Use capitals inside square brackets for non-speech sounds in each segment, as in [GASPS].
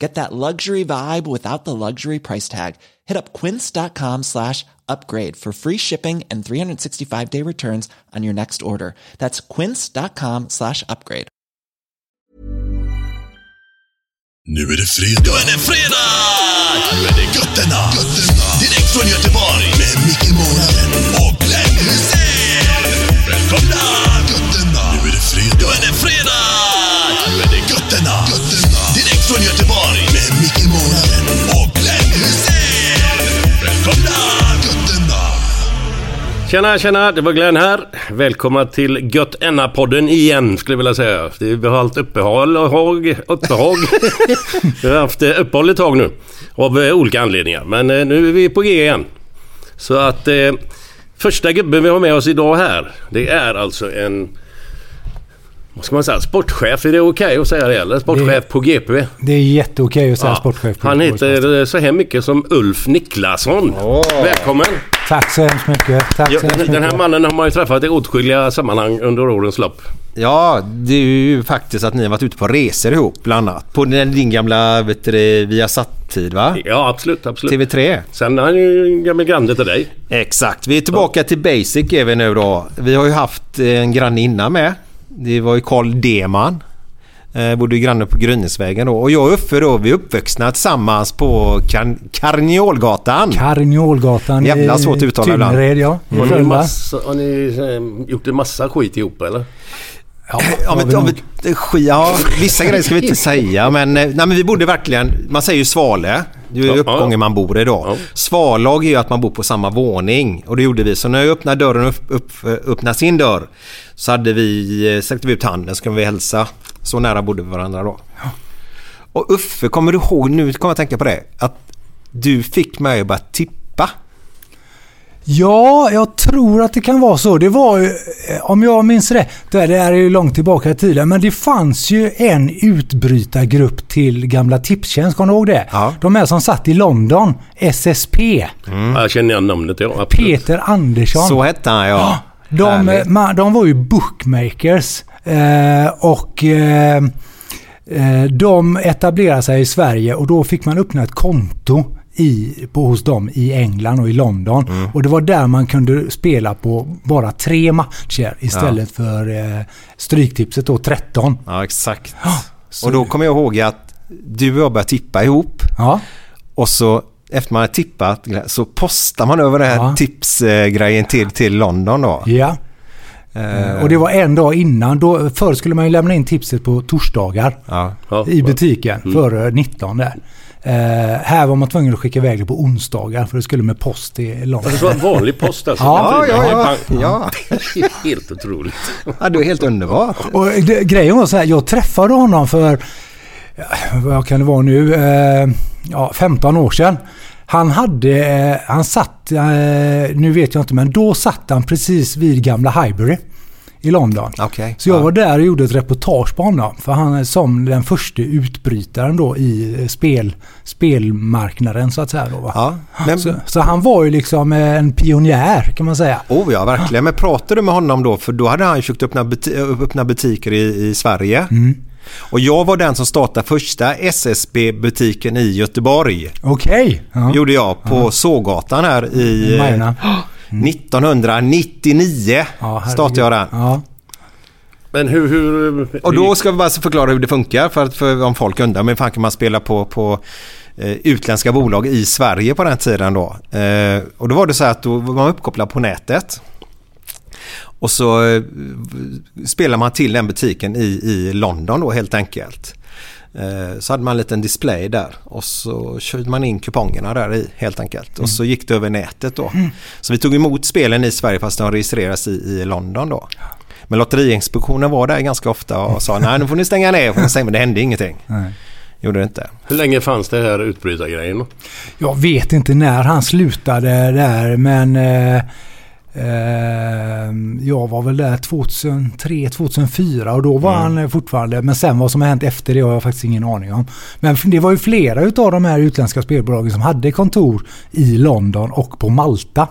Get that luxury vibe without the luxury price tag. Hit up quince.com slash upgrade for free shipping and 365 day returns on your next order. That's quince.com slash upgrade. Nu är det fredag. Nu är det fredag! Nu är det götterna. götterna. Direkt från Göteborg. Med Micke Månaden och Glenn Hysén. Välkomna! Götterna. Nu är det fredag. Nu är det fredag! Tjena, tjena! Det var Glenn här. Välkomna till Gött podden igen, skulle jag vilja säga. Vi har haft uppehåll och hag, uppehåll. [LAUGHS] vi har haft eh, uppehåll ett tag nu. Av eh, olika anledningar. Men eh, nu är vi på G igen. Så att eh, första gubben vi har med oss idag här. Det är alltså en... Vad ska man säga? Sportchef, är det okej okay att säga det eller? Sportchef Det- på GP. Det är jätteokej att säga Ja, sportchef. på Han heter så här mycket som Ulf Niklasson. Välkommen! Tack så hemskt mycket. Tack Ja, så hemskt den här mycket. mannen har man ju träffat i åtskilliga sammanhang under årens lopp. Ja, det är ju faktiskt att ni har varit ute på resor ihop bland annat. På den- din gamla vet du, Viasat-tid va? Ja, absolut, absolut. TV3. Sen är han ju en gammal granne till dig. Exakt. Vi är tillbaka till basic är vi nu då. Vi har ju haft en granne innan med. Det var ju Carl Deman. Eh, bodde ju granne på Grynäsvägen då. Och jag och Uffe då, vi är uppvuxna tillsammans på Kar- Karniolgatan. Karniolgatan Jävla svårt att uttala ibland. Tynnered, ja. i Har ni, massa, har ni eh, gjort en massa skit ihop eller? Ja, Ja, har vi nog. men, sk- ja, vissa grejer ska vi inte säga men, eh, nej, men vi bodde verkligen, man säger ju Svale. Det är ju uppgången man bor i då. Ja. Svallag är ju att man bor på samma våning och det gjorde vi. Så när jag öppnade dörren upp, upp, öppnade sin dörr så hade vi, eh, sträckte vi ut handen så kunde vi hälsa. Så nära bodde vi varandra då. Och Uffe, kommer du ihåg, nu kommer jag tänka på det, att du fick mig att börja tippa. Ja, jag tror att det kan vara så. Det var ju, eh, om jag minns rätt, det här är ju långt tillbaka i tiden, men det fanns ju en utbrytargrupp till gamla Tipstjänst, kommer du ihåg det? Ja. De här som satt i London, SSP. Ja, jag känner igen namnet ja. Absolut. Peter Andersson. Så hette han ja. De, Härligt. ma- de var ju bookmakers eh, och eh, eh, de etablerade sig i Sverige och då fick man öppna ett konto i, på, hos dem i England och i London. Mm. Och det var där man kunde spela på bara tre matcher istället för eh, Stryktipset då 13. Ja, exakt. så- Och då kommer jag ihåg att du och jag började tippa ihop. Ja, Och så efter man har tippat så postar man över den här Ja. tipsgrejen till, till London då. ja. Eh, Och det var en dag innan. Då, förr skulle man ju lämna in tipset på torsdagar. ja. Ja, i butiken före 19 där. Eh, här var man tvungen att skicka iväg det på onsdagar för det skulle med post till London. Det var vanlig post alltså? Ja, ja, ja, ja. [LAUGHS] Helt otroligt. ja, det är helt underbart. Och det, grejen var så här, jag träffade honom för, vad kan det vara nu, eh, ja, 15 år sedan. Han hade, eh, han satt, eh, nu vet jag inte, men då satt han precis vid gamla Highbury i London. Okej. Så jag Ja. var där och gjorde ett reportage på honom. För han är som den första utbrytaren då i eh, spel, spelmarknaden så att säga. Då? Ja, men, Så, så han var ju liksom en pionjär kan man säga. Oh ja, verkligen. Men pratade du med honom då? För då hade han ju försökt öppna, buti- öppna butiker i, i Sverige. Mm. Och jag var den som startade första SSB-butiken i Göteborg. Okej. Ja. Gjorde jag på Sågatan här i eh, Majorna. 1999. Ja, herregud. startade jag den. Ja. Men hur... hur Och då ska vi bara förklara hur det funkar för, att, för om folk undrar. Men fan kan man spela på, på eh, utländska bolag i Sverige på den tiden då? Eh, och då var det så här att då var man uppkopplad på nätet. Och så eh, spelar man till den butiken i, i London då helt enkelt. Eh, Så hade man en liten display där och så körde man in kupongerna där i helt enkelt. Och så gick det över nätet då. Så vi tog emot spelen i Sverige fast de registreras i, i London då. Men Lotteriinspektionen var där ganska ofta och sa nej nu får ni stänga ner. Får ni stänga. Men det hände ingenting. Nej. Gjorde det inte. hur länge fanns det här utbrytargrejen? Jag vet inte när han slutade där men eh, jag var väl där 2003, 2004 och då var Mm. han eh, fortfarande. Men sen vad som har hänt efter det har jag faktiskt ingen aning om. Men det var ju flera utav de här utländska spelbolagen som hade kontor i London och på Malta.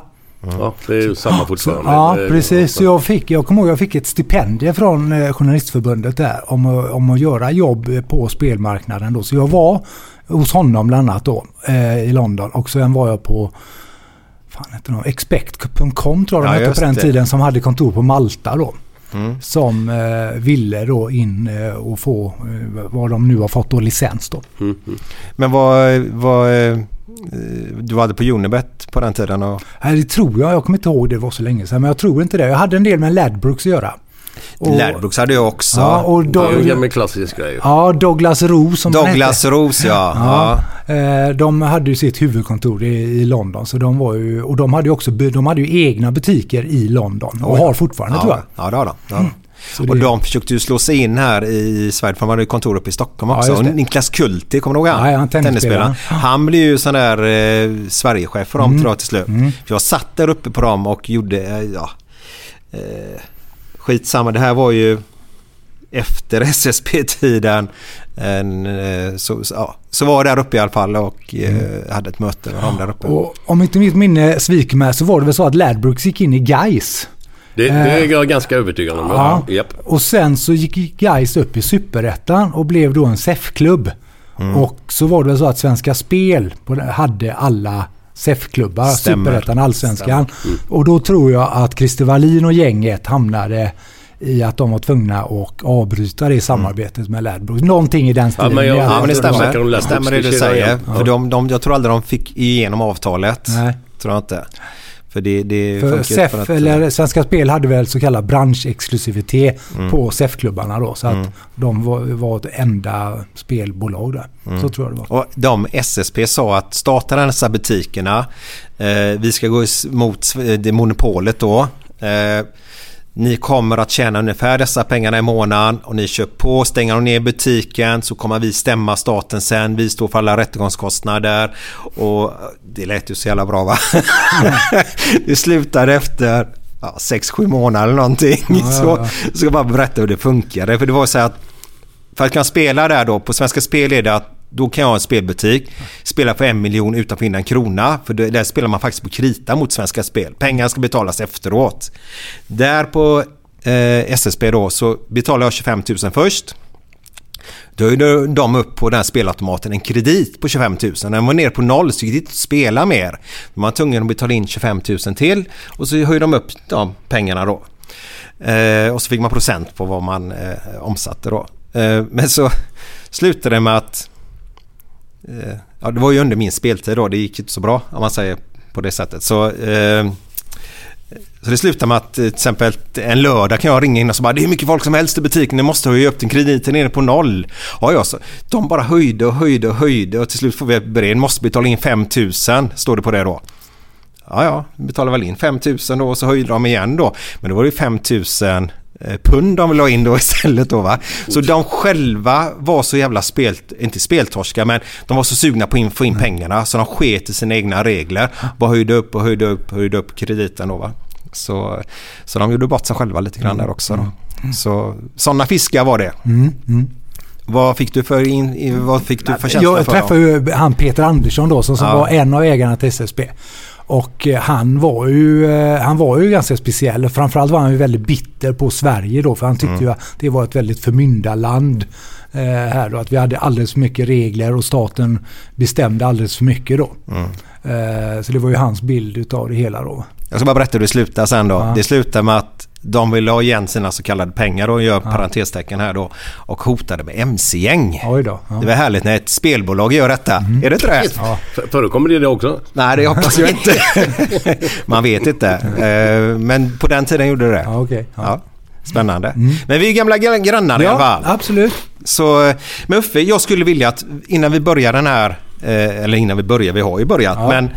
Ja, det är ju samma fortfarande. Ja, precis. Så jag, fick, jag kommer ihåg jag fick ett stipendium från eh, Journalistförbundet där om, att- om att göra jobb eh, på spelmarknaden. Då. Så jag var hos honom bland annat då i London och sen var jag på fan heter de, expect.com tror jag Ja, de hette på den det. tiden som hade kontor på Malta då. Mm. Som eh, ville då in eh, och få eh, vad de nu har fått då licens då. Mm, mm. Men vad, vad eh, du hade på Unibet på den tiden? Och, Nej, det tror jag. Jag kommer inte ihåg det var så länge sedan. Men jag tror inte det. Jag hade en del med Ladbrokes att göra. Och- Ladbrokes hade jag också. Ja, och Det är en gammal klassisk grej. ja, Douglas Roos som han Douglas hette. Ros ja. Ja. ja. Eh, De hade ju sitt huvudkontor i, i London. Så de var ju, och de hade ju också de hade ju egna butiker i London. Och Oj. har fortfarande tror jag. Ja, ja det har de. Det har de. Så Och det- de försökte ju slå sig in här i Sverige för de hade ju kontor uppe i Stockholm Ja, också. det. och Niklas Kulti, kommer du ihåg han? Ja, ja, tennisspelaren. Han blev ju sån där eh, Sverigechef för dem Mm. tror jag till slut. För jag satt där uppe på dem och gjorde, eh, ja, eh, skitsamma. Det här var ju efter SSP-tiden. En, eh, så, ja, så var jag där uppe i alla fall och eh, hade ett möte med dem där uppe. Och om inte mitt minne sviker mig så var det väl så att Ladbrokes gick in i Gais. Det, det är jag ganska övertygad om. Ja. Ja. Och sen så gick Gais upp i Superettan och blev då en SEF-klubb. Mm. Och så var det väl så att Svenska Spel hade alla SEF-klubbar. Superettan, Allsvenskan. Och då tror jag att Christer Wallin och gänget hamnade i att de var tvungna att avbryta det samarbetet med Ladbrokes. Någonting i den stilen. men jag- Ja men det stämmer. Det stämmer det du säger. igen. För de, de, jag tror aldrig de fick igenom avtalet. Nej. Tror jag inte. För det, det För SEF, för att- eller Svenska Spel hade väl så kallad branschexklusivitet Mm. på SEF-klubbarna då. Så att de var, var ett enda spelbolag där. Mm. Så tror jag det var. Och de SSP sa att starta dessa butikerna. Eh, vi ska gå is- mot det monopolet då. Eh, ni kommer att tjäna ungefär dessa pengarna i månaden och ni kör på, stänger de ner butiken så kommer vi stämma staten sen. Vi står för alla rättegångskostnader och det lät ju så jävla bra va? [LAUGHS] det slutade efter ja, 6-7 månader eller någonting. Ja, ja, Så, så ska jag bara berätta hur det funkade. För det var så att för att kunna spela där då, på Svenska Spel är det att då kan jag ha en spelbutik, spela för en miljon utan att få in en krona. För där spelar man faktiskt på krita mot Svenska Spel. Pengarna ska betalas efteråt. Där på eh, SSB då så betalar jag 25 000 först. Då höjde de upp på den här spelautomaten en kredit på 25 000. När den var ner på noll så gick det inte att spela mer. Då var man tvungen att betala in 25 000 till och så höjde de upp de pengarna då. Eh, och så fick man procent på vad man eh, omsatte då. Eh, men så [LAUGHS] slutade det med att Eh, ja, det var ju under min speltid då. Det gick inte så bra om man säger på det sättet. Så, eh, så det slutade med att till exempel en lördag kan jag ringa in och så bara det är hur mycket folk som helst i butiken. Ni måste höja upp den krediten nere på noll. Ja, ja, så de bara höjde och höjde och höjde och till slut får vi ett brev. Ni måste betala in 5000 står det på det då. Ja, ja, vi betalar väl in 5000 då och så höjde de igen då. Men då var det ju 5000 pund de la in då [LAUGHS] istället då va. Så de själva var så jävla spel, inte speltorska men de var så sugna på att få in pengarna så de sket i sina egna regler. Bara höjde upp och höjde upp, höjde upp krediten då va. Så, så de gjorde bort sig själva lite grann där också. Då. Mm. Så sådana fiskar var det. Mm, mm. Vad fick du för, in, vad fick du för känsla Jag för träffade dem? ju han Peter Andersson då som, som Ja. var en av ägarna till SSB. Och eh, han var, ju, eh, han var ju ganska speciell. Framförallt var han ju väldigt bitter på Sverige då. För han tyckte Mm. ju att det var ett väldigt förmyndarland. Eh, här då, att vi hade alldeles för mycket regler och staten bestämde alldeles för mycket då. Mm. Eh, så det var ju hans bild utav det hela då. Jag ska bara berätta hur det slutar sen då. Ja. Det slutar med att de ville ha igen sina så kallade pengar och gör parentestecken här då. Och hotade med mc-gäng. Ja. Det var härligt när ett spelbolag gör detta. Är det inte det? Ja. Förekommer det det också? Nej, det hoppas jag inte. [LAUGHS] Man vet inte. Eh, Men på den tiden gjorde det. Ja, okej. Ja. Ja. Spännande. Men vi är gamla gr- grannar i alla ja, fall. absolut. Så, men Uffe, jag skulle vilja att innan vi börjar den här, eh, eller innan vi börjar, vi har ju börjat, Ja. men eh,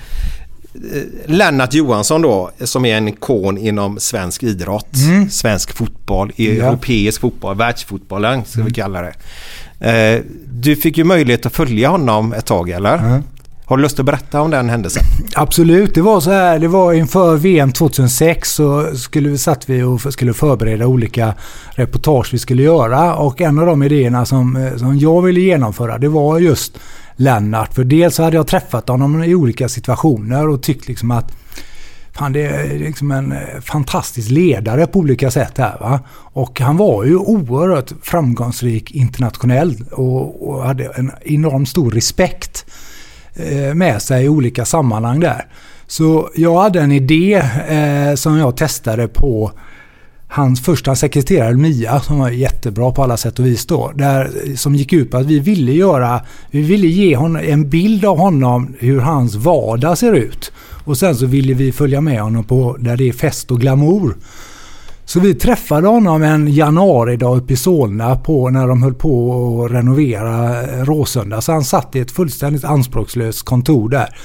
Lennart Johansson då, som är en ikon inom svensk idrott, svensk fotboll, Mm. Ja. Mm. europeisk fotboll, världsfotbollen ska vi kalla det. Eh, Du fick ju möjlighet att följa honom ett tag, eller? Ja. Har du lust att berätta om den händelsen? Absolut, det var så här. Det var inför VM 2006 så skulle vi, satt vi och skulle förbereda olika reportage vi skulle göra. Och en av de idéerna som, eh, som jag ville genomföra det var just Lennart. För dels så hade jag träffat honom i olika situationer och tyckt liksom att Fan, det är liksom en eh, fantastisk ledare på olika sätt här. Va? Och han var ju oerhört framgångsrik internationellt och, och hade en enormt stor respekt eh, med sig i olika sammanhang där. Så jag hade en idé eh, som jag testade på hans första sekreterare Mia som var jättebra på alla sätt och vis då. Där, som gick ut på att vi ville göra, vi ville ge honom en bild av honom hur hans vardag ser ut. Och sen så ville vi följa med honom på där det är fest och glamour. Så vi träffade honom en januaridag uppe i Solna på, när de höll på att renovera eh, Råsunda. Så han satt i ett fullständigt anspråkslöst kontor där.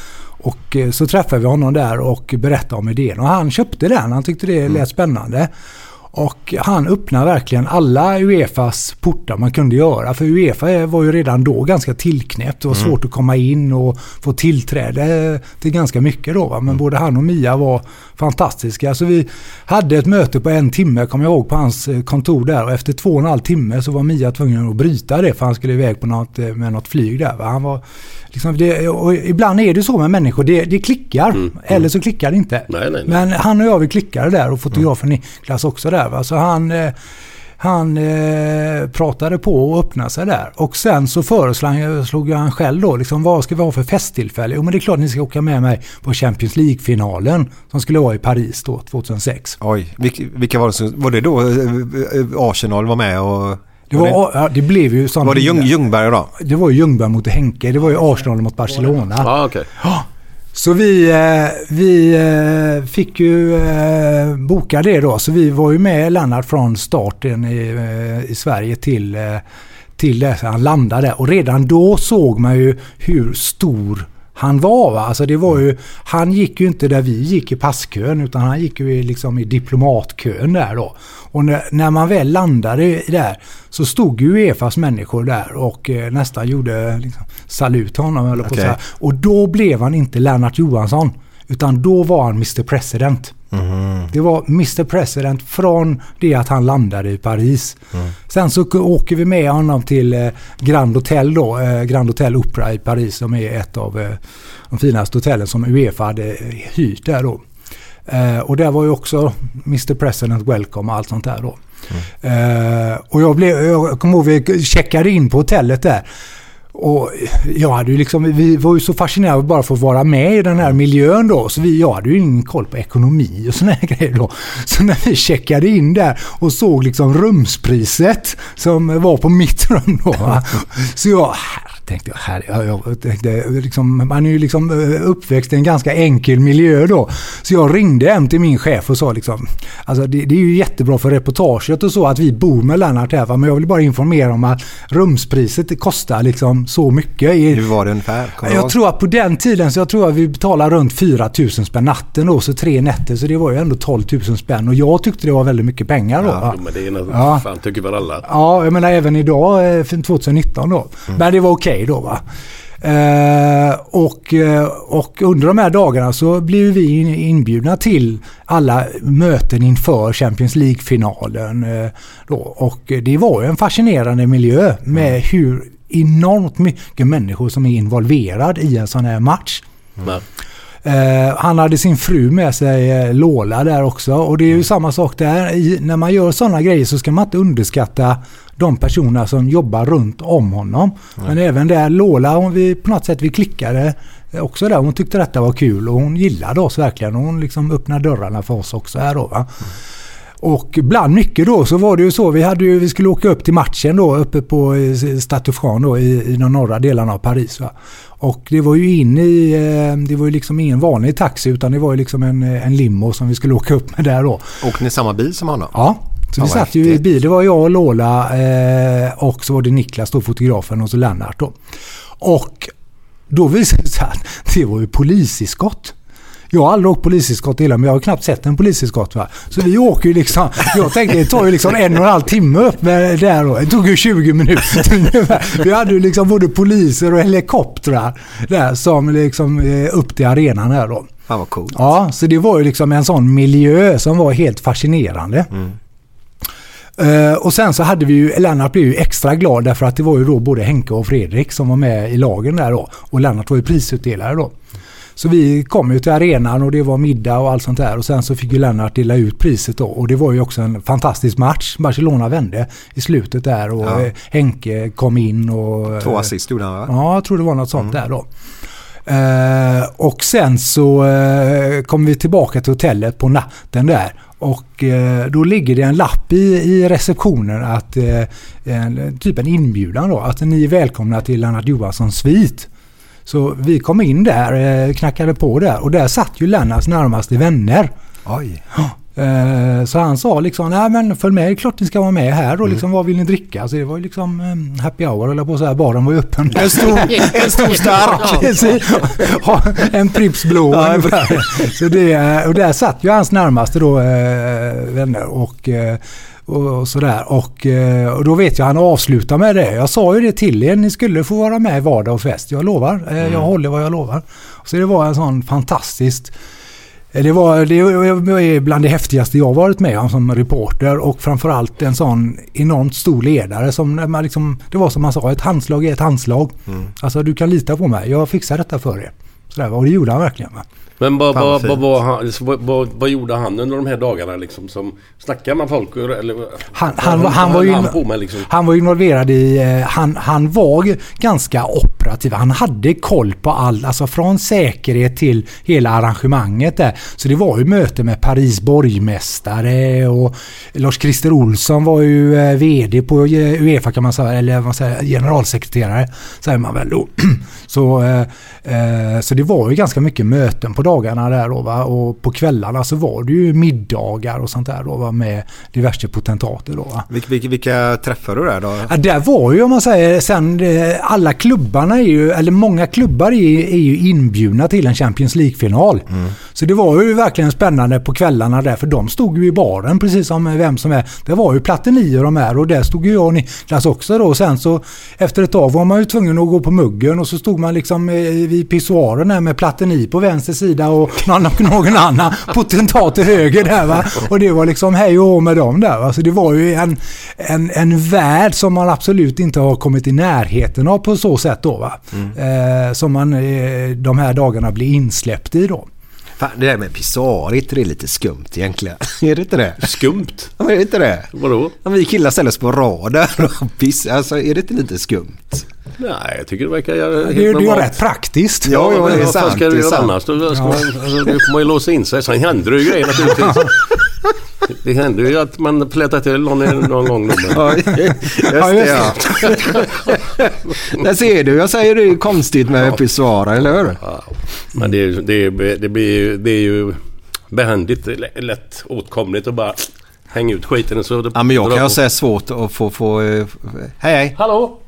Och eh, så träffade vi honom där och berättade om idén. Och han köpte den. Han tyckte det lät spännande. Och han öppnade verkligen alla Uefas portar man kunde göra. För Uefa var ju redan då ganska tillknäppt. Det var svårt att komma in och få tillträde till ganska mycket då. Va? Men både han och Mia var fantastiska. Så vi hade ett möte på en timme, kommer jag ihåg, på hans eh, kontor där. Och efter två och en halv timme så var Mia tvungen att bryta det för han skulle iväg på något, eh, med något flyg där. Va? Han var, liksom det, ibland är det så med människor, det, det klickar. Eller så klickar det inte. Nej, nej, nej. Men han och jag vi klickade där och fotografen Niklas också där. Va? Så han, eh, han eh, pratade på och öppnade sig där. Och sen så föreslog han själv då, liksom, vad ska vi ha för festtillfälle? Jo men det är klart ni ska åka med mig på Champions League-finalen som skulle vara i Paris då 2006. Oj, vilka, vilka var det som... Var det då eh, eh, Arsenal var med och... Det, var ja, det blev ju sån... Var det Ljung, Ljungberg då? Det var ju Ljungberg mot Henke. Det var ju Arsenal mot Barcelona. Ja, okej. Så vi, eh, vi eh, fick ju eh, boka det då. Så vi var ju med Lennart från starten i, eh, i Sverige till, eh, till det han landade. Och redan då såg man ju hur stor han var. Va? Alltså det var ju, han gick ju inte där vi gick i passkön utan han gick ju liksom i diplomatkön där då. Och när, när man väl landade där så stod ju Uefas människor där och eh, nästan gjorde liksom, salut honom. Eller på Okej. så här. Och då blev han inte Lennart Johansson. Utan då var han Mr President. Det var Mr President från det att han landade i Paris. Sen så åker vi med honom till eh, Grand Hotel då. Eh, Grand Hotel Opera i Paris som är ett av eh, de finaste hotellen som Uefa hade hyrt där då. Och där var ju också Mr President Welcome och allt sånt där då. Eh, och jag, blev, jag kommer ihåg vi checkade in på hotellet där. Och jag hade ju liksom, vi var ju så fascinerade bara för att vara med i den här miljön då. Så vi, jag hade ju ingen koll på ekonomi och såna här [LAUGHS] grejer då. Så när vi checkade in där och såg liksom rumspriset som var på mitt rum då. va. Så jag, tänkte jag, här, jag, jag tänkte, liksom, man är ju liksom eh, uppväxt i en ganska enkel miljö då. Så jag ringde hem till min chef och sa liksom, alltså det, det är ju jättebra för reportaget och så att vi bor med Lennart här va? men jag vill bara informera om att rumspriset kostar liksom så mycket. I, Hur var det ungefär? Du jag ihåg? tror att på den tiden så jag tror att vi betalade runt 4 000 spänn natten då, så tre nätter. Så det var ju ändå 12 000 spänn. Och jag tyckte det var väldigt mycket pengar då. va? Jo, men det är något, Ja. fan tycker väl alla. Ja, jag menar även idag, eh, för 2019 då. Mm. Men det var okej då va. Eh, och, eh, och under de här dagarna så blev vi in- inbjudna till alla möten inför Champions League-finalen. Eh, då. och det var en fascinerande miljö med hur enormt mycket människor som är involverad i en sån här match. Ja. Eh, han hade sin fru med sig, eh, Lola, där också. Och det är ju samma sak där. I, när man gör sådana grejer så ska man inte underskatta de personer som jobbar runt om honom. Men även där, Lola, hon, vi, på något sätt vi klickade också där. Hon tyckte detta var kul och hon gillade oss verkligen. Hon liksom öppnade dörrarna för oss också här då. Va? Och bland mycket då så var det ju så. Vi, hade ju, vi skulle åka upp till matchen då uppe på eh, Stade då i, i de norra delarna av Paris. Va? Och det var ju in i, eh, det var ju liksom ingen vanlig taxi utan det var ju liksom en, en limo som vi skulle åka upp med där då. Åkte ni samma bil som honom? Ja, så vi satt ju i bil. Det var jag och Lola eh, och så var det Niklas då, fotografen och så Lennart då. Och då visade det sig att det var ju poliseskott. Jag har aldrig åkt poliseskott hela men jag har knappt sett en poliseskott. Va? Så vi åker ju liksom, jag tänkte det tar ju liksom en och en halv timme upp med där då. Det tog ju 20 minuter. Vi hade ju liksom både poliser och helikoptrar där som liksom eh, upp till arenan här då. Fan vad coolt. Ja, så det var ju liksom en sån miljö som var helt fascinerande. Eh, och sen så hade vi ju, Lennart blev ju extra glad därför att det var ju då både Henke och Fredrik som var med i lagen där då. Och Lennart var ju prisutdelare då. Så vi kom ju till arenan och det var middag och allt sånt där. Och sen så fick ju Lennart dela ut priset då. Och det var ju också en fantastisk match. Barcelona vände i slutet där och Ja. eh, Henke kom in och... Två eh, assist gjorde han va? Ja, jag tror det var något sånt där då. Eh, och sen så eh, kom vi tillbaka till hotellet på natten där. Och eh, då ligger det en lapp i, i receptionen att eh, en, typ en inbjudan då. Att ni är välkomna till Lennart Johanssons svit. Så vi kom in där, eh, knackade på där och där satt ju Lennarts närmaste vänner. Oj. Eh, Så han sa liksom, nej men följ med, klart ni ska vara med här och liksom vad vill ni dricka? Så det var ju liksom eh, happy hour eller på så här, baren var ju öppen. En stor, [LAUGHS] en stor stark. En Pripps blå. Så det, och där satt ju hans närmaste då eh, vänner och eh, och, sådär. Och, eh, och då vet jag han avslutar med det. Jag sa ju det till er, ni skulle få vara med i vardag och fest. Jag lovar. Eh, Jag håller vad jag lovar. Så det var en sån fantastiskt Eh, det var, det är bland det häftigaste jag varit med om som reporter och framförallt en sån enormt stor ledare som man liksom, det var som man sa, ett handslag är ett handslag. Alltså du kan lita på mig, jag fixar detta för er. Sådär, och det gjorde han verkligen. Va? Men vad, Fan, vad, vad vad, gjorde han under de här dagarna liksom? Som snackade med folk? Eller, Han, han, var- han, var ju, han på med liksom? han var involverad i, eh, han, han var ju ganska operativ. Han hade koll på allt, alltså från säkerhet till hela arrangemanget där. Så det var ju möte med Paris borgmästare och Lars-Christer Olsson var ju eh, VD på eh, Uefa kan man säga, eller vad säger, generalsekreterare säger man väl då. [CLEARS THROAT] Så, eh, eh, så det var ju ganska mycket möten på dagarna där då va? och på kvällarna så var det ju middagar och sånt där då va? med diverse potentater då va. Vilka, vilka, vilka träffar du där då? Ja, där var ju om man säger sen alla klubbarna är ju, eller många klubbar är, är ju inbjudna till en Champions League-final. Så det var ju verkligen spännande på kvällarna där för de stod ju i baren precis som vem som är. Det var ju Platini och de här och där stod ju jag och Niklas också då. Och sen så efter ett tag var man ju tvungen att gå på muggen och så stod man liksom eh, vid pissoaren där med Platini på vänster sida och [LAUGHS] någon, någon annan potentat till höger där va. Och det var liksom hej och med dem där va. Så det var ju en, en, en värld som man absolut inte har kommit i närheten av på så sätt då va. Eh, som man eh, de här dagarna blir insläppt i då. Fan, det där med pissoarit det är lite skumt egentligen. [LAUGHS] är det inte det? Skumt? [LAUGHS] Ja, är det inte det? Vadå? Vi killar ställer oss på raden och [LAUGHS] pissar, alltså är det inte lite skumt? Nej, jag tycker det verkar Det, är- det är ju rätt praktiskt. Ja, ja, det är vad sant, ska du göra annars? Då, ska man, alltså, då får man ju låsa in sig. Sen händer det ju grejer naturligtvis. Det händer ju att man plättar till någon, någon gång. Ja, just det ja. Där ser du, jag säger det är konstigt med pissoarer, eller hur? men det, är- det, är- det, blir, ju- det är ju behändigt lä- lätt åtkomligt att bara hänga ut skiten. och Så Ja, men jag kan på. säga svårt att få... få eh, hej, hej. Hallå?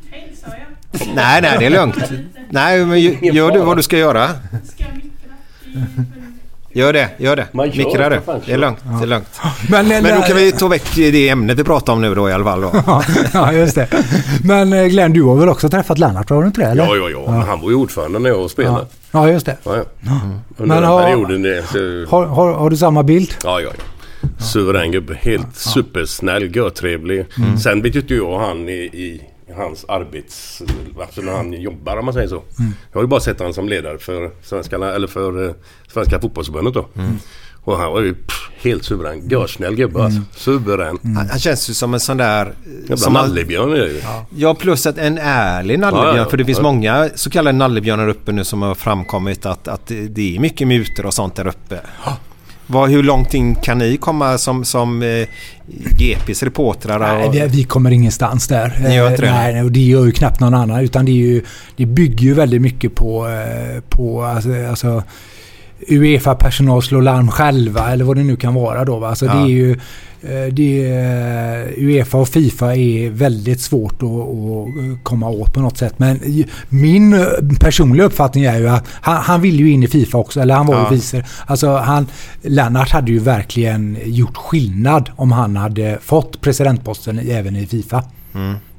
Nej, nej, det är lugnt. Nej, men gö- gör du vad du ska göra. Gör det, gör det. Man Mikra det. fan, Det är lugnt. Det är lugnt. Men, Men då kan vi ta väck det ämnet vi pratar om nu då i alla fall. Då. [LAUGHS] Ja, ja, just det. Men eh, Glenn, du har väl också träffat Lennart, har du inte det? Eller? Ja, ja, ja. Men han var ju ordförande när jag spelade. Ja, ja just det. Ja, ja. Under Men den har- perioden. Det, så, Har, har, har du samma bild? ja, ja, ja. Suverän gubbe. Helt supersnäll, görtrevlig. Sen vet ju inte jag han i, i hans arbets... Alltså när han jobbar om man säger så. Jag har ju bara sett honom som ledare för Svenska, eller för eh, Svenska fotbollsförbundet då. Och han var ju pff, helt suverän. Görsnäll gubbe alltså. Suverän. Han, han känns ju som en sån där... Jävla som man- nallebjörn är det ju. Ja, plus att en ärlig nallebjörn. Ja, ja, För det finns många så kallade nallebjörnar uppe nu som har framkommit att, att det är mycket mutor och sånt där uppe. Vad, hur långt in kan ni komma som, som eh, GPs reportrar? Nej, Och, vi, vi kommer ingenstans där. Ni gör inte det? Eh, Nej, och det gör ju knappt någon annan. Utan det, är ju, det bygger ju väldigt mycket på, eh, på alltså, alltså Uefa-personal slår larm själva eller vad det nu kan vara då. Va? Alltså Ja. det är ju, det är, eh, Uefa och Fifa är väldigt svårt att, att komma åt på något sätt. Men min eh, personliga uppfattning är ju att han, han vill ju in i Fifa också. Eller han var Ja. ju vice. Alltså han, Lennart hade ju verkligen gjort skillnad om han hade fått presidentposten även i Fifa.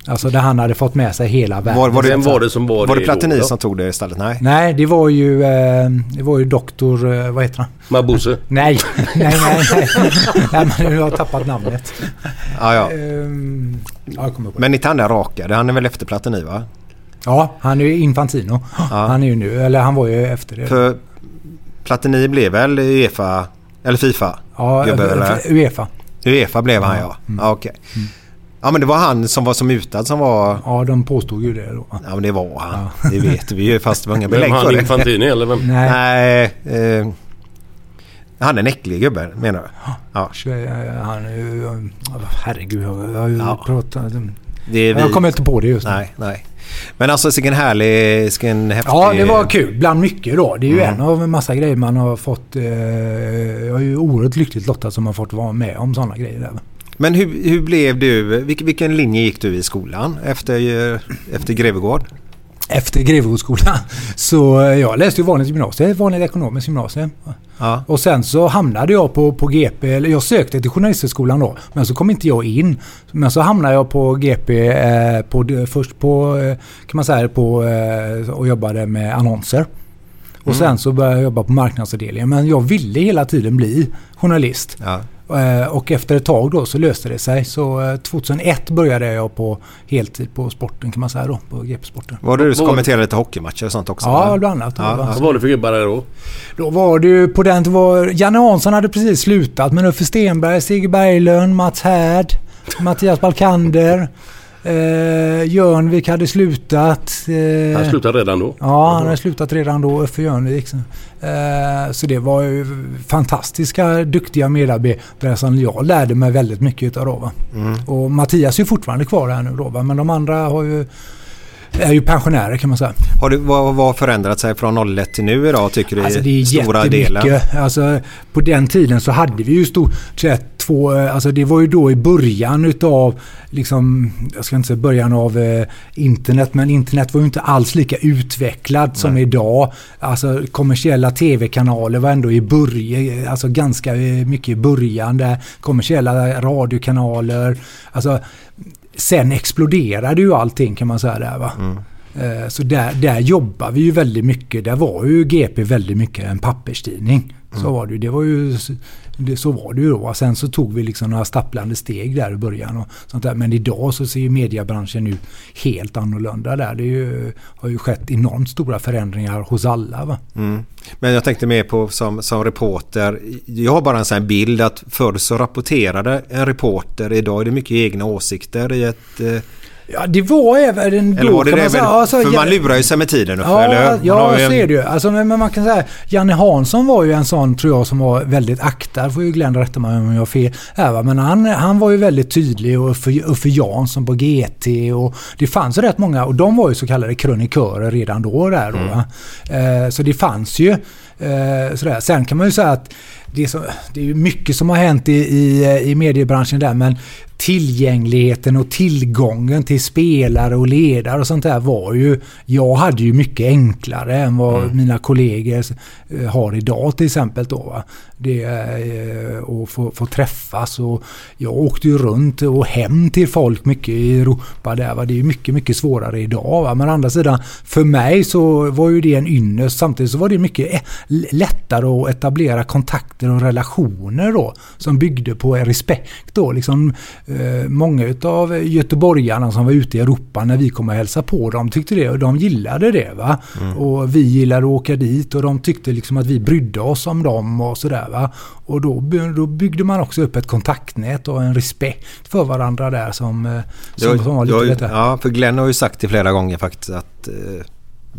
Alltså där han hade fått med sig hela världen. Var- var det- Vem var det som var, var det då, Platini då? som tog det istället? Nej. Nej, det var ju, eh, det var ju doktor, eh, vad heter han? Mabuse. [LAUGHS] Nej, nej, nej. nej. [LAUGHS] nej men jag har tappat namnet. Ja, ja. Ehm, ja, jag kommer på det. Men inte han där rakade. Han är väl efter Platini va? Ja, han är ju Infantino. Han är ju nu, eller han var ju efter det. För Platini blev väl Uefa eller Fifa? ja, för Uefa. Uefa blev han ja. Mm. ja okej. Ja men det var han som var som mutad som var... Ja, de påstod ju det då. Ja men det var han. Det vet vi ju fast det var inga Vem belägg för han det. Infantini eller vem? Nej. Nej. Eh, han är en äcklig gubbe menar du? Ja. Han är ju... Herregud, jag har ju Ja. pratat... Det är vi. Jag kommer inte på det just nu. Nej, nej. Men alltså vilken härlig, vilken häftig... Ja, det var kul. Bland mycket då. Det är ju Mm. en av en massa grejer man har fått... Eh, jag är ju oerhört lyckligt lottad som har fått vara med om sådana grejer. Där. Men hur, hur blev du, vilken, linje gick du i skolan efter, eh, efter Grevegård? Efter Grevegårdsskolan. [LAUGHS] Så eh, jag läste ju vanligt gymnasium, vanligt ekonomiskt gymnasium. Ja. Och sen så hamnade jag på, på GP, eller jag sökte till Journalisthögskolan då, men så kom inte jag in. Men så hamnade jag på GP eh, på, först på, eh, kan man säga, på, eh, och jobbade med annonser. Och sen så började jag jobba på marknadsavdelningen. Men jag ville hela tiden bli journalist. Ja. Eh, Och efter ett tag då så löste det sig. Så eh, 2001 började jag på heltid på sporten kan man säga då, på GP-sporten. Var det du som kommenterade lite hockeymatcher och sånt också? Ja, bland annat. Ja, Det var- Vad var det för gubbar där då? Då var det ju på den... Det var, Janne Hansson hade precis slutat. Men Uffe Stenberg, Stig Berglund, Mats Härd, Mattias Balkander. Eh, Jörnvik hade slutat. Eh, Han slutade redan då. Ja, han hade slutat redan då, Uffe Jörnvik. Så, eh, så det var ju fantastiska, duktiga medarbetare som jag lärde mig väldigt mycket utav då. Va? Och Mattias är ju fortfarande kvar här nu då, va? men de andra har ju, är ju pensionärer kan man säga. Har det, vad har förändrat sig från 01 till nu idag tycker du? Alltså det är stora jättemycket. Alltså, på den tiden så hade vi ju stort sett två, alltså det var ju då i början utav, liksom, jag ska inte säga början av eh, internet, men internet var ju inte alls lika utvecklad som idag. Alltså kommersiella tv-kanaler var ändå i början, alltså ganska eh, mycket i början där. Kommersiella radiokanaler, alltså sen exploderade ju allting kan man säga där va. Eh, Så där, där jobbar vi ju väldigt mycket. Där var ju GP väldigt mycket en papperstidning. Så var det ju. Det var ju det, så var det ju då. Sen så tog vi liksom några stapplande steg där i början. Och sånt där. Men idag så ser ju mediebranschen ut helt annorlunda där. Det ju, har ju skett enormt stora förändringar hos alla. Va? Mm. Men jag tänkte mer på som, som reporter. Jag har bara en sån här bild att förr så rapporterade en reporter. Idag är det mycket egna åsikter i ett... eh, Ja, det var även då Eller var det det? man säga. Alltså, för man lurar ju sig med tiden. Uffe, Ja, eller ja ju så en- är det ju. Alltså, men man kan säga Janne Hansson var ju en sån tror jag som var väldigt aktad. Får ju Glenn rätta mig om jag har fel. Här, va? Men han, han var ju väldigt tydlig och Uffe, Uffe Jansson på GT och det fanns ju rätt många och de var ju så kallade krönikörer redan då. Där, då va? eh, så det fanns ju eh, sådär. Sen kan man ju säga att det, är så, det är mycket som har hänt i, i, i mediebranschen där men tillgängligheten och tillgången till spelare och ledare och sånt där var ju... Jag hade ju mycket enklare än vad Mm. mina kollegor eh, har idag till exempel. Då, va. Det, eh, och få, få träffas och jag åkte ju runt och hem till folk mycket i Europa där. Va. Det är ju mycket, mycket svårare idag. Va. Men å andra sidan, för mig så var ju det en ynnest. Samtidigt så var det mycket eh, lättare att etablera kontakter och relationer då. Som byggde på respekt då. Liksom, många utav göteborgarna som var ute i Europa när vi kom och hälsade på dem tyckte det och de gillade det. Va? Och vi gillade att åka dit och de tyckte liksom att vi brydde oss om dem och sådär. Va? Och då, då byggde man också upp ett kontaktnät och en respekt för varandra där som, eh, som, Jag- som var lite jag- lättare. Ja, för Glenn har ju sagt det flera gånger faktiskt att eh,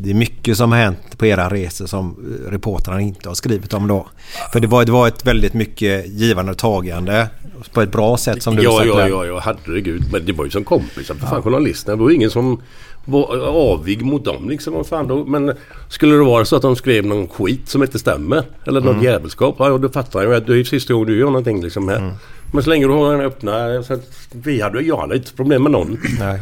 det är mycket som har hänt på era resor som reportrarna inte har skrivit om då. För det var, det var ett väldigt mycket givande och tagande på ett bra sätt som du ja, sagt ja, ja, ja, herregud. Men det var ju som kompisar för fan journalisterna. Det var ju ingen som var avig mot dem liksom. Fan då? Men skulle det vara så att de skrev någon skit som inte stämmer. Eller något jävelskap. Ja, då fattar jag att det är sista gången du gör någonting liksom här. Men så länge du har den öppna. Så vi hade, jag hade inte problem med någon. Nej.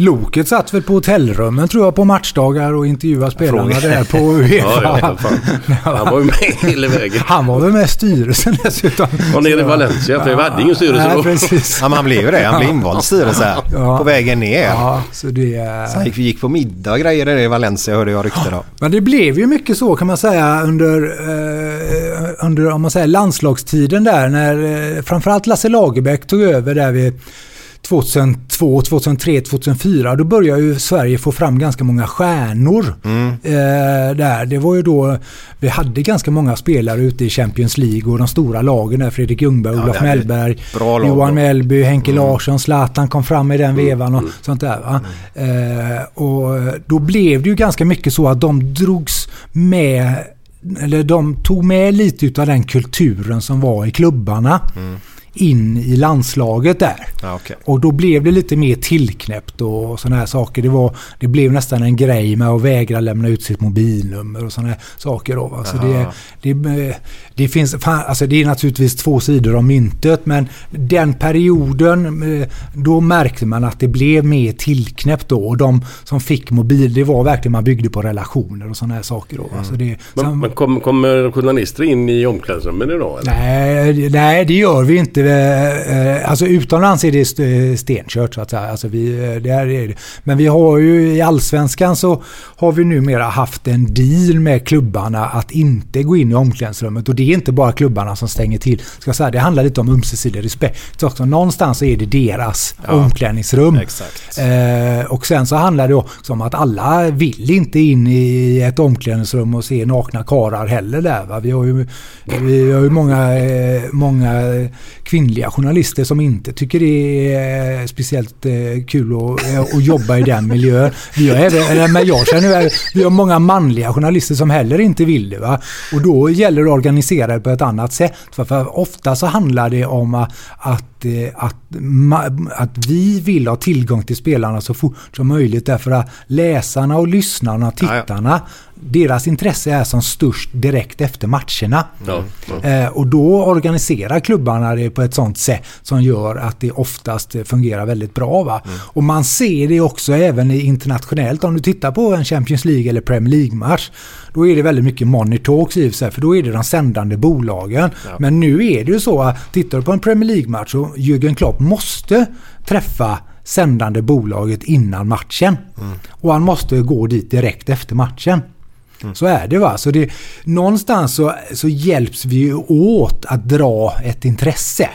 Loket satt väl på hotellrummen tror jag på matchdagar och intervjuade spelarna Fråga. där på [LAUGHS] Uefa. Ja. Han var ju med [LAUGHS] hela vägen. Han var väl med i styrelsen dessutom. Och nere i Valencia. För vi hade ingen styrelse Nej, då. [LAUGHS] precis. Ja, men han blev ju det. Han blev invald i styrelse här. Ja. På vägen ner. Ja, så det... Så han gick, på middag och grejer där i Valencia hörde jag rykten om. Men det blev ju mycket så kan man säga under, eh, under om man säger landslagstiden där när eh, framförallt Lasse Lagerbäck tog över där vid 2002, 2003, 2004. Då började ju Sverige få fram ganska många stjärnor. Eh, där. Det var ju då vi hade ganska många spelare ute i Champions League och de stora lagen där. Fredrik Ljungberg, Ja, Olof Mellberg, Johan. Mellby, Henke Larsson, Zlatan kom fram i den vevan och sånt där. Va? Eh, och då blev det ju ganska mycket så att de drogs med eller de tog med lite utav den kulturen som var i klubbarna in i landslaget där. Ja, okej. Och då blev det lite mer tillknäppt och sådana här saker. Det, var, det blev nästan en grej med att vägra lämna ut sitt mobilnummer och sådana här saker. Då, va? Så det, det, det, finns, alltså det är naturligtvis två sidor av myntet men den perioden eh, då märkte man att det blev mer tillknäppt då. Och de som fick mobil, det var verkligen man byggde på relationer och sådana här saker. Då, va? Så det, Men, sen- men kom, kommer journalister in i omklädningsrummen idag? Eller? Nej, nej, det gör vi inte. Eh, Alltså utomlands är det st- stenkört så att säga. Alltså vi, eh, där är det. Men vi har ju i Allsvenskan så har vi numera haft en deal med klubbarna att inte gå in i omklädningsrummet. Och det är inte bara klubbarna som stänger till. Ska säga, det handlar lite om ömsesidig respekt. Också någonstans så är det deras omklädningsrum. Exakt. Eh, och sen så handlar det också om att alla vill inte in i ett omklädningsrum och se nakna karar heller där. Va? Vi har ju, vi har ju många, eh, många kvinnliga journalister som inte tycker det är speciellt eh, kul att, eh, att jobba i den miljön. Vi har även, eller, men jag känner vi har många manliga journalister som heller inte vill det. Va? Och då gäller det att organisera det på ett annat sätt. För, ofta så handlar det om att, att, eh, att, att vi vill ha tillgång till spelarna så fort som möjligt. Därför att läsarna och lyssnarna och tittarna, deras intresse är som störst direkt efter matcherna. Ja, ja. Eh, och då organiserar klubbarna det på ett sånt sätt som gör att det oftast fungerar väldigt bra. Va? Och man ser det också även internationellt. Om du tittar på en Champions League eller Premier League-match. Då är det väldigt mycket money talks i sig, för då är det de sändande bolagen. Men nu är det ju så att tittar du på en Premier League-match och Jürgen Klopp måste träffa sändande bolaget innan matchen. Och han måste gå dit direkt efter matchen. Så är det va. Så det, någonstans så, så hjälps vi ju åt att dra ett intresse.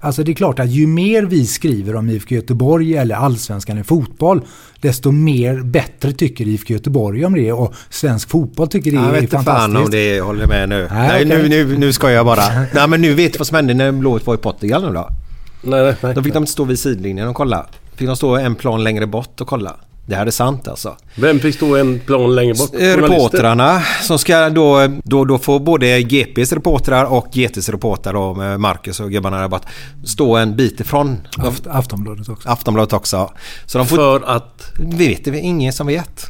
Alltså det är klart att ju mer vi skriver om IFK Göteborg eller Allsvenskan i fotboll, desto mer bättre tycker IFK Göteborg om det och svensk fotboll tycker det Jag är vet inte fantastiskt. fan om det håller med nu. Nej, Nej, okej. nu, nu, nu ska jag bara. [LAUGHS] Nej men nu vet du vad som hände när Blåvitt var i Portugal nu då? Nej, nej, nej. Då fick de inte stå vid sidlinjen och kolla. Fick de stå en plan längre bort och kolla. Det här är sant alltså. Vem fick stå en plan längre bort? Eh? Reportrarna som ska då, då, då få både GPs reportrar och GTs reportrar Marcus och gubbarna där bort stå en bit ifrån. Aft, Aftonbladet också. Aftonbladet också. Så de får... För att... Vi vet det, ingen som vet.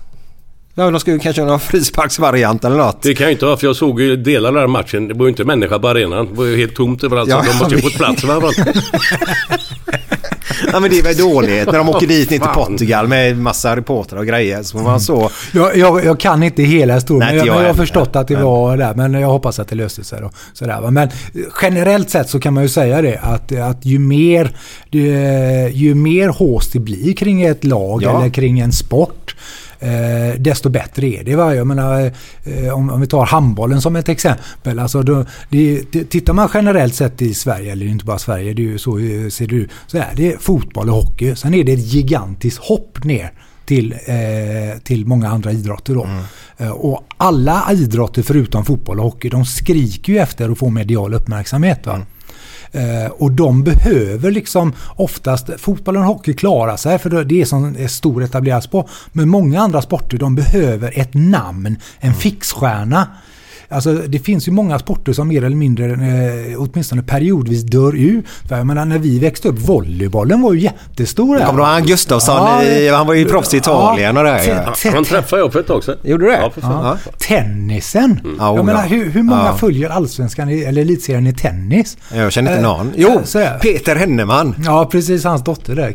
Ja, de skulle kanske ha en frisparksvariant eller något. Det kan jag inte ha för jag såg ju delar av den här matchen. Det var ju inte människa på arenan. Det var ju helt tomt överallt. Ja, så de måste ju fått plats i alla fall. [LAUGHS] [LAUGHS] Ja men det är väl dåligt när de åker dit ner till. Portugal med massa reportrar och grejer. Så man så... Jag, jag, jag kan inte hela historien, Nej, men inte jag, jag men jag har förstått att det var där. Men jag hoppas att det löste sig då. Sådär, va. Men generellt sett så kan man ju säga det att, att ju mer det, ju mer hås det blir kring ett lag Ja. eller kring en sport Eh, desto bättre är det. Va? Jag menar, eh, om, om vi tar handbollen som ett exempel. Alltså då, det, tittar man generellt sett i Sverige, eller inte bara Sverige, det är ju så eh, ser det ut. Så är det fotboll och hockey. Sen är det ett gigantiskt hopp ner till, eh, till många andra idrotter. Då. Eh, och alla idrotter förutom fotboll och hockey, de skriker ju efter att få medial uppmärksamhet. Va? Eh, och de behöver liksom oftast, fotbollen och hockey klarar sig för det är som är stor etablerad sport. Men många andra sporter de behöver ett namn, en fixstjärna. Alltså det finns ju många sporter som mer eller mindre, eh, åtminstone periodvis dör ut. För jag menar när vi växte upp, volleybollen var ju jättestor. Kommer du ihåg han Gustafsson? Ja, han var ju proffs i Italien och det. Han träffade jag för ett tag sedan. Gjorde du det? Ja, för fan. Ja. Tennisen. Ja, oh, jag menar hur, hur många Ja. följer allsvenskan eller elitserien i tennis? Jag känner inte Eh, någon. Jo, eh. Peter Henneman. Ja, precis. Hans dotter där.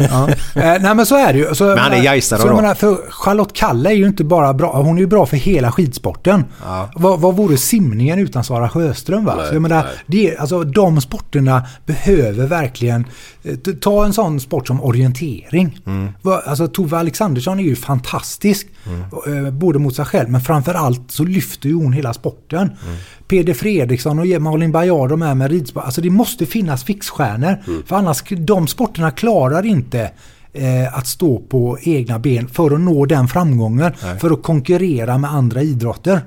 Ja. Eh, nej men så är det ju. Så, Men han är gaisare då. menar, för Charlotte Kalla är ju inte bara bra, hon är ju bra för hela skidsporten. Vad, vad vore simningen utan Sara Sjöström? Va? Nej, så jag menar, nej. det, alltså, de sporterna behöver verkligen, eh, ta en sån sport som orientering. Mm. Alltså Tove Alexandersson är ju fantastisk. Mm. eh, Både mot sig själv men framförallt så lyfter ju hon hela sporten. Mm. Peder Fredriksson och Malin Baryard de är med ridsport. Alltså det måste finnas fixstjärnor. Mm. För annars, de sporterna klarar inte eh, att stå på egna ben för att nå den framgången. För att konkurrera med andra idrotter.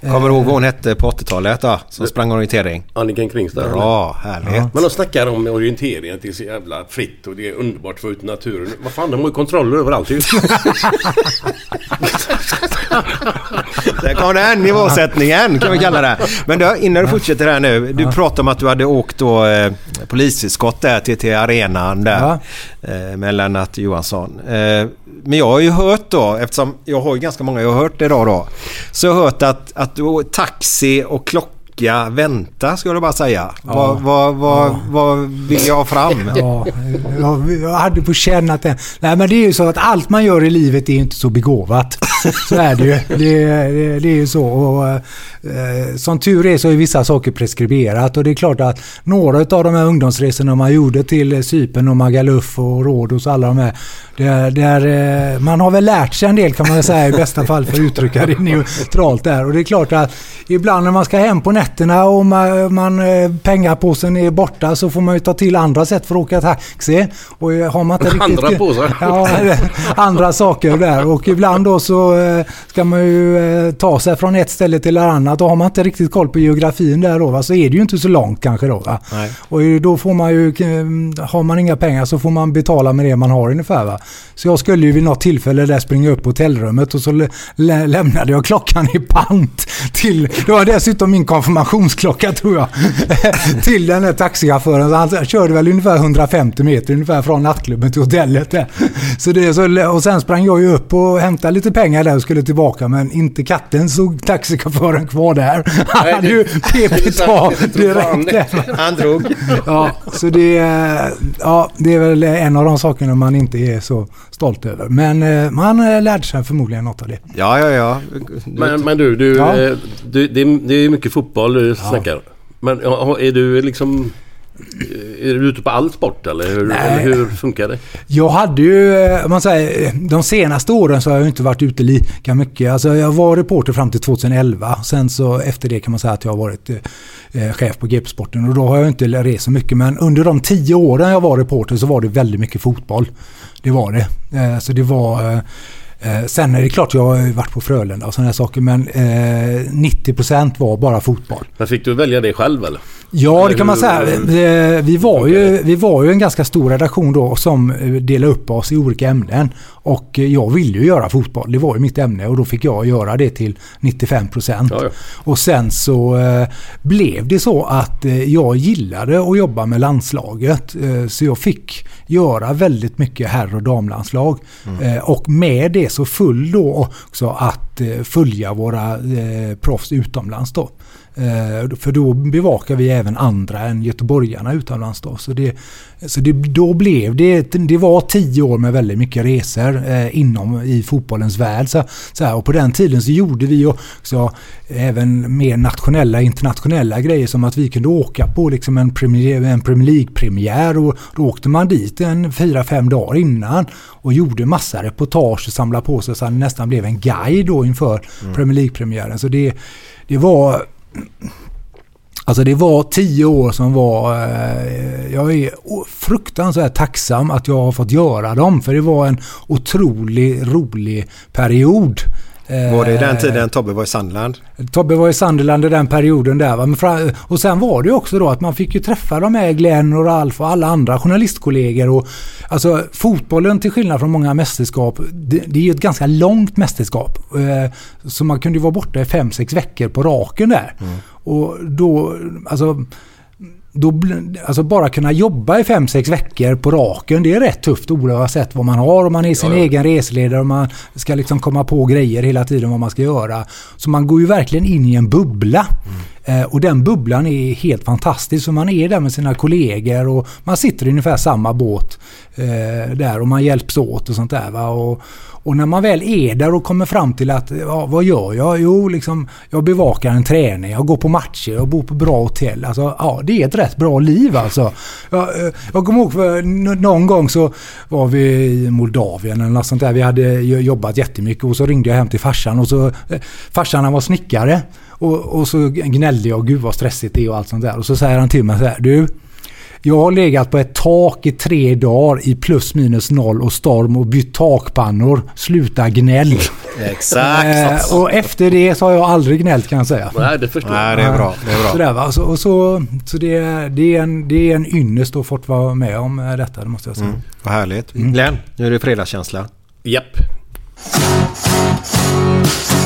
Kommer du ihåg vad hon hette på 80-talet då? Som sprang orientering? Anniken Kringstad. Bra, härligt. Ja. Men de snackar om orientering, att det är så jävla fritt och det är underbart få ut naturen. Vad fan, de har ju kontroller överallt ju. [LAUGHS] [LAUGHS] Där kom den nivåsättningen kan vi kalla det. Men du, innan du fortsätter här nu. Du pratade om att du hade åkt då eh, polisskott där till, till arenan där. Eh, med Lennart Johansson. Eh, men jag har ju hört då, eftersom jag har ju ganska många jag har hört idag då. Så jag har hört att, att taxi och klock orka vänta skulle jag bara säga. Vad, vad, vad, vad vill jag fram? [LAUGHS] Ja, jag, jag hade på känn att det... Nej men det är ju så att allt man gör i livet är inte så begåvat. [LAUGHS] Så är det ju. Det, det, det är ju så. Och, eh, som tur är så är vissa saker preskriberat och det är klart att några av de här ungdomsresorna man gjorde till Cypern och Magaluf och Rhodos och alla de här. Där, där, eh, man har väl lärt sig en del kan man säga i bästa fall för att uttrycka det [LAUGHS] neutralt där. Och det är klart att ibland när man ska hem på nätterna och man, man, eh, pengapåsen är borta så får man ju ta till andra sätt för att åka taxi. Och har man inte riktigt... Andra påsar? [LAUGHS] Ja, andra saker där. Och ibland då så eh, ska man ju eh, ta sig från ett ställe till ett annat. Och har man inte riktigt koll på geografin där då va, så är det ju inte så långt kanske då. Va? Nej. Och då får man ju, har man inga pengar så får man betala med det man har ungefär. Va? Så jag skulle ju vid något tillfälle där springa upp på hotellrummet och så lä lä lämnade jag klockan i pant till, det var dessutom min konfirmationsklocka tror jag, [LAUGHS] till den där taxichauffören. Han körde väl ungefär 150 meter ungefär från nattklubben till hotellet. Så det, så, och sen sprang jag ju upp och hämtade lite pengar där och skulle tillbaka men inte katten såg taxichauffören kvar där. [LAUGHS] Han hade ju pepit av [LAUGHS] direkt. Han drog. Ja, så det, ja, det är väl en av de sakerna man inte är så stolt över. Men eh, man eh, lärde sig förmodligen något av det. Ja, ja, ja. Men, men du, du, Ja. eh, du det, är, det är mycket fotboll du snackar. Men ja, är du liksom... Är du ute på all sport eller hur, eller hur funkar det? Jag hade ju, eh, man säger, de senaste åren så har jag inte varit ute lika mycket. Alltså jag var reporter fram till 2011. Sen så efter det kan man säga att jag har varit eh, chef på GP-sporten och då har jag inte rest så mycket. Men under de tio åren jag var reporter så var det väldigt mycket fotboll. Det var det. Eh, så det var... Eh, eh, sen är det klart jag har varit på Frölunda och sådana här saker men eh, 90% var bara fotboll. Men fick du välja det själv eller? Ja, det kan man säga. Vi, var ju, vi var ju en ganska stor redaktion då som eh, delade upp oss i olika ämnen. Och eh, jag ville ju göra fotboll. Det var ju mitt ämne och då fick jag göra det till 95 procent. Ja, ja. Och sen så eh, blev det så att jag gillade att jobba med landslaget. Så jag fick göra väldigt mycket herr och damlandslag. Eh, och med det så föll då också att följa våra proffs utomlands då. Eh, för då bevakar vi även andra än göteborgarna utomlands då. Så, det, så det, då blev det, det var tio år med väldigt mycket resor eh, inom i fotbollens värld. Så, så här, och på den tiden så gjorde vi också även mer nationella internationella grejer som att vi kunde åka på liksom en Premier, en Premier League-premiär och då åkte man dit en fyra, fem dagar innan och gjorde massa reportage och samlade på sig så att det nästan blev en guide då inför Premier League-premiären. Så det, det var Alltså det var tio år som var... Eh, jag är fruktansvärt tacksam att jag har fått göra dem. För det var en otroligt rolig period. Var det i den Eh, tiden Tobbe var i Sandland? Tobbe var i Sunderland i den perioden där. Va? Men fra, och sen var det ju också då att man fick ju träffa de här Glenn och Ralf och alla andra journalistkollegor. Och, alltså fotbollen till skillnad från många mästerskap, det, det är ju ett ganska långt mästerskap. Eh, så man kunde ju vara borta i fem sex veckor på raken där. Och då, alltså då, alltså bara kunna jobba i fem sex veckor på raken, det är rätt tufft oavsett vad man har. Om man är sin Ja, ja. egen reseledare och man ska liksom komma på grejer hela tiden vad man ska göra. Så man går ju verkligen in i en bubbla. Eh, och den bubblan är helt fantastisk. Så man är där med sina kollegor och man sitter i ungefär samma båt eh, där och man hjälps åt och sånt där. Va? Och, och när man väl är där och kommer fram till att, ja, vad gör jag? Jo, liksom, jag bevakar en träning, jag går på matcher, jag bor på bra hotell. Alltså, ja, det är ett rätt bra liv alltså. Jag, eh, jag kommer ihåg för någon gång så var vi i Moldavien eller något sånt där. Vi hade jobbat jättemycket och så ringde jag hem till farsan och så, eh, farsan han var snickare. Och, och så gnällde jag, gud vad stressigt det är och allt sånt där. Och så säger han till mig så här, du jag har legat på ett tak i tre dagar i plus minus noll och storm och bytt takpannor. Sluta gnäll. [LAUGHS] Exakt. Eh, och efter det så har jag aldrig gnällt kan jag säga. Nej, det förstår Nej, det är bra. Det är bra. Sådär, va? Så, och så, så det, är- det, är en, det är en ynnest att fått vara med om eh, detta, det måste jag säga. Mm, vad härligt. Glenn, nu är det fredagskänsla. Japp. Måndag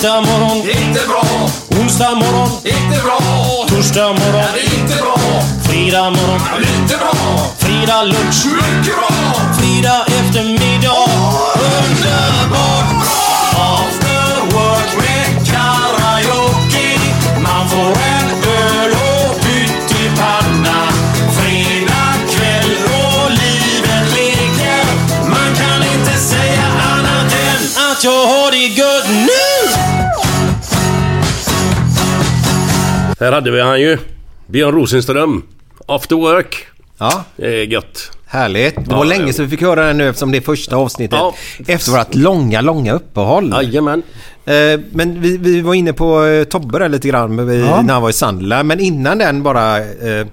Tisdag morgon, inte bra. Onsdag morgon, inte bra. Torsdag morgon, inte bra. Fredag morgon, lite bra. Fredag lunch, mycket bra. Fredag eftermiddag, underbart bra. After work med karaoke. Man får Här hade vi han ju. Björn Rosenström. After work. Ja. Det är gött. Härligt. Det var Ja, länge ja. sedan vi fick höra den nu eftersom det är första avsnittet. Ja. Efter vårt långa, långa uppehåll. Jajamän. Eh, Men vi, vi var inne på eh, Tobbe där lite grann med- Ja. när han var i Sandla. Men innan den bara... eh,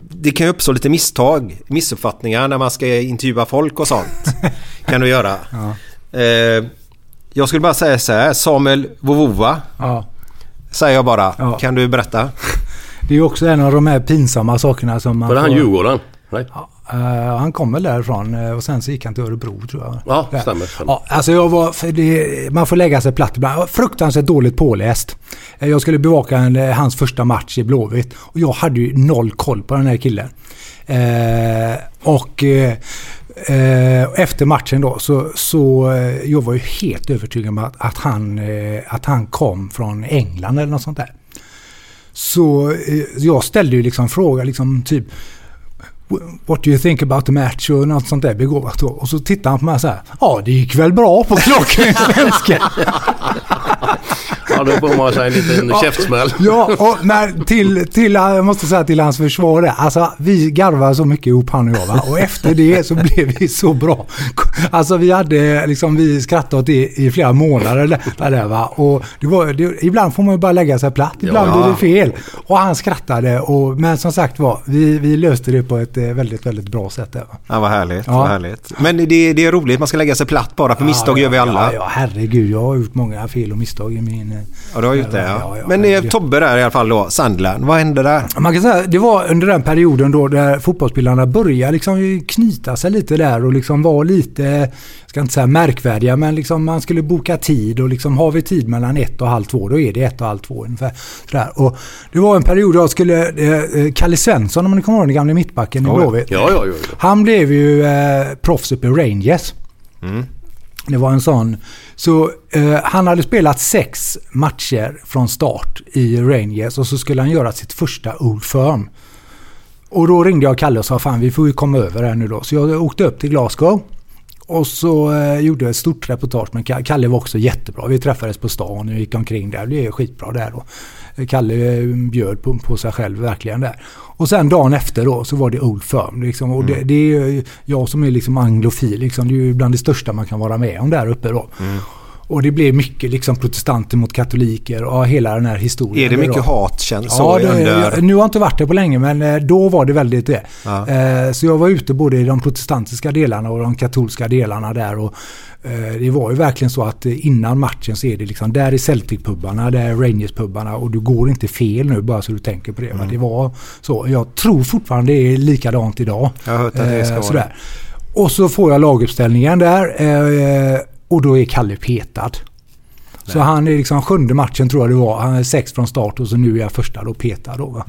Det kan ju uppstå lite misstag, missuppfattningar när man ska intervjua folk och sånt. [LAUGHS] kan du göra. Eh, Jag skulle bara säga så här. Samuel Vovova Ja. Säger jag bara. Ja. Kan du berätta? [LAUGHS] Det är också en av de här pinsamma sakerna som man Var det han får- Djurgården? Nej. Eh, han kom väl därifrån eh, och sen så gick han till Örebro tror jag. Ja, Där. stämmer. stämmer. Ja, alltså jag var, för det, man får lägga sig platt ibland. Fruktansvärt dåligt påläst. Eh, Jag skulle bevaka en, hans första match i Blåvitt och jag hade ju noll koll på den här killen. Eh, och eh, Eh, efter matchen då så, så eh, jag var ju helt övertygad om att, att, han, eh, att han kom från England eller något sånt där. Så eh, jag ställde ju liksom fråga liksom typ What do you think about the match och något sånt där begåvat då. Och så tittade han på mig så här. Ja, det gick väl bra på klockren svenska. [LAUGHS] Ja, då får man sig en liten käftsmäll. Ja, och men till, till, jag måste säga till hans försvar där. Alltså vi garvade så mycket ihop han och jag va. Och efter det så blev vi så bra. Alltså vi hade liksom, vi skrattade åt det i flera månader där, där va. Och det var, det, ibland får man ju bara lägga sig platt. Ibland Ja. blir det fel. Och han skrattade. Och, men som sagt var, vi, vi löste det på ett eh, väldigt, väldigt bra sätt där va. Ja, vad härligt. Ja. Vad härligt. Men det, det är roligt. Man ska lägga sig platt bara för misstag ja, gör vi alla. Ja, ja, herregud. Jag har gjort många fel och misstag i min... Ja, du har gjort det ja. Ja, ja, Men eh, herregud. Tobbe där i alla fall då, Sandland. Vad hände där? Man kan säga det var under den perioden då där fotbollsspelarna började liksom knyta sig lite där och liksom var lite, jag ska inte säga märkvärdiga, men liksom man skulle boka tid och liksom har vi tid mellan ett och halv två, då är det ett och halv två ungefär. Sådär. Och det var en period då jag skulle, eh, eh, Kalle Svensson om ni kommer ihåg den gamla mittbacken i Blåvitt. ja, ja, ja. Han blev ju eh, proffs uppe i Rangers. Det var en sån. Så eh, han hade spelat sex matcher från start i Rangers och så skulle han göra sitt första Old Firm. Och då ringde jag Kalle och sa fan vi får ju komma över här nu då. Så jag åkte upp till Glasgow. Och så eh, gjorde jag ett stort reportage med Ka- Kalle var också jättebra. Vi träffades på stan och gick omkring där. Det är skitbra där då. Kalle eh, bjöd på, på sig själv verkligen där. Och sen dagen efter då så var det Old Firm. Liksom, och det, det är jag som är liksom anglofil. Liksom, det är ju bland det största man kan vara med om där uppe då. Och det blev mycket liksom protestanter mot katoliker och hela den här historien. Är det mycket då. hatkänslor Ja, det, under... nu har jag inte varit där på länge men eh, då var det väldigt det. Ja. Eh, Så jag var ute både i de protestantiska delarna och de katolska delarna där. Och eh, det var ju verkligen så att innan matchen så är det liksom, där är Celtic-pubbarna, där är Rangers-pubbarna och du går inte fel nu bara så du tänker på det. Mm. Det var så. Jag tror fortfarande det är likadant idag. Jag har hört att det ska vara sådär. Och så får jag laguppställningen där och då är Kalle petad. Så han är liksom sjunde matchen tror jag det var. Han är sex från start och så nu är jag första då petad då. Va?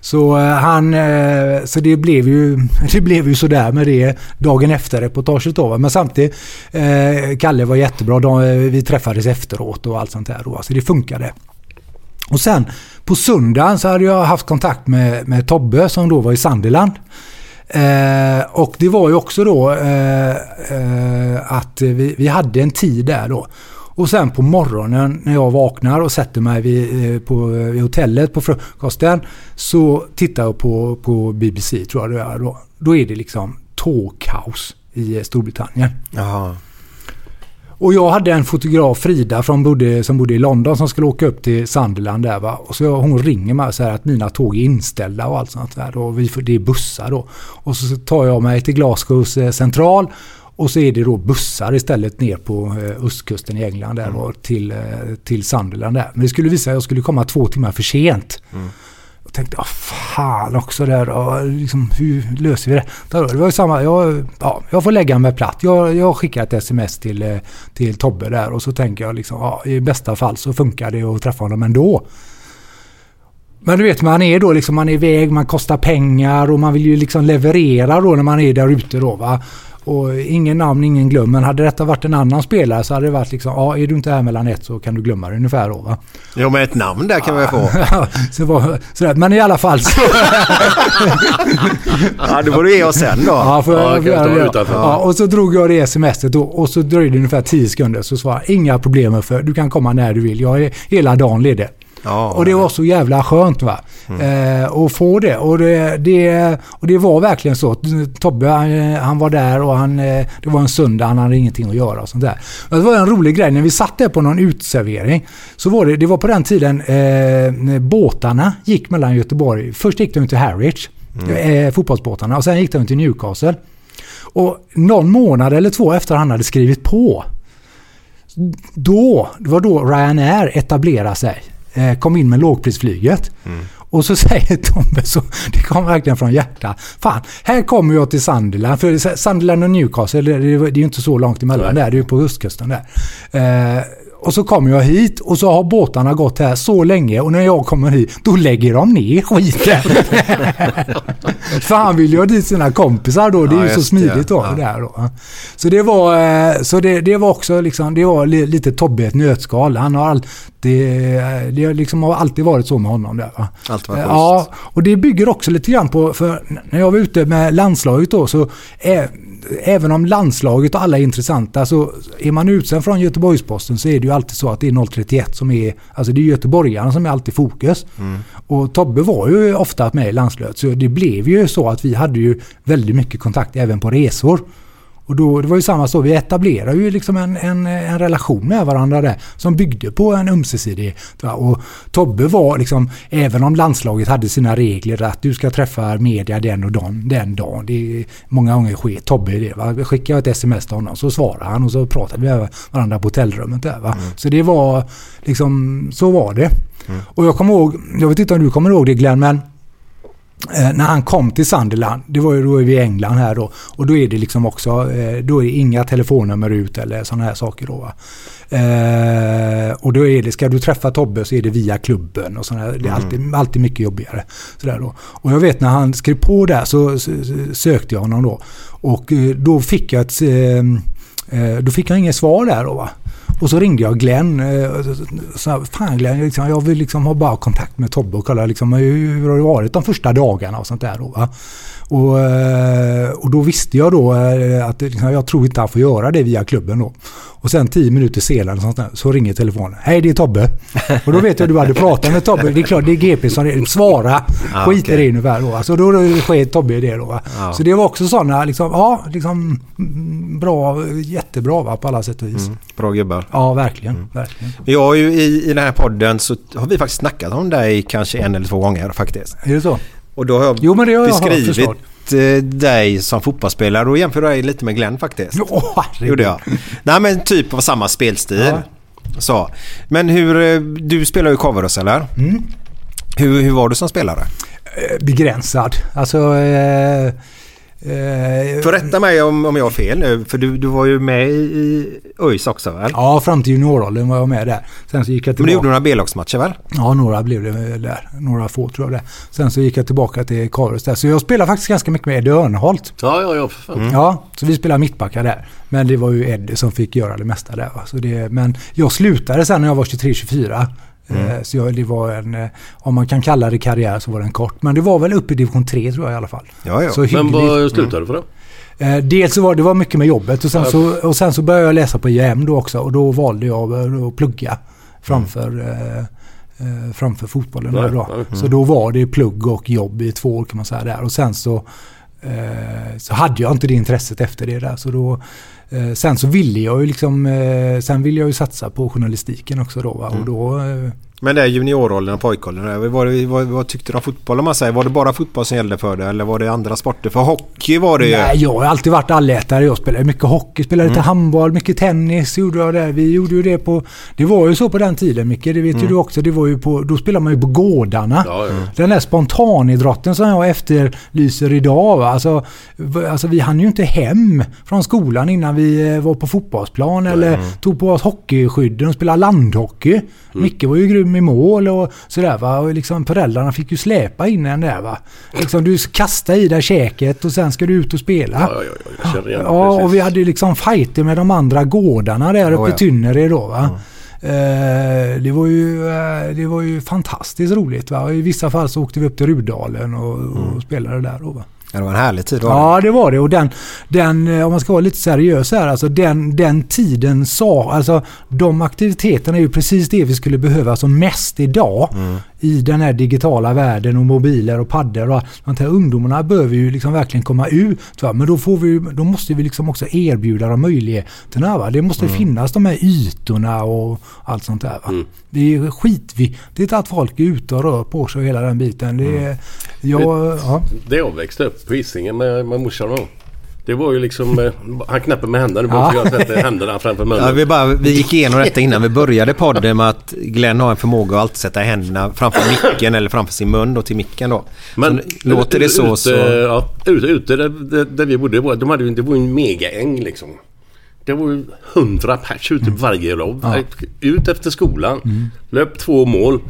Så eh, han, eh, så det blev ju, [LAUGHS] det blev ju sådär med det dagen efter reportaget då. Men samtidigt, eh, Kalle var jättebra. De, vi träffades efteråt och allt sånt där då. Så det funkade. Och sen på söndagen så hade jag haft kontakt med, med Tobbe som då var i Sunderland. Eh, och det var ju också då eh, eh, att vi, vi hade en tid där då. Och sen på morgonen när jag vaknar och sätter mig vid, eh, på, vid hotellet på frukosten så tittar jag på, på BBC tror jag det är då. Då är det liksom tågkaos i Storbritannien. Aha. Och jag hade en fotograf, Frida, från bodde, som bodde i London som skulle åka upp till Sunderland där va. Och så hon ringer mig och säger att mina tåg är inställda och allt sånt där. Och vi får, det är bussar då. Och så tar jag mig till Glasgows eh, central. Och så är det då bussar istället ner på eh, östkusten i England där då, till, eh, till Sunderland där. Men det skulle visa att jag skulle komma två timmar för sent. Och tänkte, ah, fan också där. Och liksom, hur löser vi det? Det var ju samma, jag, ja, jag får lägga mig platt. Jag, jag skickar ett sms till, eh, till Tobbe där och så tänker jag liksom, ja, i bästa fall så funkar det att träffa honom ändå. Men du vet, man är då liksom, man är iväg, man kostar pengar och man vill ju liksom leverera då när man är där ute då va. Och ingen namn, ingen glöm. Men hade detta varit en annan spelare så hade det varit liksom, ja är du inte här mellan ett så kan du glömma det ungefär då va. Jo, men ett namn där kan vi få. [LAUGHS] så var, sådär. Men i alla fall så... [LAUGHS] Ja, det får du ge oss sen då. Ja, jag, Ja, jag jag utanför. ja, och så drog jag det smset då och så dröjde det ungefär 10 sekunder så svarade jag, inga problem för du kan komma när du vill. Jag är hela dagen ledig. Ja, Och det var så jävla skönt va. Mm. Eh, att få det. Och det, det. och det var verkligen så. Tobbe han, han var där och han, eh, det var en söndag, han hade ingenting att göra och sånt där. Och det var en rolig grej, när vi satt där på någon utservering. Så var det, det var på den tiden eh, båtarna gick mellan Göteborg. Först gick de till Harwich, eh, fotbollsbåtarna, och sen gick de till Newcastle. Och någon månad eller två efter han hade skrivit på då, det var då Ryanair etablerade sig. Eh, kom in med lågprisflyget. Och så [LAUGHS] säger Tobbe, så, det kom verkligen från hjärtat. Fan, här kommer jag till Sunderland. För Sunderland och Newcastle, det är ju inte så långt emellan där. Det är ju på östkusten där. Eh, och så kommer jag hit och så har båtarna gått här så länge och när jag kommer hit då lägger de ner skiten. [LAUGHS] För han vill ju ha dit sina kompisar då. Det är Ja, ju så smidigt då. Ja. Där då. Så det var, eh, så det, det var också liksom, det var li- lite Tobbe i ett nötskal. Han har alltid, det har liksom har alltid varit så med honom där va. Allt var Eh. Ja, och det bygger också lite grann på, för när jag var ute med landslaget då så ä, även om landslaget och alla är intressanta så är man utsänd från Göteborgsposten så är det ju alltid så att det är 031 som är, alltså det är göteborgarna som är alltid fokus. Och Tobbe var ju ofta med i landslaget så det blev ju så att vi hade ju väldigt mycket kontakt även på resor. Och då, det var ju samma så, vi etablerade ju liksom en, en, en relation med varandra där som byggde på en ömsesidighet. va. Och Tobbe var liksom, även om landslaget hade sina regler att du ska träffa media den och den, den dagen. Det många gånger sker Tobbe det. Va? Skickar jag ett sms till honom så svarar han och så pratar vi med varandra på hotellrummet där. Va? Så det var liksom, så var det. Och jag kommer ihåg, jag vet inte om du kommer ihåg det Glenn, men när han kom till Sunderland, det var ju då i England här då, och då är det liksom också, eh, då är det inga telefonnummer ut eller sådana här saker då. Va? Eh, och då är det, ska du träffa Tobbe så är det via klubben och sådana här, det är alltid, alltid mycket jobbigare. Sådär då. Och jag vet när han skrev på där så, sökte jag honom då. Och eh, då fick jag ett, eh, eh, då fick jag inget svar där då va. Och så ringde jag Glenn. Eh, så- Så, fan Glenn, liksom, jag vill liksom ha bara kontakt med Tobbe och kolla liksom, hur hur har det varit de första dagarna och sånt där. Då, va? Och, eh, och då visste jag då eh, att liksom, jag tror inte han får göra det via klubben då. Och sen tio minuter senare sånt där, så ringer telefonen. Hej det är Tobbe. Och då vet jag att du hade pratat med Tobbe. Det är klart det är GP som ringer. Svara. Ja, Skit i okej. det ungefär då. Alltså då då sket Tobbe i det då. Ja. Så det var också sådana liksom, ja liksom mm, bra, jättebra va, på alla sätt och vis. Mm, bra gubbar. Ja, verkligen. verkligen. Jag har ju i, i den här podden så har vi faktiskt snackat om dig kanske en eller två gånger faktiskt. Är det så? Och då har jag Jo, men det har jag hört, beskrivit eh, dig som fotbollsspelare och jämför dig lite med Glenn faktiskt. Herregud. gjorde jag. Nej men typ av samma spelstil. Så. Men hur, eh, du spelar ju coverus eller? Mm. Hur, hur var du som spelare? Eh, Begränsad. Alltså... Eh, eh, Får rätta mig om, om jag har fel nu för du, du var ju med i, i ÖIS också väl? Ja, fram till junioråldern var jag med där. Sen så gick jag Men du tillbaka. gjorde några B-lagsmatcher väl? Ja, några blev det där. Några få tror jag det. Sen så gick jag tillbaka till Karus där. Så jag spelar faktiskt ganska mycket med Eddie Örneholt. Ja, ja, ja. För fan. Ja, så vi spelar mittbackar där. Men det var ju Eddie som fick göra det mesta där. Va? Så det, men jag slutade sen när jag var 23-24. Mm. Eh, Så jag, det var en, eh, om man kan kalla det karriär så var den kort. Men det var väl uppe i division 3 tror jag i alla fall. Ja, ja. Så Men vad slutade du för då? Eh, dels så var det var mycket med jobbet och sen, så, och sen så började jag läsa på IM då också och då valde jag att plugga framför, eh, eh, framför fotbollen. Där då. ja. Så då var det plugg och jobb i två år kan man säga där. Och sen så, så hade jag inte det intresset efter det där. Så då, eh, sen så ville jag ju liksom, eh, sen ville jag ju satsa på journalistiken också då. Va? Och då eh, Men det är junioråldern och pojkåldern. Vad, vad, vad tyckte du om fotboll om man säger? Var det bara fotboll som gällde för dig eller var det andra sporter? För hockey var det ju... Nej, jag har alltid varit allätare. Jag spelade mycket hockey, spelade lite Mm. handboll, mycket tennis gjorde jag där. Vi gjorde ju det på... Det var ju så på den tiden Micke, det vet ju Mm. du också. Det var ju på, då spelade man ju på gårdarna. Ja, ja. Den där spontanidrotten som jag efterlyser idag. Va? Alltså, alltså vi hann ju inte hem från skolan innan vi eh, var på fotbollsplan eller Mm. tog på oss hockeyskydden och spelade landhockey. Micke var ju grym i mål och sådär va. Och liksom föräldrarna fick ju släpa in en där va. Liksom du kasta i dig käket och sen ska du ut och spela. Ja, ja, ja, jag känner igen Ja, precis. och vi hade ju liksom fighter med de andra gårdarna där uppe i ja. Tynnered då va. Eh, det, var ju, eh, det var ju fantastiskt roligt va. I vissa fall så åkte vi upp till Rudalen och, och spelade där då va. Ja, det var en härlig tid. var det. Ja, det var det. Och den, den, eh, om man ska vara lite seriös här, alltså den, den tiden sa, alltså de aktiviteterna är ju precis det vi skulle behöva som mest idag i den här digitala världen och mobiler och paddor och. De här ungdomarna behöver ju liksom verkligen komma ut. Va? Men då, får vi, då måste vi liksom också erbjuda dem möjligheterna. Va? Det måste finnas de här ytorna och allt sånt där. Va? Det är skitviktigt att folk är ute och rör på sig och hela den biten. Det är, jag, ja. Det jag växte upp på Hisingen med, med morsan och Det var ju liksom... eh, Han knäpper med händerna. Ja. ja. jag sätter händerna framför munnen. Ja, vi, bara, vi gick igenom detta innan vi började podden med att Glenn har en förmåga att alltid sätta händerna framför micken eller framför sin mun då till micken då. Men så, låter det så ute, så... Ja, ute, ute där, där, där vi bodde, de hade ju, det var ju en megaäng liksom. Det var ju hundra pers ute på varje lobb. Ja. Ut efter skolan. Mm. Löp två mål.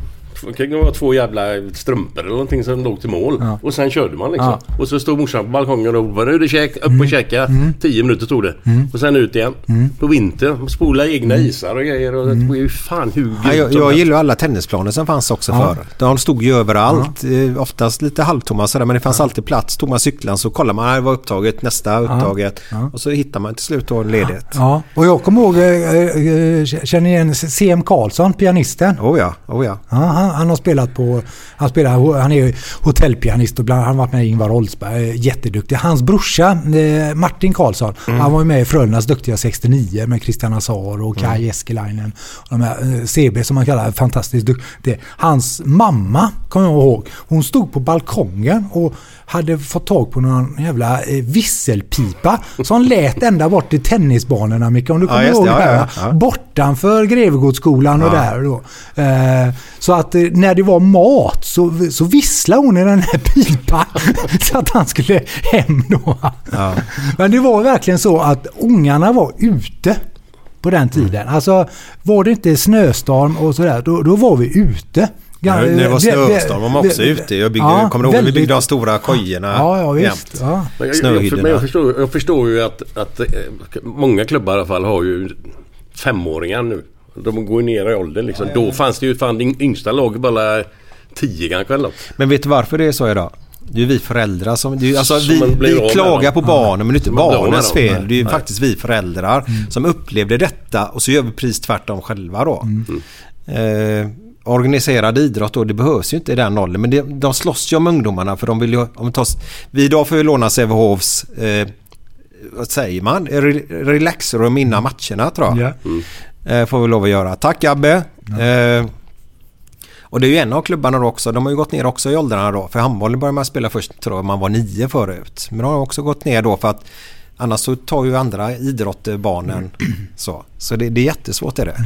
Det kan vara två jävla strumpor eller någonting som låg till mål. Ja. Och sen körde man liksom. Ja. Och så stod morsan på balkongen och var nu det käk, upp och käka. Mm. Tio minuter tog det. Mm. Och sen ut igen. Mm. På vintern. Spola egna isar och grejer. Och det var ju fan hur Ja, jag, jag gillar alla tennisplaner som fanns också Ja. förr. De stod ju överallt. Eh, Oftast lite halvtomma sådär men det fanns alltid plats. Tog man cyklan så kollar man, "Ah, det var upptaget, nästa upptaget. Ja. Och så hittar man till slut då en ledighet. Ja, och jag kommer ihåg, äh, äh, känner igen C.M. Karlsson, pianisten. Oh ja, oh ja. Ja, han, han har spelat på, han, spelar, han är hotellpianist och bland, han har varit med i Ingvar Oldsberg, eh, jätteduktig. Hans brorsa eh, Martin Karlsson, Mm. han var ju med i Frölundas duktiga 69 med Christian Azar och Kai Mm. Eskeläinen. Och De här, eh, CB som man kallar fantastiskt duktig. Hans mamma, kommer jag ihåg, hon stod på balkongen och hade fått tag på någon jävla visselpipa som lät ända bort till tennisbanorna Micke, om du Ja, kommer just ihåg det. Ja, här, ja, ja. Bortanför Grevegårdsskolan och Ja. där då. Så att när det var mat så, så visslade hon i den här pipan [LAUGHS] så att han skulle hem då. Ja. Men det var verkligen så att ungarna var ute på den tiden. Alltså var det inte snöstorm och sådär, då, då var vi ute. Ja, när det var snöstorm var man också ute. Jag byggde, Ja, kommer du ihåg när vi väldigt- byggde de stora kojorna Ja, ja visst. jämt? Ja. Men jag, jag, Snöhyddorna. men jag, förstår, jag förstår ju att, att eh, många klubbar i alla fall har ju femåringar nu. De går ner i åldern liksom. Då fanns det ju fan yng- yngsta laget bara 10 kanske eller något. Men vet du varför det är så idag? Det är vi föräldrar som... Det är, alltså, Som vi, vi klagar på barnen men det är inte barnens fel. Det är ju Nej. faktiskt vi föräldrar som upplevde detta och så gör vi precis tvärtom själva då. Eh, organiserad idrott då, det behövs ju inte i den åldern. Men det, de slåss ju om ungdomarna för de vill ju... Om vi, tar, vi idag får ju låna Sävehofs... Eh, vad säger man? Re, relaxrum innan matcherna tror jag. Ja. Eh, får vi lov att göra. Tack Abbe! Eh, och det är ju en av klubbarna då också. De har ju gått ner också i åldrarna då. För handbollen började man spela först tror jag man var nio förut. Men de har också gått ner då för att annars så tar ju andra idrotter barnen. Så, så det, det är jättesvårt är det.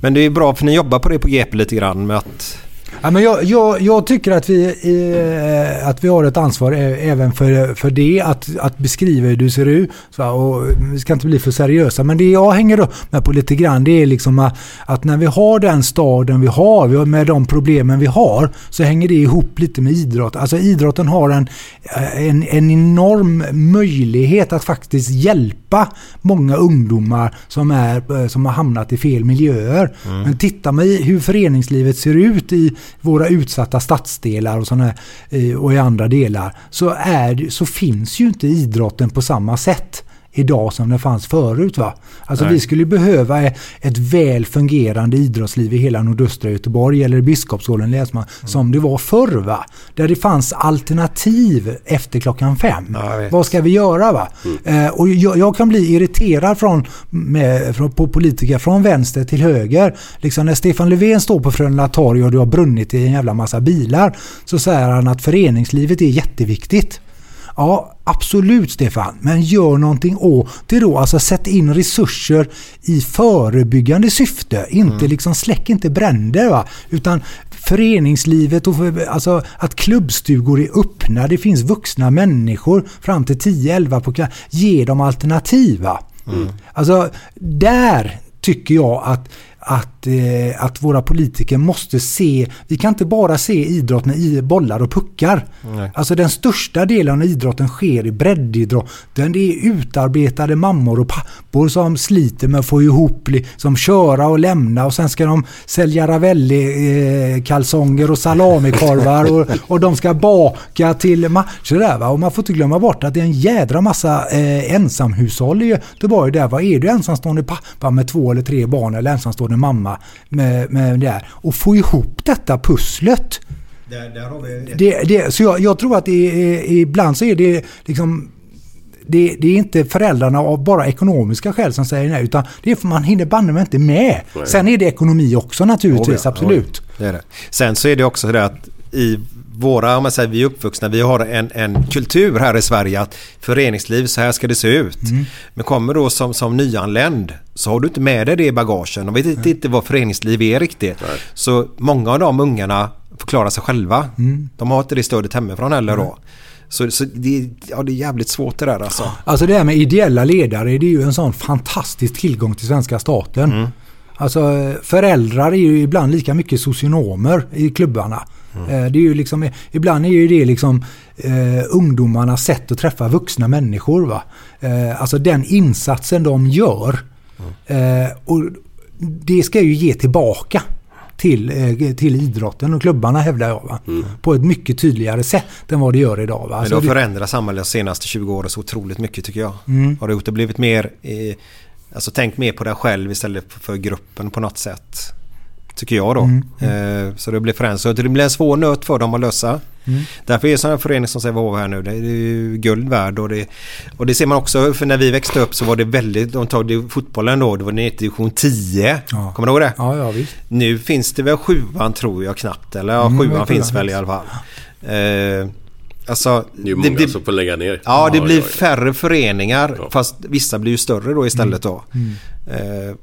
Men det är bra för ni jobbar på det på GP lite grann med att Ja, men jag, jag, jag tycker att vi, eh, att vi har ett ansvar även för, för det, att, att beskriva hur du ser ut. Så, och vi ska inte bli för seriösa, men det jag hänger upp med på lite grann det är liksom att, att när vi har den staden vi har, med de problemen vi har, så hänger det ihop lite med idrott. Alltså idrotten har en, en, en enorm möjlighet att faktiskt hjälpa många ungdomar som, är, eh, som har hamnat i fel miljöer. Men tittar man i hur föreningslivet ser ut i, våra utsatta stadsdelar och, såna eh, och i andra delar så, är, så finns ju inte idrotten på samma sätt idag som den fanns förut. Va? Alltså Nej. vi skulle behöva ett väl fungerande idrottsliv i hela nordöstra Göteborg eller Biskopsgården Läsman som det var förr. Va? Där det fanns alternativ efter klockan fem. Vad ska vi göra? Va? Eh, och jag, jag kan bli irriterad från, med, från, på politiker från vänster till höger. Liksom när Stefan Löfven står på Frölunda torg och det har brunnit i en jävla massa bilar så säger han att föreningslivet är jätteviktigt. Ja, absolut Stefan. Men gör någonting åt det då. Alltså sätt in resurser i förebyggande syfte. Inte liksom släck inte bränder. Va? Utan föreningslivet och för, alltså att klubbstugor är öppna. Det finns vuxna människor fram till 10-11 på kvällen. Ge dem alternativ. Va? Alltså där tycker jag att att, eh, att våra politiker måste se, vi kan inte bara se idrotten i bollar och puckar. Nej. Alltså den största delen av idrotten sker i breddidrotten. Det är utarbetade mammor och pappor som sliter med att få ihop, som köra och lämna och sen ska de sälja Ravelli-kalsonger och salamikorvar och, och de ska baka till matcher där va. Och man får inte glömma bort att det är en jädra massa eh, ensamhushåll i Göteborg där. Vad är du ensamstående pappa med två eller tre barn eller ensamstående mamma med, med det här. Och få ihop detta pusslet. Där, där har vi Det, det, så jag, jag tror att det är, ibland så är det liksom det, det är inte föräldrarna av bara ekonomiska skäl som säger nej utan det är för man hinner banne mig inte med. Nej. Sen är det ekonomi också naturligtvis, Oh ja, absolut. oh ja, det är det. Sen så är det också det att i våra, om man säger vi är uppvuxna, vi har en, en kultur här i Sverige att föreningsliv, så här ska det se ut. Mm. Men kommer då som, som nyanländ så har du inte med dig det i bagagen och vet inte, inte vad föreningsliv är riktigt. Så många av de ungarna får klara sig själva. Mm. De har inte det stödet hemifrån heller då. Så, så det, ja, det är jävligt svårt det där alltså. Alltså det här med ideella ledare, det är ju en sån fantastisk tillgång till svenska staten. Mm. Alltså föräldrar är ju ibland lika mycket socionomer i klubbarna. Mm. Det är ju liksom, ibland är ju det liksom eh, ungdomarnas sätt att träffa vuxna människor. Va? Eh, alltså den insatsen de gör. Mm. Eh, och det ska ju ge tillbaka till, eh, till idrotten och klubbarna hävdar jag. Va? På ett mycket tydligare sätt än vad det gör idag. Va? Men Alltså det har förändrat samhället de senaste 20 åren så otroligt mycket tycker jag. Mm. Har det gjort det blivit mer, eh, alltså tänk mer på dig själv istället för gruppen på något sätt. Tycker jag då. Mm, Eh, så det blir förändrat. Så det blir en svår nöt för dem att lösa. Mm. Därför är sådana föreningar som Sävehof här nu, det är ju guld värd. Och det, och det ser man också, för när vi växte upp så var det väldigt, de tog det, fotbollen då, det var ner till division 10. Ja. Kommer du ihåg det? Ja, ja visst. Nu finns det väl sjuan tror jag knappt. Eller ja, Mm, sjuan sjuan finns väl i alla fall. Eh, alltså, Det är många som får lägga ner. Ja, det Ja, blir ja, ja. färre föreningar. Fast vissa blir ju större då istället då. Mm. Eh,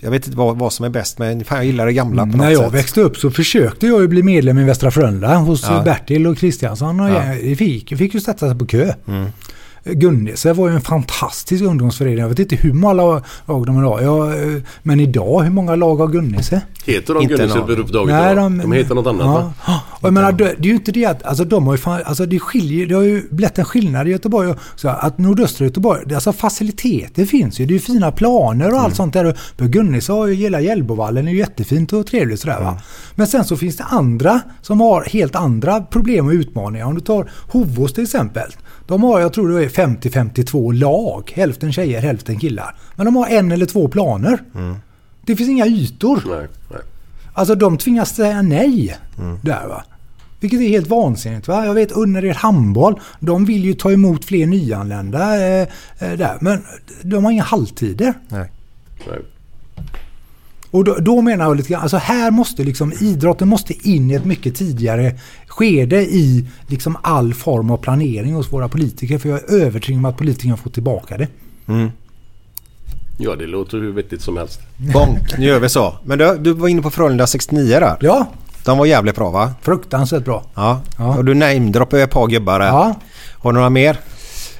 jag vet inte vad, vad som är bäst men fan, jag gillar det gamla på något När jag sätt. växte upp så försökte jag ju bli medlem i Västra Frölunda hos Ja. Bertil och Kristiansson. Och Ja. jag, fick, fick ju sätta sig på kö. Mm. Gunnese var ju en fantastisk ungdomsförening. Jag vet inte hur många lag de har. Jag, eh, men idag, hur många lag har Gunnese? Heter de Inte Gunnese överhuvudtaget? Nej, idag? de- de heter något annat va? Ja. Och jag menar, det, det är ju inte det att, alltså de har ju fan, alltså det skiljer, det har ju blivit en skillnad i Göteborg också. Att nordöstra Göteborg, det- alltså faciliteter finns ju. Det är ju fina planer och allt sånt där. För Gunnisa har ju hela Hjällbovallen, det är ju jättefint och trevligt sådär va. Men sen så finns det andra som har helt andra problem och utmaningar. Om du tar Hovås till exempel. De har, jag tror det är 50-52 lag. Hälften tjejer, hälften killar. Men de har en eller två planer. Det finns inga ytor. Nej, nej. Alltså de tvingas säga nej där va. Vilket är helt vansinnigt va. Jag vet Önnered Handboll, de vill ju ta emot fler nyanlända eh, eh, där. Men de har inga halvtider. Nej. nej. Och då, då menar jag lite grann, alltså här måste liksom idrotten måste in i ett mycket tidigare skede i liksom all form av planering hos våra politiker. För jag är övertygad om att politikerna får tillbaka det. Mm. Ja, det låter hur vettigt som helst. Bonk, nu gör vi så. Men du, du var inne på Frölunda 69 där. Ja, De var jävligt bra va? fruktansvärt bra. Ja. Ja. Och du namedroppade ett par gubbar där. Ja. Har du några mer?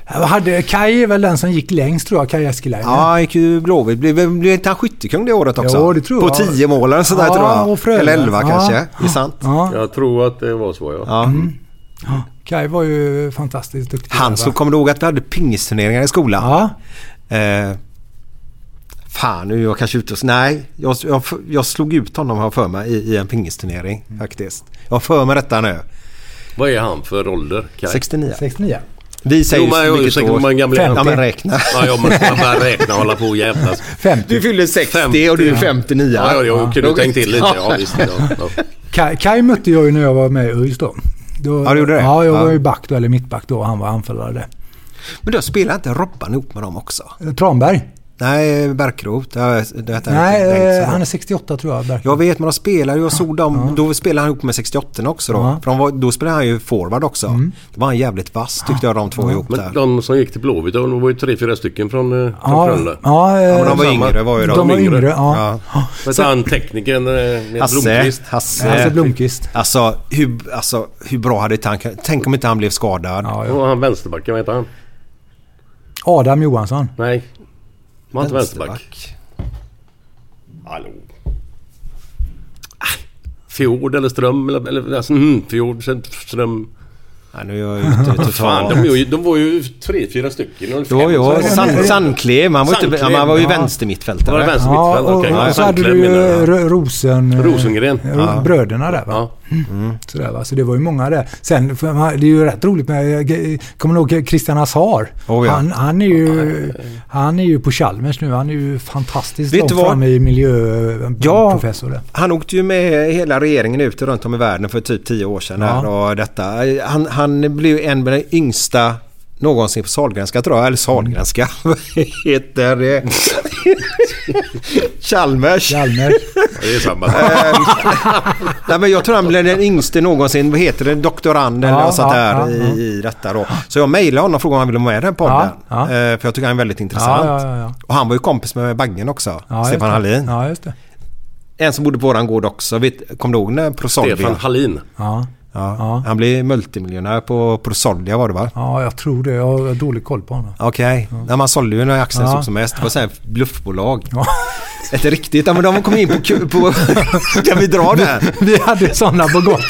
Hade, Kai är väl den som gick längst tror jag, Kai Eskeläinen. Ja, gick ju Blåvitt. Blev, blev inte han skyttekung det året också? Jo, det tror På jag. 10 mål eller sådär Ja, tror jag. och. Eller 11 Ja. kanske. Det är sant. Ja. Jag tror att det var så ja. Ja. Mm. Kai var ju fantastiskt duktig. Han va? kommer du ihåg att vi hade pingisturneringar i skolan? Ja. Eh, Fan, nu är jag kanske ute och... Nej, jag, jag, jag slog ut honom har för mig i, i en pingisturnering faktiskt. Jag har för mig detta nu. Vad är han för ålder? Kaj? 69. 69. Vi säger Jo, men vilket på år. är han? Ja, men räkna. [LAUGHS] Ja, jag måste man bara räkna och hålla på och jävlas. 50. Du fyller 60 och du är 59. Ja, ja, jag kunde tänkt till lite. Ja, visst. Ja, ja. Kai, Kai mötte jag ju när jag var med i ÖIS då. då. Ja, du gjorde det? Ja, jag Ja. var ju back då, eller mittback då. Han var anfallare. Men då spelar inte Robban ihop med dem också? Tranberg? Nej, Bärkroth. Ja, Nej, eh, Bengtsson. han är 68 tror jag. Berk. Jag vet, men de spelar ju. Jag såg dem. Då spelade han ihop med 68 också då. Ja. Mm. För var, då spelade han ju forward också. Då var han jävligt vass tyckte jag de två ihop Men där. de som gick till Blåvitt, de var ju tre, fyra stycken från, eh, från Ja, Frölunda. ja, Ja, men de var samma. yngre var ju de. de var yngre. Ja. Vet du han teknikern eh, Hasse, Blomqvist? Hasse. Hasse Blomqvist. Alltså hur, alltså, hur bra hade han... Tänk om inte han blev skadad. Ja, ja. Och han vänsterbacken, vad heter han? Adam Johansson. Nej. Var inte vänsterback? Hallå? Ah, Fjord eller Ström eller... eller alltså, mm, Fjord, Ström. Ja, nu är jag ute Vad [LAUGHS] fan, totalt. de, är ju- de var ju tre, fyra stycken. eller Jo, fem, jo. Sand, Sandklev. Han var, inte, Sandklev, han var ju ja. vänstermittfältare. Var det vänster Ja, och, Okej, och så hade du ju Rosen... eh, Rosengren. Ro- Ja. Bröderna där va? Ja. Sådär, va? Så det var ju många där. Sen, det är ju rätt roligt med, eh, kommer du ihåg Christian Azar? Oh, ja. han, han, är ju, han är ju på Chalmers nu. Han är ju fantastiskt Vet långt du vad? fram i miljöprofessor. där. Han åkte ju med hela regeringen ut runt om i världen för typ tio år sedan. Ja. Och detta. Han, han blev en av de yngsta någonsin på Sahlgrenska tror jag. Eller Sahlgrenska. [LAUGHS] Vad heter det? [LAUGHS] Chalmers. Chalmers. [LAUGHS] Det är samma. Nej, men jag tror han blev den yngste någonsin. Vad heter det? Doktorand eller Ja, något sånt där ja, i, ja. i detta då. Så jag mejlade honom och frågade om han ville vara med i den podden. Eh, För jag tycker han är väldigt intressant. Och han var ju kompis med Baggen också. Stefan. Hallin. En som bodde på våran gård också. Vet, kommer du ihåg när Prosolvia? Stefan Hallin. Ja. Ja. Ja. Han blev multimiljonär på Prosolvia var det va? ja, jag tror det. Jag har dålig koll på honom. Okej. Okay. Man sålde ju några aktier Ja. som mest. Det var så här bluffbolag. Ja. [LAUGHS] Ett riktigt. Ja men de kom in på... på [LAUGHS] kan vi dra det? Vi hade sådana på Gotland.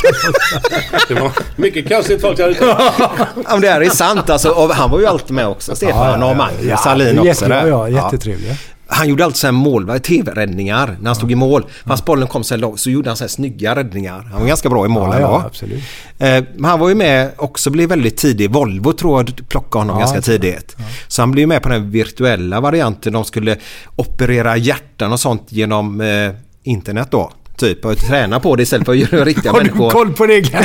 Det var mycket konstigt folk hade Ja men det här är sant alltså. Och han var ju alltid med också. Stefan och Magnus Hallin också. jätte, där. ja, jättetrevliga. Han gjorde alltid så här mål, tv-räddningar när han stod i mål. Fast bollen kom så långt så gjorde han så här snygga räddningar. Han var ganska bra i mål Ja, ja, absolut. Eh, Men han var ju med också, blev väldigt tidig. Volvo tror jag plockade honom Ja, ganska tidigt. Så han blev med på den virtuella varianten. De skulle operera hjärtan och sånt genom eh, internet då. Typ och träna på det istället för att göra [LAUGHS] riktiga Har du människor. koll på det? Glenn?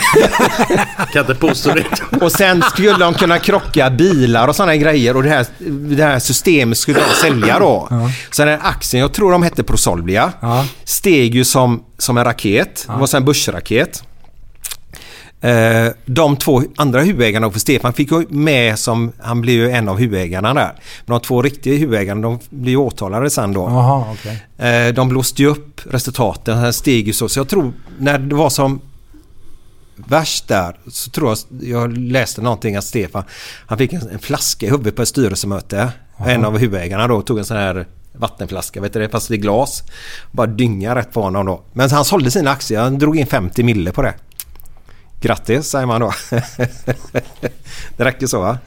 [LAUGHS] Kan inte påstå det. [LAUGHS] Och sen skulle de kunna krocka bilar och sådana grejer och det här, det här systemet skulle de sälja då. Så den här aktien, jag tror de hette Prosolvia, Ja. steg ju som, som en raket. Det var en börsraket. Eh, De två andra huvudägarna för Stefan fick ju med som, han blev ju en av huvudägarna där. Men de två riktiga huvudägarna de blev åtalade sen då. Jaha, okej. Eh, De blåste ju upp resultaten, han steg ju så. Så jag tror när det var som värst där så tror jag, jag läste någonting att Stefan han fick en, en flaska i huvudet på ett styrelsemöte. En av huvudägarna då tog en sån här vattenflaska, vet du det, fast i glas. Bara dynga rätt på honom då. Men han sålde sina aktier, han drog in 50 mille på det. Grattis säger man då. [LAUGHS] det räcker så va?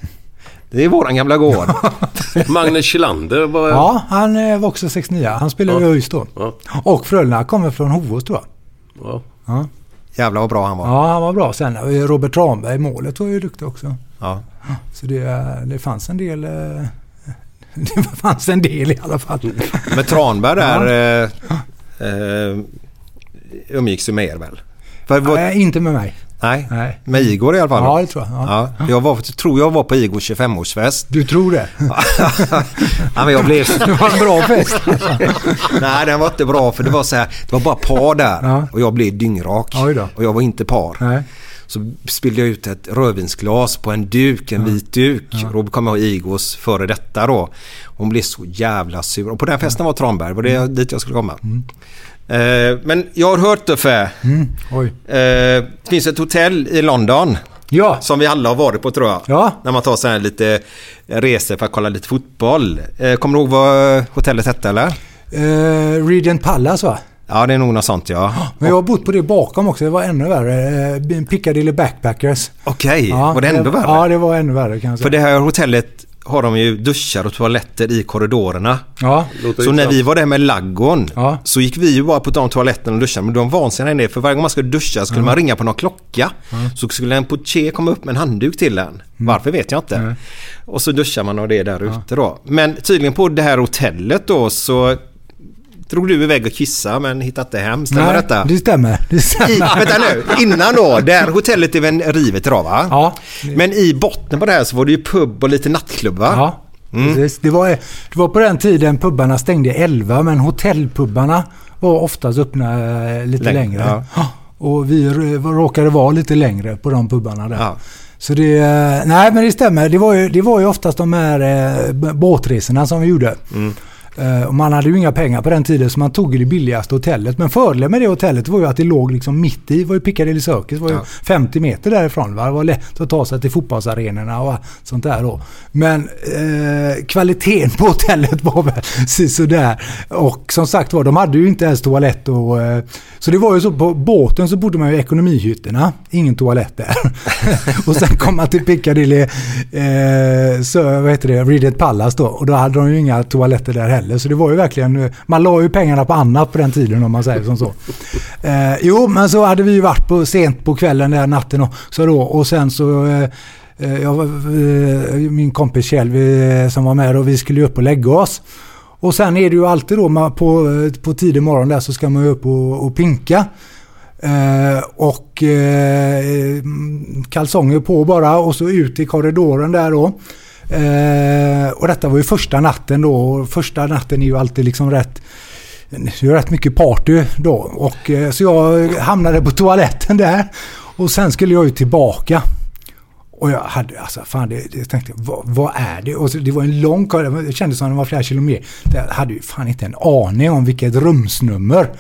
Det är våran gamla gård. [LAUGHS] Magnus Kjellander var... Ja, han eh, var också 69. Han spelade i ÖIS då. Ja. Och Frölunda kommer från Hovås tror jag. Ja. Ja. Jävlar vad bra han var. ja, han var bra. Sen eh, Robert Tranberg, målet var ju duktig också. Ja. Så det, eh, det fanns en del... [LAUGHS] Det fanns en del i alla fall. Men Tranberg där eh, eh, umgicks ju med er väl? För, vad- Nej, inte med mig. Nej, Nej. med Igor i alla fall. Ja, då. det tror jag. Ja. Ja, jag var, tror jag var på Igors 25-årsfest. Du tror det? [LAUGHS] ja, men jag blev... [LAUGHS] Det var en bra fest. [LAUGHS] Nej, den var inte bra för det var så här, det var bara par där Ja. och jag blev dyngrak. Då. Och jag var inte par. Nej. Så spillde jag ut ett rödvinsglas på en duk, en vit duk. Robert kom ihåg Igors före detta då. Hon blev så jävla sur. Och på den festen var Tranberg, var det dit jag skulle komma. Eh, men jag har hört Uffe. Mm. Oj. Eh, det finns ett hotell i London. Ja. Som vi alla har varit på tror jag. Ja. När man tar så här lite resor för att kolla lite fotboll. Eh, kommer du ihåg vad hotellet hette eller? Eh, Regent Palace va? Ja, det är nog något sånt ja. Men jag har bott på det bakom också. Det var ännu värre. Eh, Piccadilly Backpackers. Okej, var det ändå värre? Ja, det var ännu värre kan jag säga. För det här hotellet har de ju duschar och toaletter i korridorerna. Ja. Så när vi var där med laggon så gick vi ju bara på de toaletterna och duschade. Men de var vansinniga det för varje gång man skulle duscha skulle Ja. man ringa på någon klocka. Så skulle en portier komma upp med en handduk till en. Varför vet jag inte. Och så duschar man och det är där ute då. Men tydligen på det här hotellet då så drog du iväg och kissa men hittade inte hem. Stämmer Nej, detta? det stämmer. Det stämmer. I, vänta nu, innan då. Det här hotellet är väl rivet idag va? Ja. Men i botten på det här så var det ju pub och lite nattklubb va? Ja. Mm. Det, var, det var på den tiden pubbarna stängde 11 men hotellpubbarna var oftast öppna eh, lite Längre, längre. ja. Och vi råkade vara lite längre på de pubbarna där. Så det, eh, nej men det stämmer. Det var ju, det var ju oftast de här eh, båtresorna som vi gjorde. Mm. Eh, och man hade ju inga pengar på den tiden så man tog det billigaste hotellet. Men fördelen med det hotellet var ju att det låg liksom mitt i. Var ju Piccadilly Circus. Var ju Ja. 50 meter därifrån. Va? Det var lätt att ta sig till fotbollsarenorna och sånt där då. Men eh, kvaliteten på hotellet var väl sådär. Och som sagt var, de hade ju inte ens toalett. Och, eh, så det var ju så på båten så bodde man ju i ekonomihytterna. Ingen toalett där. [LAUGHS] och sen kom man till Piccadilly, eh, så, vad heter det, Regent Palace då. Och då hade de ju inga toaletter där heller. Så det var ju verkligen, man la ju pengarna på annat på den tiden om man säger som så. Eh, jo, men så hade vi ju varit på, sent på kvällen där natten också då. Och sen så eh, eh jag, eh, min kompis Kjell vi, som var med och vi skulle ju upp och lägga oss. Och sen är det ju alltid då man på, på tidig morgon där så ska man ju upp och, och pinka. Eh, och eh, kalsonger på bara och så ut i korridoren där då. Eh, och detta var ju första natten då och första natten är ju alltid liksom rätt det är rätt mycket party då. Och, eh, så jag hamnade på toaletten där. Och sen skulle jag ju tillbaka. Och jag hade, alltså fan, det, det jag tänkte vad, vad är det? Och så, det var en lång korridor, det kändes som det var flera kilometer. Jag hade ju fan inte en aning om vilket rumsnummer.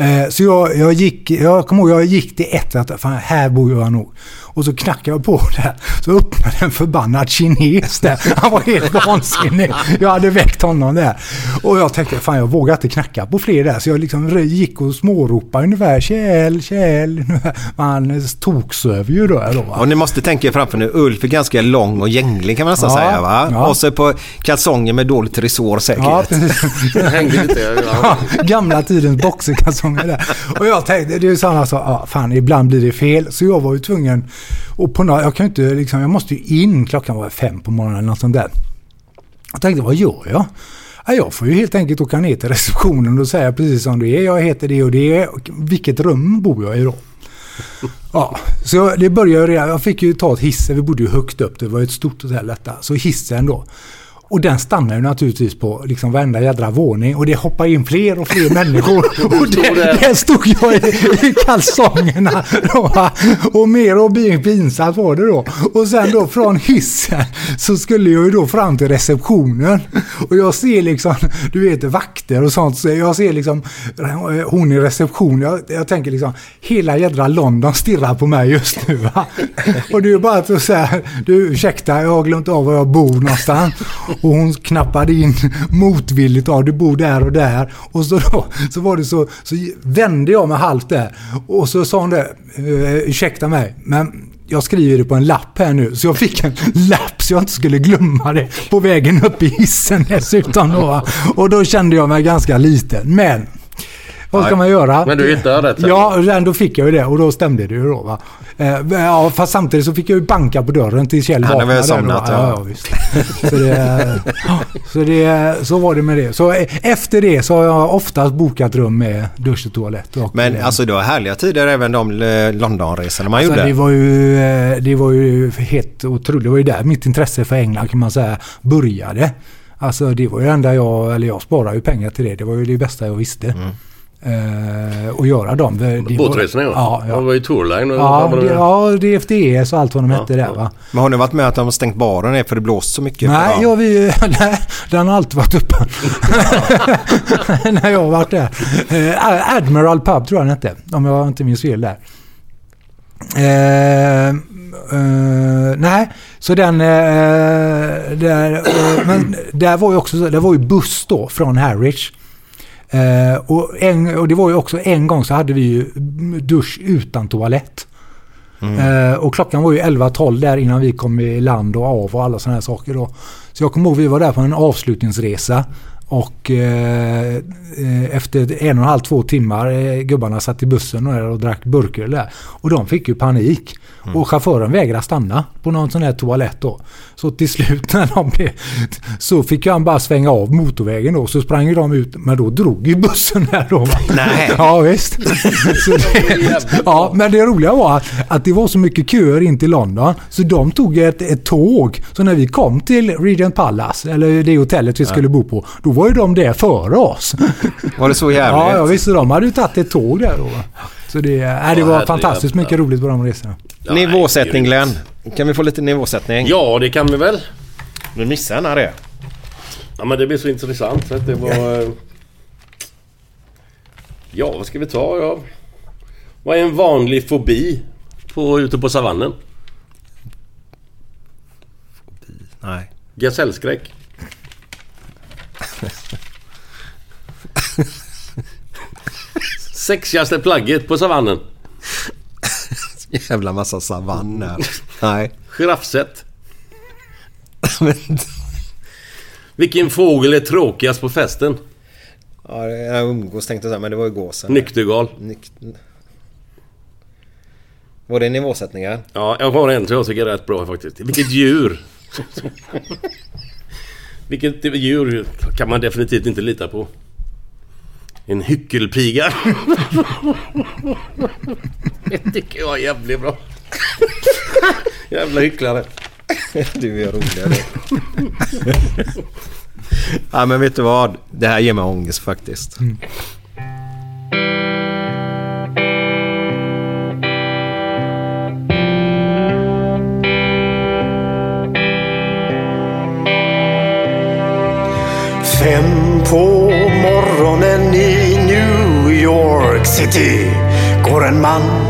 Eh, så jag, jag gick, jag kommer ihåg, jag gick till ett, att fan, här bor jag nog. Och så knackade jag på [LAUGHS] där. Så öppnade en förbannad kines där. Han var helt vansinnig. Jag hade väckt honom där. Och jag tänkte, fan jag vågar inte knacka på fler där. Så jag liksom gick och småropade ungefär, Kjell, Kjell. [LAUGHS] Han toksöv ju då. då? Och ni måste tänka er framför nu, Ulf är ganska lång och gänglig kan man nästan Ja, säga va? ja. Och så på kalsonger med dåligt resår säkert. Ja, [LAUGHS] precis. Hängde lite, ja. Ja, gamla tidens boxerkalsonger där. Och jag tänkte, det är ju samma sak, ah, fan ibland blir det fel. Så jag var ju tvungen, och på jag kan ju inte liksom, jag måste ju in, klockan var fem på morgonen eller något sånt där. Jag tänkte, vad gör jag? Ja, jag får ju helt enkelt åka ner till receptionen och säga precis som det är. Jag heter det och det. Och vilket rum bor jag i då? Ja, så det började redan. Jag fick ju ta ett hissen. Vi bodde ju högt upp. Det var ju ett stort hotell detta. Så hissen då. Och den stannar ju naturligtvis på liksom varenda jädra våning och det hoppar in fler och fler människor. [LAUGHS] Och där, där stod jag i, i kalsongerna. Då, och mer och mer pinsamt var det då. Och sen då från hissen så skulle jag ju då fram till receptionen. Och jag ser liksom, du vet vakter och sånt. Så jag ser liksom hon i receptionen. Jag, jag tänker liksom, hela jädra London stirrar på mig just nu. Va? Och det är bara att säga, du ursäkta, jag har glömt av var jag bor någonstans. Och hon knappade in motvilligt av du bor där och där. Och så, då, så var det så, så vände jag mig halvt där. Och så sa hon det, "Eh, ursäkta mig, men jag skriver det på en lapp här nu. Så jag fick en lapp så jag inte skulle glömma det på vägen upp i hissen dessutom. Då. Och då kände jag mig ganska liten. Men vad ska man göra? Men du hittade rätt. Ja, då fick jag ju det och då stämde det ju då. Va? Eh, ja, fast samtidigt så fick jag ju banka på dörren till Kjell Han vaknade då. somnat, ja. ja. visst. Så, det, så, det, så var det med det. Så eh, efter det så har jag oftast bokat rum med dusch och toalett. Och, Men alltså det var härliga tider även de eh, Londonresorna man Alltså, gjorde. det, var ju, det var ju helt otroligt. Det var ju där mitt intresse för England kan man säga började. Alltså det var ju det enda jag, eller jag sparade ju pengar till det. Det var ju det bästa jag visste. Mm. Eh, att göra dem. Båtresorna ja. Ja, ja. Det var ju Tourline och Ja, det, ja, DFDS och allt vad de hette där va. Men har ni varit med att de har stängt baren ner för det blåst så mycket? Nej, Ja. ja, vi, [LAUGHS] nej, den har alltid varit öppen. [LAUGHS] När jag har varit där. Eh, Admiral Pub tror jag den hette. Om jag inte minns fel där. Eh, eh, nej, så den... Eh, där, eh, men där var ju också så- det var ju buss då från Harwich. Eh, och, en, och det var ju också en gång så hade vi ju dusch utan toalett. Eh, och klockan var ju 11-12 där innan vi kom i land och av och alla sådana här saker då. Så jag kommer ihåg vi var där på en avslutningsresa. Och eh, eh, efter en och en halv, två timmar eh, gubbarna satt i bussen och, och drack burkar där. Och de fick ju panik. Och chauffören vägrade stanna på någon sån här toalett då. Så till slut när de blev, så fick han bara svänga av motorvägen då. Så sprang ju de ut, men då drog ju bussen här då. Nej. Ja visst. Så det, ja, men det roliga var att, att det var så mycket köer in till London. Så de tog ett, ett tåg. Så när vi kom till Regent Palace, eller det hotellet vi skulle bo på, då var ju de där före oss. Var det så jävligt? Ja, ja visst. De hade ju tagit ett tåg där då. Så det, äh, det var fantastiskt mycket roligt på de resorna. Nivåsättning Glenn. Kan vi få lite nivåsättning? Ja, det kan vi väl. Du missade en det. Ja, men det blir så intressant. Så att det var... eh, Ja, vad ska vi ta? Ja. Vad är en vanlig fobi på, ute på savannen? Nej. Gasellskräck. [LAUGHS] Sexigaste plagget på savannen? Jävla massa savanner. Nej. Giraffsätt. [LAUGHS] Vilken fågel är tråkigast på festen? Ja, jag umgås tänkte jag säga, men det var ju gåsen. Nyktergal. Nykt- Var det nivåsättningar? Ja, jag har en som jag tycker är rätt bra faktiskt. Vilket djur! Vilket djur kan man definitivt inte lita på? En hyckelpiga. [LAUGHS] Det tycker jag är jävligt bra. [LAUGHS] Jävla hycklare. Du är roligare. [LAUGHS] ja, men vet du vad? Det här ger mig ångest faktiskt. Fem på morgonen i New York City går en man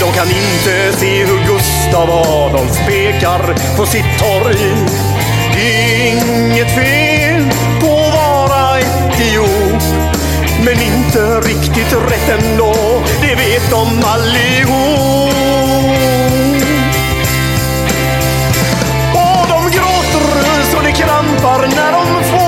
De kan inte se hur Gustav Adolf pekar på sitt torg. Inget fel på att vara etiop. Men inte riktigt rätt ändå, det vet de allihop. Och de gråter så det krampar när de får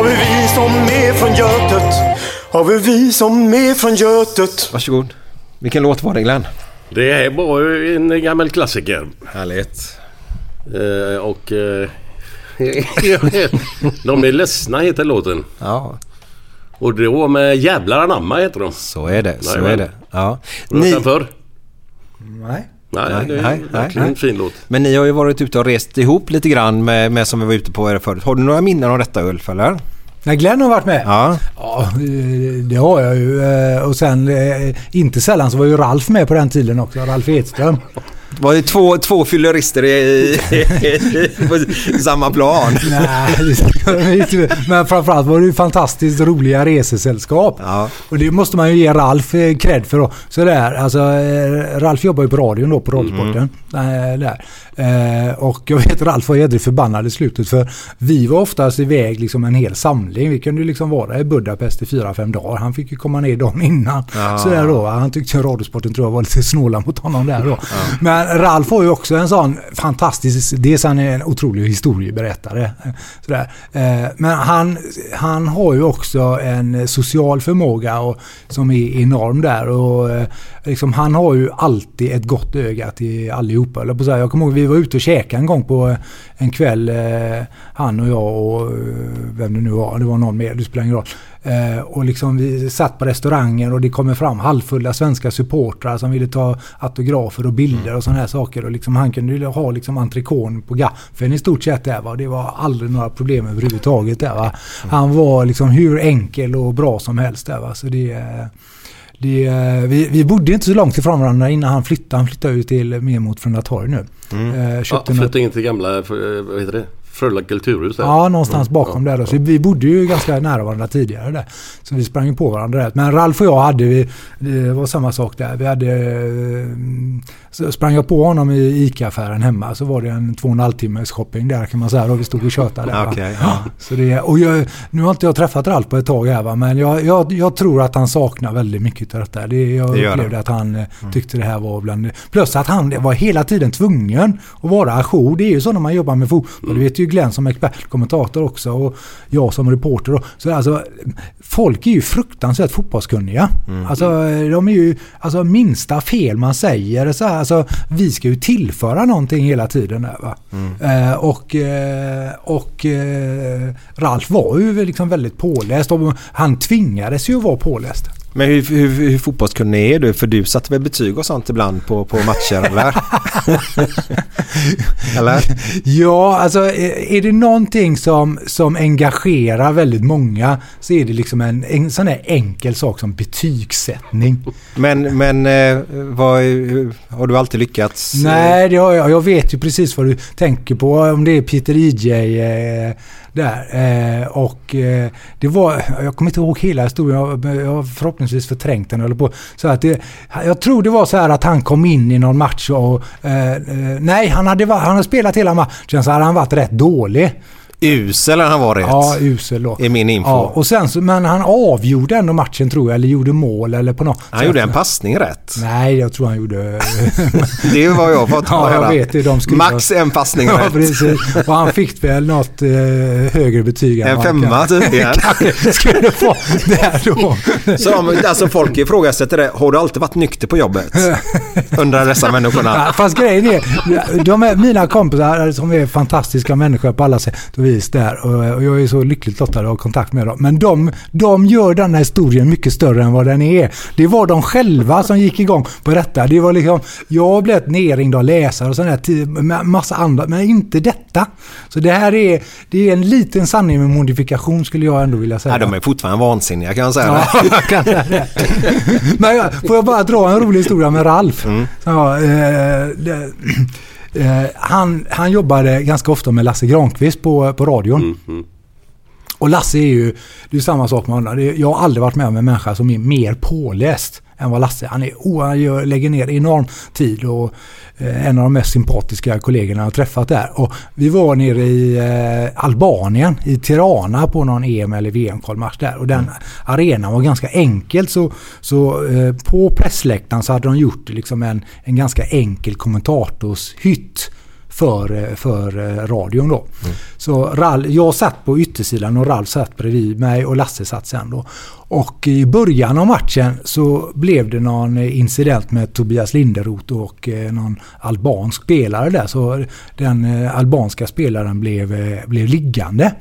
av hur vi som är från Götet har vi vi som är från Götet. Varsågod. Vilken låt var det Glenn? Det är bara en gammal klassiker. Härligt. Eh, och... Eh, [LAUGHS] de är ledsna heter låten. Ja. Och då med Jävlar anamma heter de. Så är det. Så Jajamän. är det. Ja. Har den förr? Nej. Nej, det är verkligen en fin låt. Men ni har ju varit ute och rest ihop lite grann med, med som vi var ute på er förut. Har du några minnen av detta Ulf eller? När Glenn har varit med? Ja. Ja, eh, det har jag ju. Eh, Och sen eh, inte sällan så var ju Ralf med på den tiden också. Ralf Edström. [LAUGHS] Det var ju två, två fyllerister i, på samma plan. Nej, men framförallt var det ju fantastiskt roliga resesällskap. Och det måste man ju ge Ralf eh, cred för. Då. Så där, alltså, eh, Ralf jobbar ju på radion då, på Radiosporten. Eh, där. Eh, och jag vet Ralf var jädrigt förbannad i slutet för vi var oftast iväg liksom en hel samling. Vi kunde ju liksom vara i Budapest i fyra, fem dagar. Han fick ju komma ner dagen innan. Ja. Så där då. Han tyckte Radiosporten tror jag var lite snåla mot honom där då. Men Ralf har ju också en sån fantastisk, dels han är en otrolig historieberättare. Sådär. Eh, Men han, han har ju också en social förmåga och, som är enorm där. Och, eh, liksom, han har ju alltid ett gott öga till allihopa. eller på så här. Jag kommer ihåg vi var ute och käkade en gång på eh, en kväll. Eh, han och jag och eh, vem det nu var. Det var någon mer, det spelar ingen roll. Och liksom vi satt på restaurangen och det kommer fram halvfulla svenska supportrar som ville ta autografer och bilder och sådana här saker. Och liksom han kunde ha liksom entrecôten på gaffeln i stort sett där va. Det var aldrig några problem överhuvudtaget där va. Han var liksom hur enkel och bra som helst där va. Så det, det, eh, vi, vi bodde inte så långt ifrån varandra innan han flyttade. Han flyttade ju till mer mot Frölundatorg nu. Eh, Ja, köpte något- flytta in till gamla, eh, vad heter det? Frölunda kulturhus där. Ja, någonstans Mm. bakom där då. Så vi bodde ju ganska nära varandra tidigare där. Så vi sprang ju på varandra där. Men Ralf och jag hade, vi, det var samma sak där. Vi hade, eh, så sprang jag på honom i ICA-affären hemma så var det en två och en halv timmes shopping där kan man säga. Och vi stod och tjötade där. Okej, ja. Så det, och jag, nu har inte jag träffat Ralf på ett tag här va. Men jag, jag, jag tror att han saknar väldigt mycket av detta. Det, jag Det upplevde han. att han eh, tyckte det här var bland Plus att han var hela tiden tvungen att vara ajour. Det är ju så när man jobbar med fotboll. Det vet ju Glenn som expertkommentator också och jag som reporter. då. Så alltså, folk är ju fruktansvärt fotbollskunniga. Alltså, de är ju, alltså minsta fel man säger, så här, alltså, vi ska ju tillföra någonting hela tiden. Där, va? Eh, och eh, och eh, Ralf var ju liksom väldigt påläst och han tvingades ju att vara påläst. Men hur, hur, hur fotbollskunnig är du? För du satte väl betyg och sånt ibland på, på matcher eller? [LAUGHS] eller? Ja, alltså eh, är det någonting som, som engagerar väldigt många så är det liksom en, en sån här enkel sak som betygssättning. Men, men eh, vad, har du alltid lyckats? Nej, det har jag. Jag vet ju precis vad du tänker på. Om det är Peter EJ eh, där. Eh, och eh, det var, jag kommer inte ihåg hela historien. Jag, jag har förhoppningsvis förträngt den. Eller på. Så att det, jag tror det var så här att han kom in i någon match och... Eh, eh nej, han hade, han hade spelat hela matchen så hade han varit rätt dålig. Usel har han varit. Ja, usel då. Är min info. Ja, och sen så, men han avgjorde ändå matchen tror jag, eller gjorde mål eller på något Han gjorde en passning rätt. Nej, jag tror han gjorde... [LAUGHS] Det är vad jag har fått [LAUGHS] Ja, jag höra. vet. De skulle Max en passning Ja, rätt. precis. Och han fick väl något eh, högre betyg. än En femma tydligen. [LAUGHS] skulle få där då. Så de, alltså folk ifrågasätter det. Har du alltid varit nykter på jobbet? Undrar dessa människorna. Ja, fast grejen är, de är mina kompisar som är fantastiska människor på alla sätt och vis där. Och, jag är så lyckligt lottad att ha kontakt med dem. Men de, de gör den här historien mycket större än vad den är. Det var de själva som gick igång på detta. Det var liksom, jag blev nerringd av läsare och sådär, massa andra, men inte detta. Så det här är, det är en liten sanning med modifikation skulle jag ändå vilja säga. Nej, de är fortfarande vansinniga kan jag säga. Ja, [LAUGHS] jag kan säga det. Men jag, får jag bara dra en rolig historia med Ralf? Ja, eh, det, eh, han, han jobbade ganska ofta med Lasse Granqvist på, på radion. Och Lasse är ju, det är samma sak med honom. Jag har aldrig varit med om en människa som är mer påläst än vad Lasse. Han, är, oh, han gör, lägger ner enorm tid och Eh, en av de mest sympatiska kollegorna jag träffat där. Och vi var nere i eh, Albanien, i Tirana på någon EM eller VM-kvalmatch där. Och den arenan var ganska enkel så, så eh, på pressläktaren så hade de gjort liksom en, en ganska enkel kommentatorshytt för, för eh, radion då. Så Ralf, jag satt på yttersidan och Ralf satt bredvid mig och Lasse satt sen då. Och i början av matchen så blev det någon eh, incident med Tobias Linderoth och eh, någon albansk spelare där. Så den albanska spelaren blev, blev liggande.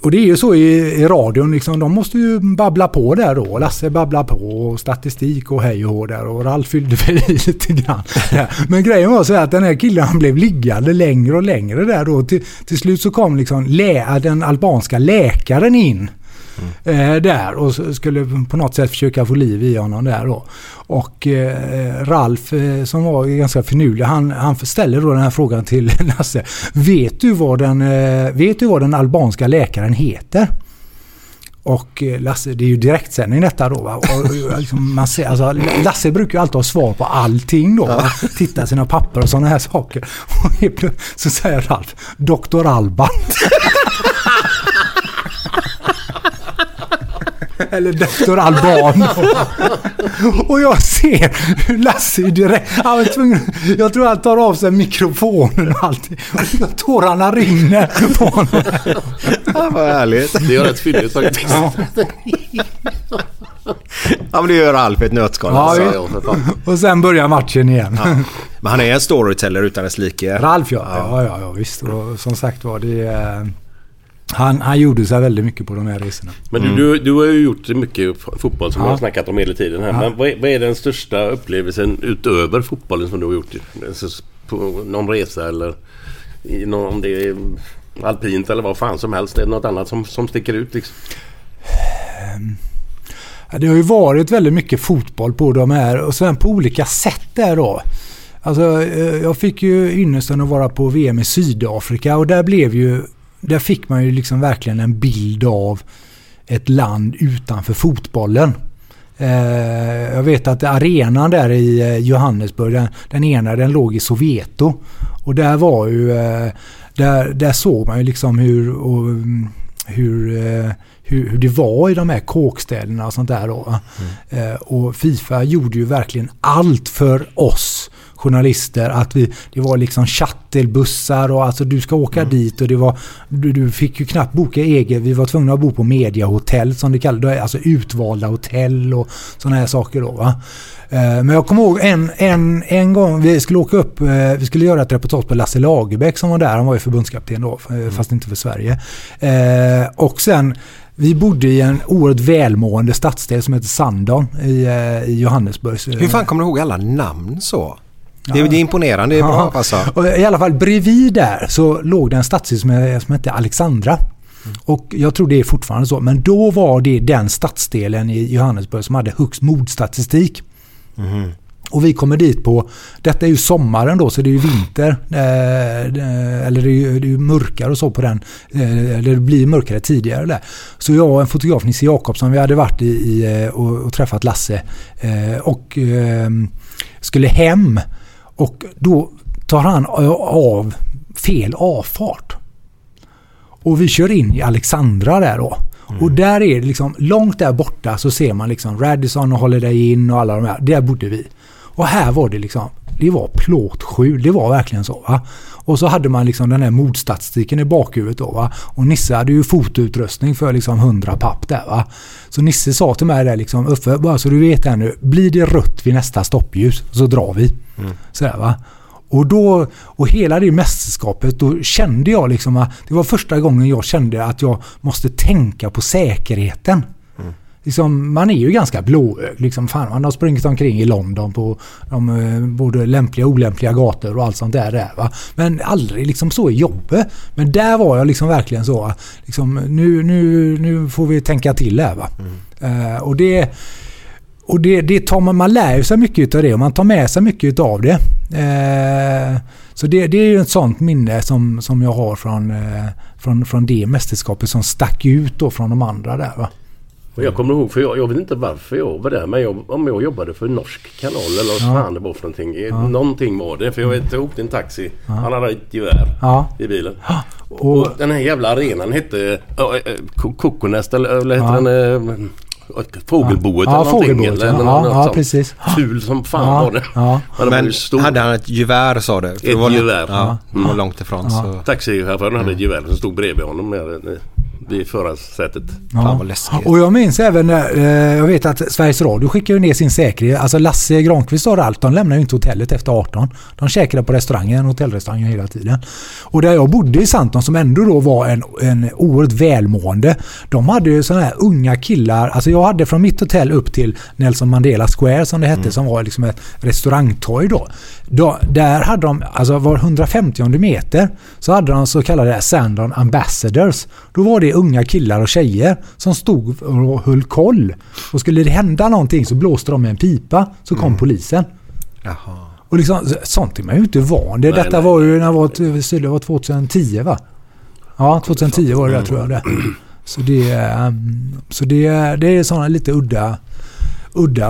Och det är ju så i, i radion, liksom, de måste ju babbla på där då. Lasse babblar på och statistik och hej och hå där och Ralf fyllde [LAUGHS] väl i lite grann. Ja. Men grejen var så att den här killen han blev liggande längre och längre där då. Till, till slut så kom liksom lä, den albanska läkaren in. Eh, där och skulle på något sätt försöka få liv i honom där då. Och eh, Ralf eh, som var ganska finurlig han, han ställer då den här frågan till [LAUGHS] Lasse. Vet du vad den, vet du vad den albanska läkaren heter? Och Lasse, det är ju direktsändning detta då. Va? Och, liksom, man ser, alltså, Lasse brukar ju alltid ha svar på allting då. Va? [LAUGHS] Titta sina papper och sådana här saker. Och så säger Ralf, Dr. Alban. [LAUGHS] [LAUGHS] Eller Dr. Alban. [LAUGHS] Och jag ser hur Lasse är direkt... Han var tvungen, jag tror han tar av sig mikrofonen och allting. Och tårarna rinner på honom. Ja, vad härligt. Det är rätt fyndigt faktiskt. Ja. Ja men det gör Alf ett nötskal. Ja, alltså. Och sen börjar matchen igen. Ja. Men han är en storyteller utan dess like. Ralf ja. Ja, ja, ja visst. Och som sagt var det... är- Han, han gjorde sig väldigt mycket på de här resorna. Men du, du, du har ju gjort mycket fotboll som Ja. vi har snackat om hela tiden här. Ja. Men vad är, vad är den största upplevelsen utöver fotbollen som du har gjort? Alltså, På någon resa eller i någon, om det är alpint eller vad fan som helst. Är det något annat som, som sticker ut liksom? Ja, Det har ju varit väldigt mycket fotboll på de här och sen på olika sätt där då. Alltså, eh, jag fick ju ynnesten att vara på VM i Sydafrika och där blev ju, där fick man ju liksom verkligen en bild av ett land utanför fotbollen. Eh, jag vet att arenan där i eh, Johannesburg, den, den ena den låg i Soweto. Och där var ju, eh, där, där såg man ju liksom hur, och, mm, hur, hur, hur det var i de här kåkstäderna och sånt där då. Eh, och Fifa gjorde ju verkligen allt för oss journalister att vi, det var liksom shuttelbussar och alltså du ska åka dit och det var, du, du fick ju knappt boka eget, vi var tvungna att bo på mediahotell som det kallades, alltså utvalda hotell och sådana här saker då va. Eh, Men jag kommer ihåg en, en, en gång vi skulle åka upp, eh, vi skulle göra ett reportage på Lasse Lagerbäck som var där, han var ju förbundskapten då, eh, fast inte för Sverige. Och sen vi bodde i en oerhört välmående stadsdel som heter Sandon i, i Johannesburg. Hur fan kommer du ihåg alla namn så? Det, är- det är imponerande, det är bra alltså. Och I alla fall bredvid där så låg det en stadsdel som, som hette Alexandra. Och jag tror det är fortfarande så. Men då var det den stadsdelen i Johannesburg som hade högst mordstatistik. Och vi kommer dit på, detta är ju sommaren då så det är ju vinter. Eh, eh, eller det är ju, det är ju mörkare och så på den. Eh, eller det blir mörkare tidigare där. Så jag och en fotograf, Nisse Jakobsson, vi hade varit i, i eh, och, och träffat Lasse. Eh, och eh, skulle hem. Och då tar han av fel avfart. Och vi kör in i Alexandra där då. Och där är det liksom, långt där borta så ser man liksom Radisson och Holiday Inn och alla de här. Där bodde vi. Och här var det liksom, det var plåtskjul. Det var verkligen så. Va? Och så hade man liksom den här mordstatistiken i bakhuvudet då. Va? Och Nisse hade ju fotoutrustning för liksom 100 papp där. Va? Så Nisse sa till mig där liksom, Uffe, bara så du vet här nu. Blir det rött vid nästa stoppljus så drar vi. Sådär va. Och då, och hela det mästerskapet, då kände jag liksom att det var första gången jag kände att jag måste tänka på säkerheten. Liksom, man är ju ganska blåögd. Liksom, fan, man har sprungit omkring i London på de, eh, både lämpliga och olämpliga gator och allt sånt där. där va? Men aldrig liksom så i jobbet. Men där var jag liksom verkligen så. Liksom, nu, nu, nu får vi tänka till här. Va? Eh, och det, och det, det tar man, man lär sig mycket av det och man tar med sig mycket av det. Eh, så det, det är ju ett sånt minne som, som jag har från, från, från det mästerskapet som stack ut då från de andra där. Va? Och jag kommer ihåg, för jag, jag vet inte varför jag var där, men jag, om jag jobbade för norsk kanal eller vad Ja. fan det var för någonting. Ja. Någonting var det, för jag vet, jag åkte en taxi. Han hade ett gevär Ja. i bilen. [GASPS] Och, Och den här jävla arenan hette äh, äh, Ko- Kokonest eller, eller hette Ja. den? Äh, Fågelboet Ja, eller någonting. fågelboet, eller ja. Ja, ja, precis. [LAUGHS] Ful som fan Ja, var det. ja. Men, Men stor. hade han ett gevär sa du? Ett var- gevär. Ja, Mm. långt ifrån. Ja. Så. Taxichauffören hade ett gevär som stod bredvid honom med, eh, vid förarsätet. Ja. vad läskigt. Och jag minns även, eh, jag vet att Sveriges Radio skickar ju ner sin säkerhet. Alltså Lasse Granqvist och allt, de lämnar ju inte hotellet efter 18. De käkade på restaurangen, hotellrestaurangen hela tiden. Och där jag bodde i Santon som ändå då var en, en oerhört välmående. De hade ju sådana här unga killar. Alltså jag hade från mitt hotell upp till Nelson Mandela Square som det hette, som var liksom ett restaurangtorg då. då. Där hade de, alltså var 150 meter, så hade de så kallade Sandon Ambassadors. Då var det unga killar och tjejer som stod och höll koll. Och skulle det hända någonting så blåste de med en pipa, så kom polisen. Jaha. Och liksom, sånt är man ju inte van det. Nej, Detta nej. var ju när var, det var 2010 va? Ja, 2010 var det där tror jag det. Så det, ehm, så det, det är sådana lite udda, udda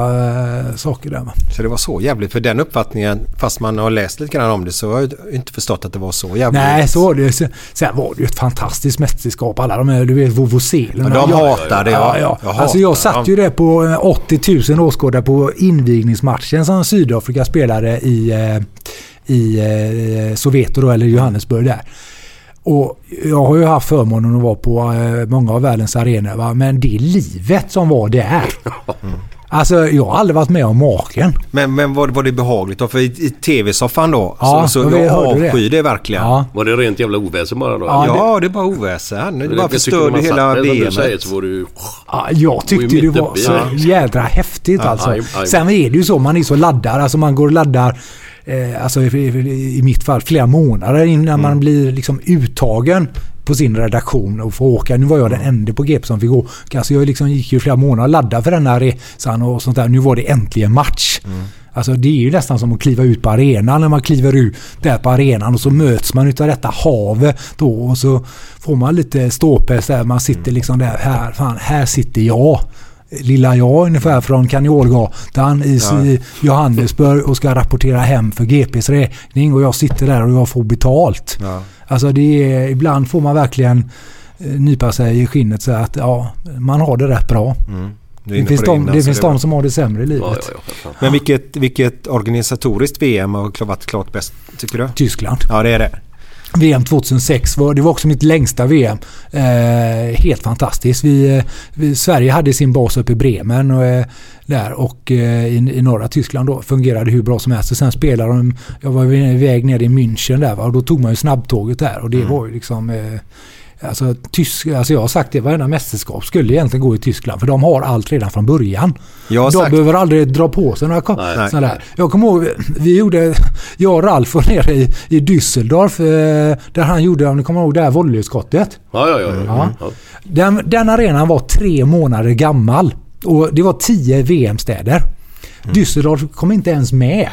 eh, saker där. Så det var så jävligt. För den uppfattningen, fast man har läst lite grann om det så har jag inte förstått att det var så jävligt. Nej, så var det. Sen- Sen var det ju ett fantastiskt mästerskap. Alla de här, du vet, Vuvuzelen. Ja, de hatar det, ja. Ja, ja. Jag alltså jag satt ju där på eh, 80 000 åskådare på invigningsmatchen som Sydafrika spelade i, eh, i eh, Soweto då, eller Johannesburg där. Och jag har ju haft förmånen att vara på eh, många av världens arenor. Va? Men det livet som var där. [LAUGHS] Alltså jag har aldrig varit med om maken. Men, men var, var det behagligt då? För i, i tv-soffan då Ja, så, så jag jag hörde det. avskyr det verkligen. Ja. Var det rent jävla oväsen bara då? Ja, Ja, det är bara oväsen. Det bara jag tycker förstörde hela du VMet. säger, så var det ju... Ja, jag tyckte det var så det. jädra häftigt Ja, alltså. aj, aj. Sen är det ju så, man är så laddad. Alltså man går och laddar, eh, alltså i, i, i mitt fall flera månader innan Mm. man blir liksom uttagen på sin redaktion och får åka. Nu var jag den enda på GP som fick åka. Alltså jag liksom gick ju flera månader och laddade för den här resan och sånt där. Nu var det äntligen match. Mm. Alltså det är ju nästan som att kliva ut på arenan när man kliver ut där på arenan och så möts man utav detta havet då och så får man lite ståpäls där. Man sitter liksom där, här, fan, här sitter jag. Lilla jag ungefär från Kanniolgatan i, Ja. i Johannesburg och ska rapportera hem för GPs räkning och jag sitter där och jag får betalt. Ja. Alltså det är, ibland får man verkligen eh, nypa sig i skinnet så att ja, man har det rätt bra. Mm. Det finns, det de, innan, det finns bra. de som har det sämre i livet. Ja, ja, ja. Men vilket, vilket organisatoriskt VM har varit klart bäst tycker du? Tyskland. Ja, det är det. VM 2006 var, det var också mitt längsta VM. Eh, helt fantastiskt. Vi, eh, vi, Sverige hade sin bas uppe i Bremen och, eh, där och eh, i, i norra Tyskland då fungerade hur bra som helst. Och sen spelade de, jag var iväg ner i München där va? och då tog man ju snabbtåget där och det var ju liksom eh, Alltså, tysk, alltså jag har sagt det, varenda mästerskap skulle egentligen gå i Tyskland för de har allt redan från början. De sagt- behöver aldrig dra på sig några ko- Nej. sådana där. Jag kommer ihåg, vi gjorde, jag och Ralf var nere i, i Düsseldorf eh, där han gjorde, om ni kommer ihåg det här volleyskottet. Ja, ja, ja. ja. Ja. ja. Den, den arenan var tre månader gammal och det var tio VM-städer. Düsseldorf kom inte ens med.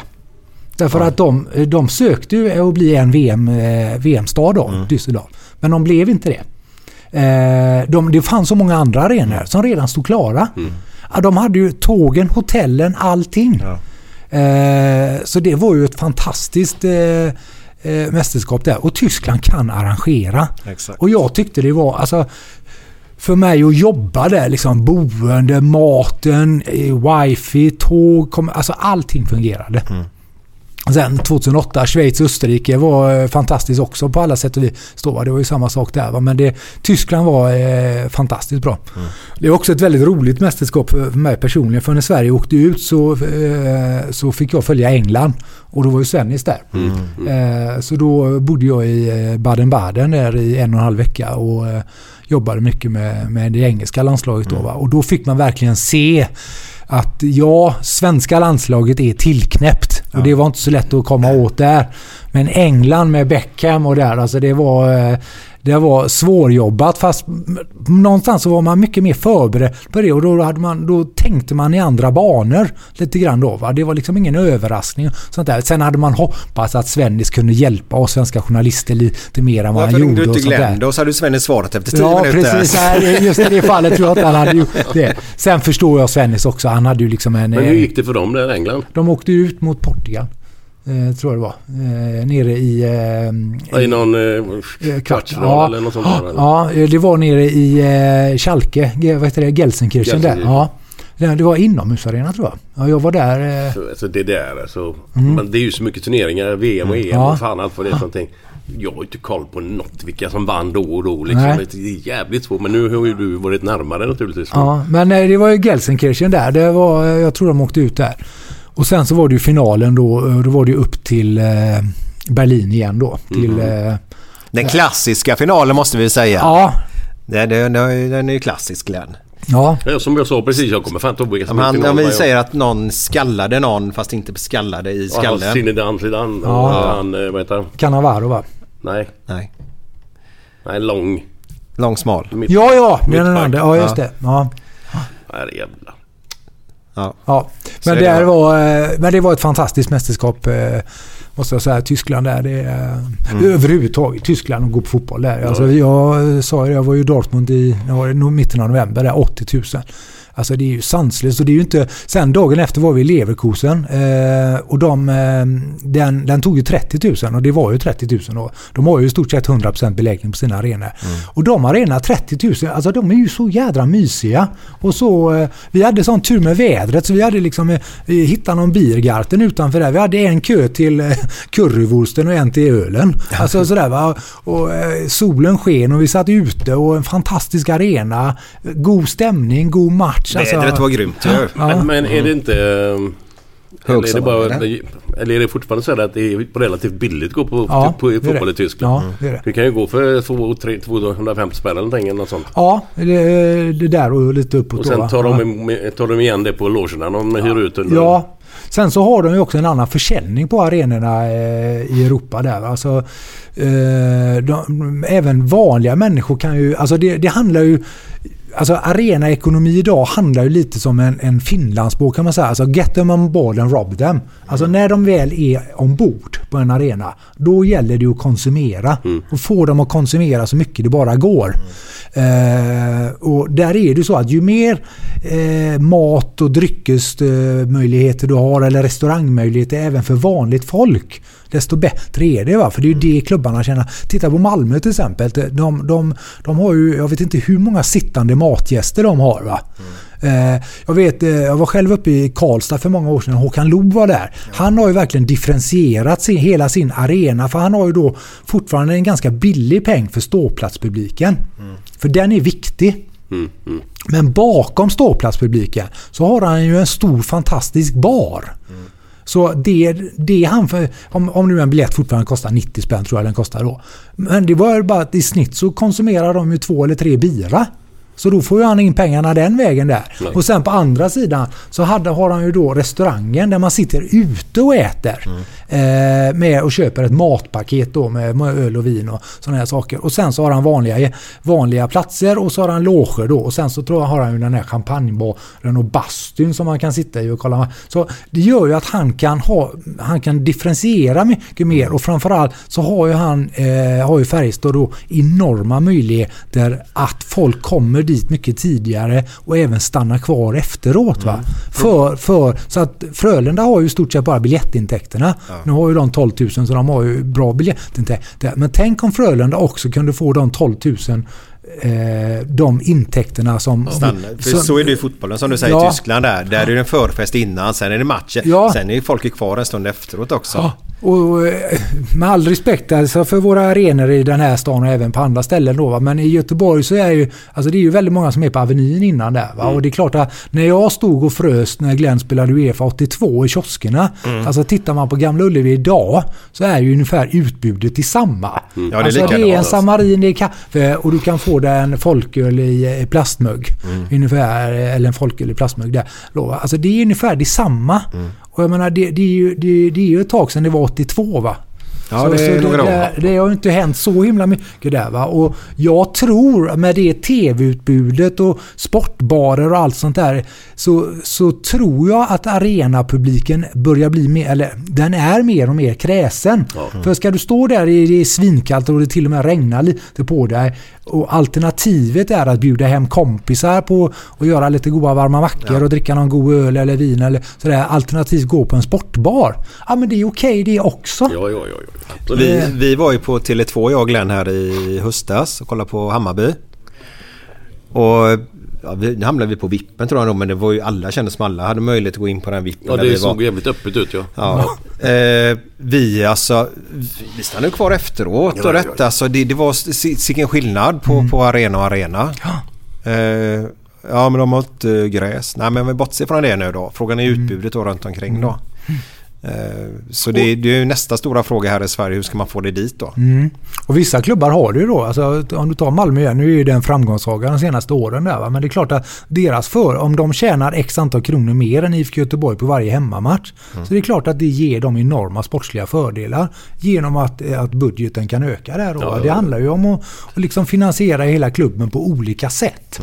Därför att de, de sökte ju att bli en VM, eh, VM-stad då, Düsseldorf. Men de blev inte det. Eh, de, det fanns så många andra arenor som redan stod klara. Ja, de hade ju tågen, hotellen, allting. Eh, så det var ju ett fantastiskt eh, mästerskap där. Och Tyskland kan arrangera. Exakt. Och jag tyckte det var, alltså för mig att jobba där, liksom boende, maten, wifi, tåg, kom, alltså allting fungerade. Sen 2008, Schweiz och Österrike var eh, fantastiskt också på alla sätt och vis. Det var ju samma sak där. Va? Men det, Tyskland var eh, fantastiskt bra. Det är också ett väldigt roligt mästerskap för, mig personligen. För när Sverige åkte ut så, eh, så fick jag följa England. Och då var ju Svennis där. Eh, så då bodde jag i eh, Baden-Baden där i en och en halv vecka. Och eh, jobbade mycket med, med det engelska landslaget då. Va? Och då fick man verkligen se att ja, svenska landslaget är tillknäppt. Och det var inte så lätt att komma åt där. Men England med Beckham och där, alltså det var... eh, Det var svårjobbat fast någonstans så var man mycket mer förberedd på det och då, hade man, då tänkte man i andra banor lite grann då. Va? Det var liksom ingen överraskning. Sånt där. Sen hade man hoppats att Svennis kunde hjälpa oss svenska journalister lite mer än vad Varför han ringde gjorde. du och inte sånt där. Glenn då så hade du Svennis svarat efter tio Ja, minuter. precis. [LAUGHS] Nej, just i det fallet tror jag att han hade gjort det. Sen förstår jag Svennis också. Han hade ju liksom en... Men eh, hur gick det för dem där i England? De åkte ut mot Portugal. Eh, tror jag det var. Eh, nere i... Eh, I någon eh, kvartsfinal ja, eller något sånt där? Ja, eh, det var nere i eh, Schalke. Vad heter det? Gelsenkirchen där. Ja. Det var inomhusarena tror jag. Ja, jag var där. Eh, Så, alltså det där alltså. Mm. Men det är ju så mycket turneringar. VM och EM Ja. och fan allt vad det är för [LAUGHS] någonting. Jag har ju inte koll på något vilka som vann då och då. Liksom. Nej. Det är jävligt svårt. Men nu har ju du varit närmare naturligtvis. Ja, men eh, det var ju Gelsenkirchen där. Det var, eh, jag tror de åkte ut där. Och sen så var det ju finalen då. eh, Då var det ju upp till eh, Berlin igen då. Till, Mm. eh, Den klassiska finalen måste vi säga. Ja. Den, den, den är ju klassisk Glenn. Ja. Ja, som jag sa precis. Jag kommer fan inte ihåg vilka han, final, vi säger att någon skallade någon fast inte skallade i jag- Ja, skallen. Zinedine Zidane. Ja. Han, vad heter han? Cannavaro va? Nej. Nej. Nej, lång. Lång smal. Mitt- Ja, ja. Men den andra. Ja, just det. Ja. Herrejävlar. Ja. Ja, men, det bra. var, eh, men det var ett fantastiskt mästerskap. eh, Måste jag säga. Tyskland där. Det, är- Mm. Överhuvudtaget Tyskland och gå på fotboll där. Alltså, jag sa det, jag var ju i Dortmund i var det, mitten av november. Där, 80 000. Alltså det är ju sanslöst. Och det är ju inte, sen dagen efter var vi i Leverkusen. Eh, och de, eh, den, den tog ju 30 000 och det var ju 30 000 då. De har ju i stort sett 100% beläggning på sina arenor. Och de arenorna, 30 000, alltså de är ju så jädra mysiga. Och så, eh, vi hade sån tur med vädret så vi hade liksom, eh, vi hittade någon biergarten utanför där. Vi hade en kö till eh, currywursten och en till ölen. Alltså sådär va. Och eh, solen sken och vi satt ute och en fantastisk arena. God stämning, god match. Alltså, Vädret var grymt ju. Ja. Men, är det inte... eh, Eller är, det bara, eller? eller är det fortfarande så att det är relativt billigt att gå på, Ja, på, det. fotboll i Tyskland? Ja, det det. Du kan ju gå för 2, 3, 250 spänn eller någonting eller något sånt. Ja, det, det där och lite uppåt Och då, sen tar ja. de, tar de igen det på logerna. De hyr ut under... Ja. Sen så har de ju också en annan försäljning på arenorna eh, i Europa där. Alltså, eh, de, även vanliga människor kan ju... Alltså det, det handlar ju... Alltså arenaekonomi idag handlar ju lite som en, en Finlandsbåt kan man säga. Alltså get them on board and rob them. Alltså när de väl är ombord på en arena, då gäller det att konsumera. Och få dem att konsumera så mycket det bara går. Eh, och där är det så att ju mer eh, mat och dryckesmöjligheter du har eller restaurangmöjligheter även för vanligt folk desto bättre är det. Va? För det är ju det klubbarna tjänar. Titta på Malmö till exempel. De, de, de har ju, jag vet inte hur många sittande matgäster de har. Va? Mm. jag, vet, eh, jag var själv uppe i Karlstad för många år sedan. Håkan Loob var där. Han har ju verkligen differentierat sin, hela sin arena. För han har ju då fortfarande en ganska billig peng för ståplatspubliken. För den är viktig. Mm, mm. Men bakom ståplatspubliken så har han ju en stor fantastisk bar. Så det, det han för, om, om nu en biljett fortfarande kostar 90 spänn tror jag den kostar då. Men det var bara att i snitt så konsumerar de ju två eller tre bira. Så då får ju han in pengarna den vägen där. Nej. Och sen på andra sidan så hade, har han ju då restaurangen där man sitter ute och äter. Eh, med och köper ett matpaket då med med öl och vin och sådana här saker. Och sen så har han vanliga, vanliga platser och så har han loger då. Och sen så tror jag har han ju den här champagnebaren och bastun som man kan sitta i och kolla. Så det gör ju att han kan, ha, han kan differentiera mycket mer och framförallt så har ju han, eh, har ju Färjestad då enorma möjligheter att folk kommer dit mycket tidigare och även stannar kvar efteråt. Va? För, för, så att Frölunda har ju i stort sett bara biljettintäkterna. Nu har ju de 12 000 så de har ju bra biljettintäkter. Men tänk om Frölunda också kunde få de 12 000 eh, de intäkterna som... Som- så är det i fotbollen som du säger Ja. i Tyskland där. Där är det en förfest innan, sen är det matchen. Ja. Sen är folket kvar en stund efteråt också. Och eh, med all respekt alltså för våra arenor i den här stan och även på andra ställen då. Va? Men i Göteborg så är ju, alltså det är ju väldigt många som är på Avenyn innan där. Va? Och det är klart att när jag stod och frös när Glenn spelade Uefa 82 i kioskerna. Mm. Alltså tittar man på Gamla Ullevi idag så är ju ungefär utbudet detsamma. Ja, det är alltså det är en alltså. samarin, det är kaffe och du kan få dig en folköl i eh, plastmugg. Mm. Ungefär, eller en folköl i plastmugg där. Då, va? Alltså det är ungefär detsamma. Mm. Och jag menar det, det, är ju, det, det är ju ett tag sedan det var 82 va? Ja, det är några år. det, det har ju inte hänt så himla mycket där va. Och jag tror med det tv-utbudet och sportbarer och allt sånt där så, så tror jag att arenapubliken börjar bli mer, eller den är mer och mer kräsen. För ska du stå där i det är svinkallt och det till och med regnar lite på dig Och alternativet är att bjuda hem kompisar på och göra lite goda varma mackor och dricka någon god öl eller vin eller sådär. Alternativt gå på en sportbar. Ja men det är okej det också. Ja, ja, ja. ja. Vi, vi var ju på Tele2 jag och Glenn här i höstas och kollade på Hammarby. Och ja, vi, nu hamnade vi på vippen tror jag nog men det var ju alla kände som alla hade möjlighet att gå in på den vippen. Ja, det såg var. jävligt öppet ut ja. Ja. Eh, vi alltså, vi stannade kvar efteråt Ja, och ja, detta. ja. Alltså, det, det var s- vilken skillnad på, Mm. på arena och arena. Eh, ja men de har inte gräs. Nej men vi bortser från det nu då. Frågan är utbudet då runt omkring då. Eh, så det, det är nästa stora fråga här i Sverige. Hur ska man få det dit då? Mm. Och vissa klubbar har det ju då. Alltså, om du tar Malmö igen, nu är ju det en framgångssaga de senaste åren där. Va? Men det är klart att deras för, om de tjänar x antal kronor mer än IFK Göteborg på varje hemmamatch. Mm. Så det är klart att det ger dem enorma sportsliga fördelar genom att, eh, att budgeten kan öka där. Då, Ja, Det handlar ju om att, att liksom finansiera hela klubben på olika sätt.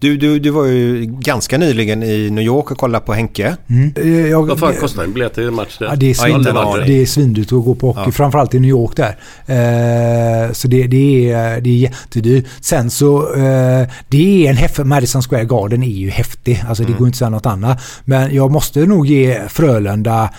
Du, du, du var ju ganska nyligen i New York och kollade på Henke. Mm. Eh, jag- Vad fan kostar en biljett till en match där? Ja, det är, svin, aning. det är svindyrt att gå på hockey, Ja. framförallt i New York där. Eh, så det, det, är, det är jättedyrt. Sen så, eh, det är en häftig, Madison Square Garden är ju häftig, alltså det Mm. går inte att säga något annat. Men jag måste nog ge Frölunda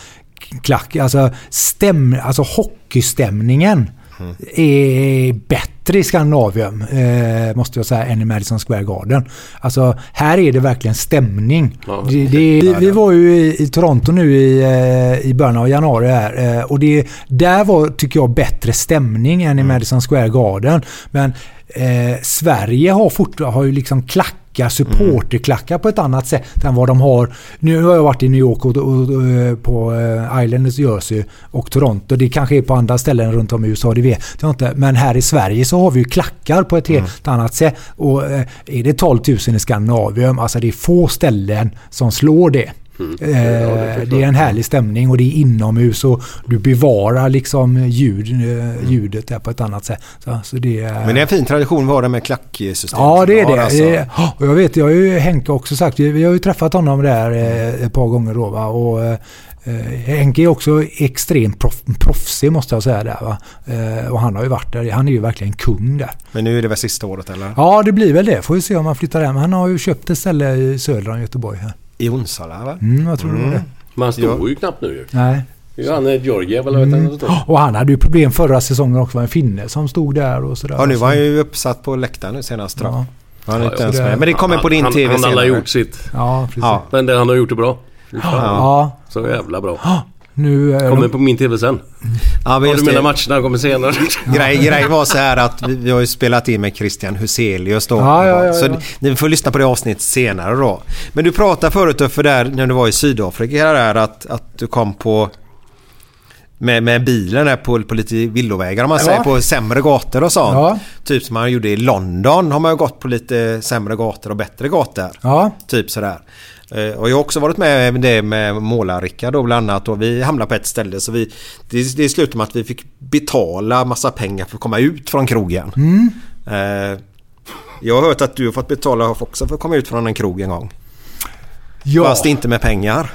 klack, alltså, stäm, alltså hockeystämningen Mm. är bättre i Skandinavien, eh, måste jag säga, än i Madison Square Garden. Alltså, här är det verkligen stämning. Ja. Det, det, vi, vi var ju i, i Toronto nu i, eh, i början av januari här, eh, och det, där var, tycker jag, bättre stämning än i Madison Square Garden. Men eh, Sverige har, fort, har ju liksom klackar, supporterklackar på ett annat sätt än vad de har. Nu har jag varit i New York och, och, och eh, på eh, Islanders Jersey och Toronto. Det kanske är på andra ställen runt om i USA, det vet jag inte. Men här i Sverige så har vi ju klackar på ett helt annat sätt. Och eh, är det 12 000 i Skandinavien, alltså det är få ställen som slår det. Eh, det är en härlig stämning och det är inomhus och du bevarar liksom ljud, eh, ljudet där på ett annat sätt. Så, så det, är- Men det är en fin tradition vi har det med klacksystem. Ja, det är det. alltså. det är, och jag vet, jag har ju Henke också sagt, vi, har ju träffat honom där eh, ett par gånger då. Va? Och, eh, Henke är också extremt proff, proffsig måste jag säga där. Va? Eh, och han har ju varit där, han är ju verkligen kung där. Men nu är det väl sista året eller? Ja, det blir väl det. Får vi se om han flyttar hem. Han har ju köpt ett ställe i söder om Göteborg. Här. I Onsala va? Mm, jag tror det var det. Men han står ju knappt nu ju. Nej. Det är han eh, Georgiev eller vad Mm. han? Och han hade ju problem förra säsongen också. Var en finne som stod där och sådär. Ja, nu var han ju uppsatt på läktaren nu senast. Ja. Han är Ja, inte ja. ens med. Men det kommer på din han, TV Han har senare. alla gjort sitt. Ja, precis. Ja. Men det, han har gjort det bra. Ja. Så jävla bra. Nu är Kommer de, på min TV sen. Ja, men Ja, du menar det. matcherna kommer senare? [LAUGHS] Grej, grej var så här att vi, vi har ju spelat in med Christian Huselius då. Ja, ja, ja, så ja. ni får lyssna på det avsnittet senare då. Men du pratade förut för där när du var i Sydafrika där att, att du kom på med, med bilen där på, på lite villovägar om man Ja. säger på sämre gator och sånt. Ja. Typ som man gjorde i London har man ju gått på lite sämre gator och bättre gator. ja. Typ sådär. Eh, Och jag har också varit med med det med målar då bland annat och vi hamnade på ett ställe så vi det, det slutade med att vi fick betala massa pengar för att komma ut från krogen. Mm. Eh, Jag har hört att du har fått betala också för att komma ut från en krog en gång. ja. Fast inte med pengar.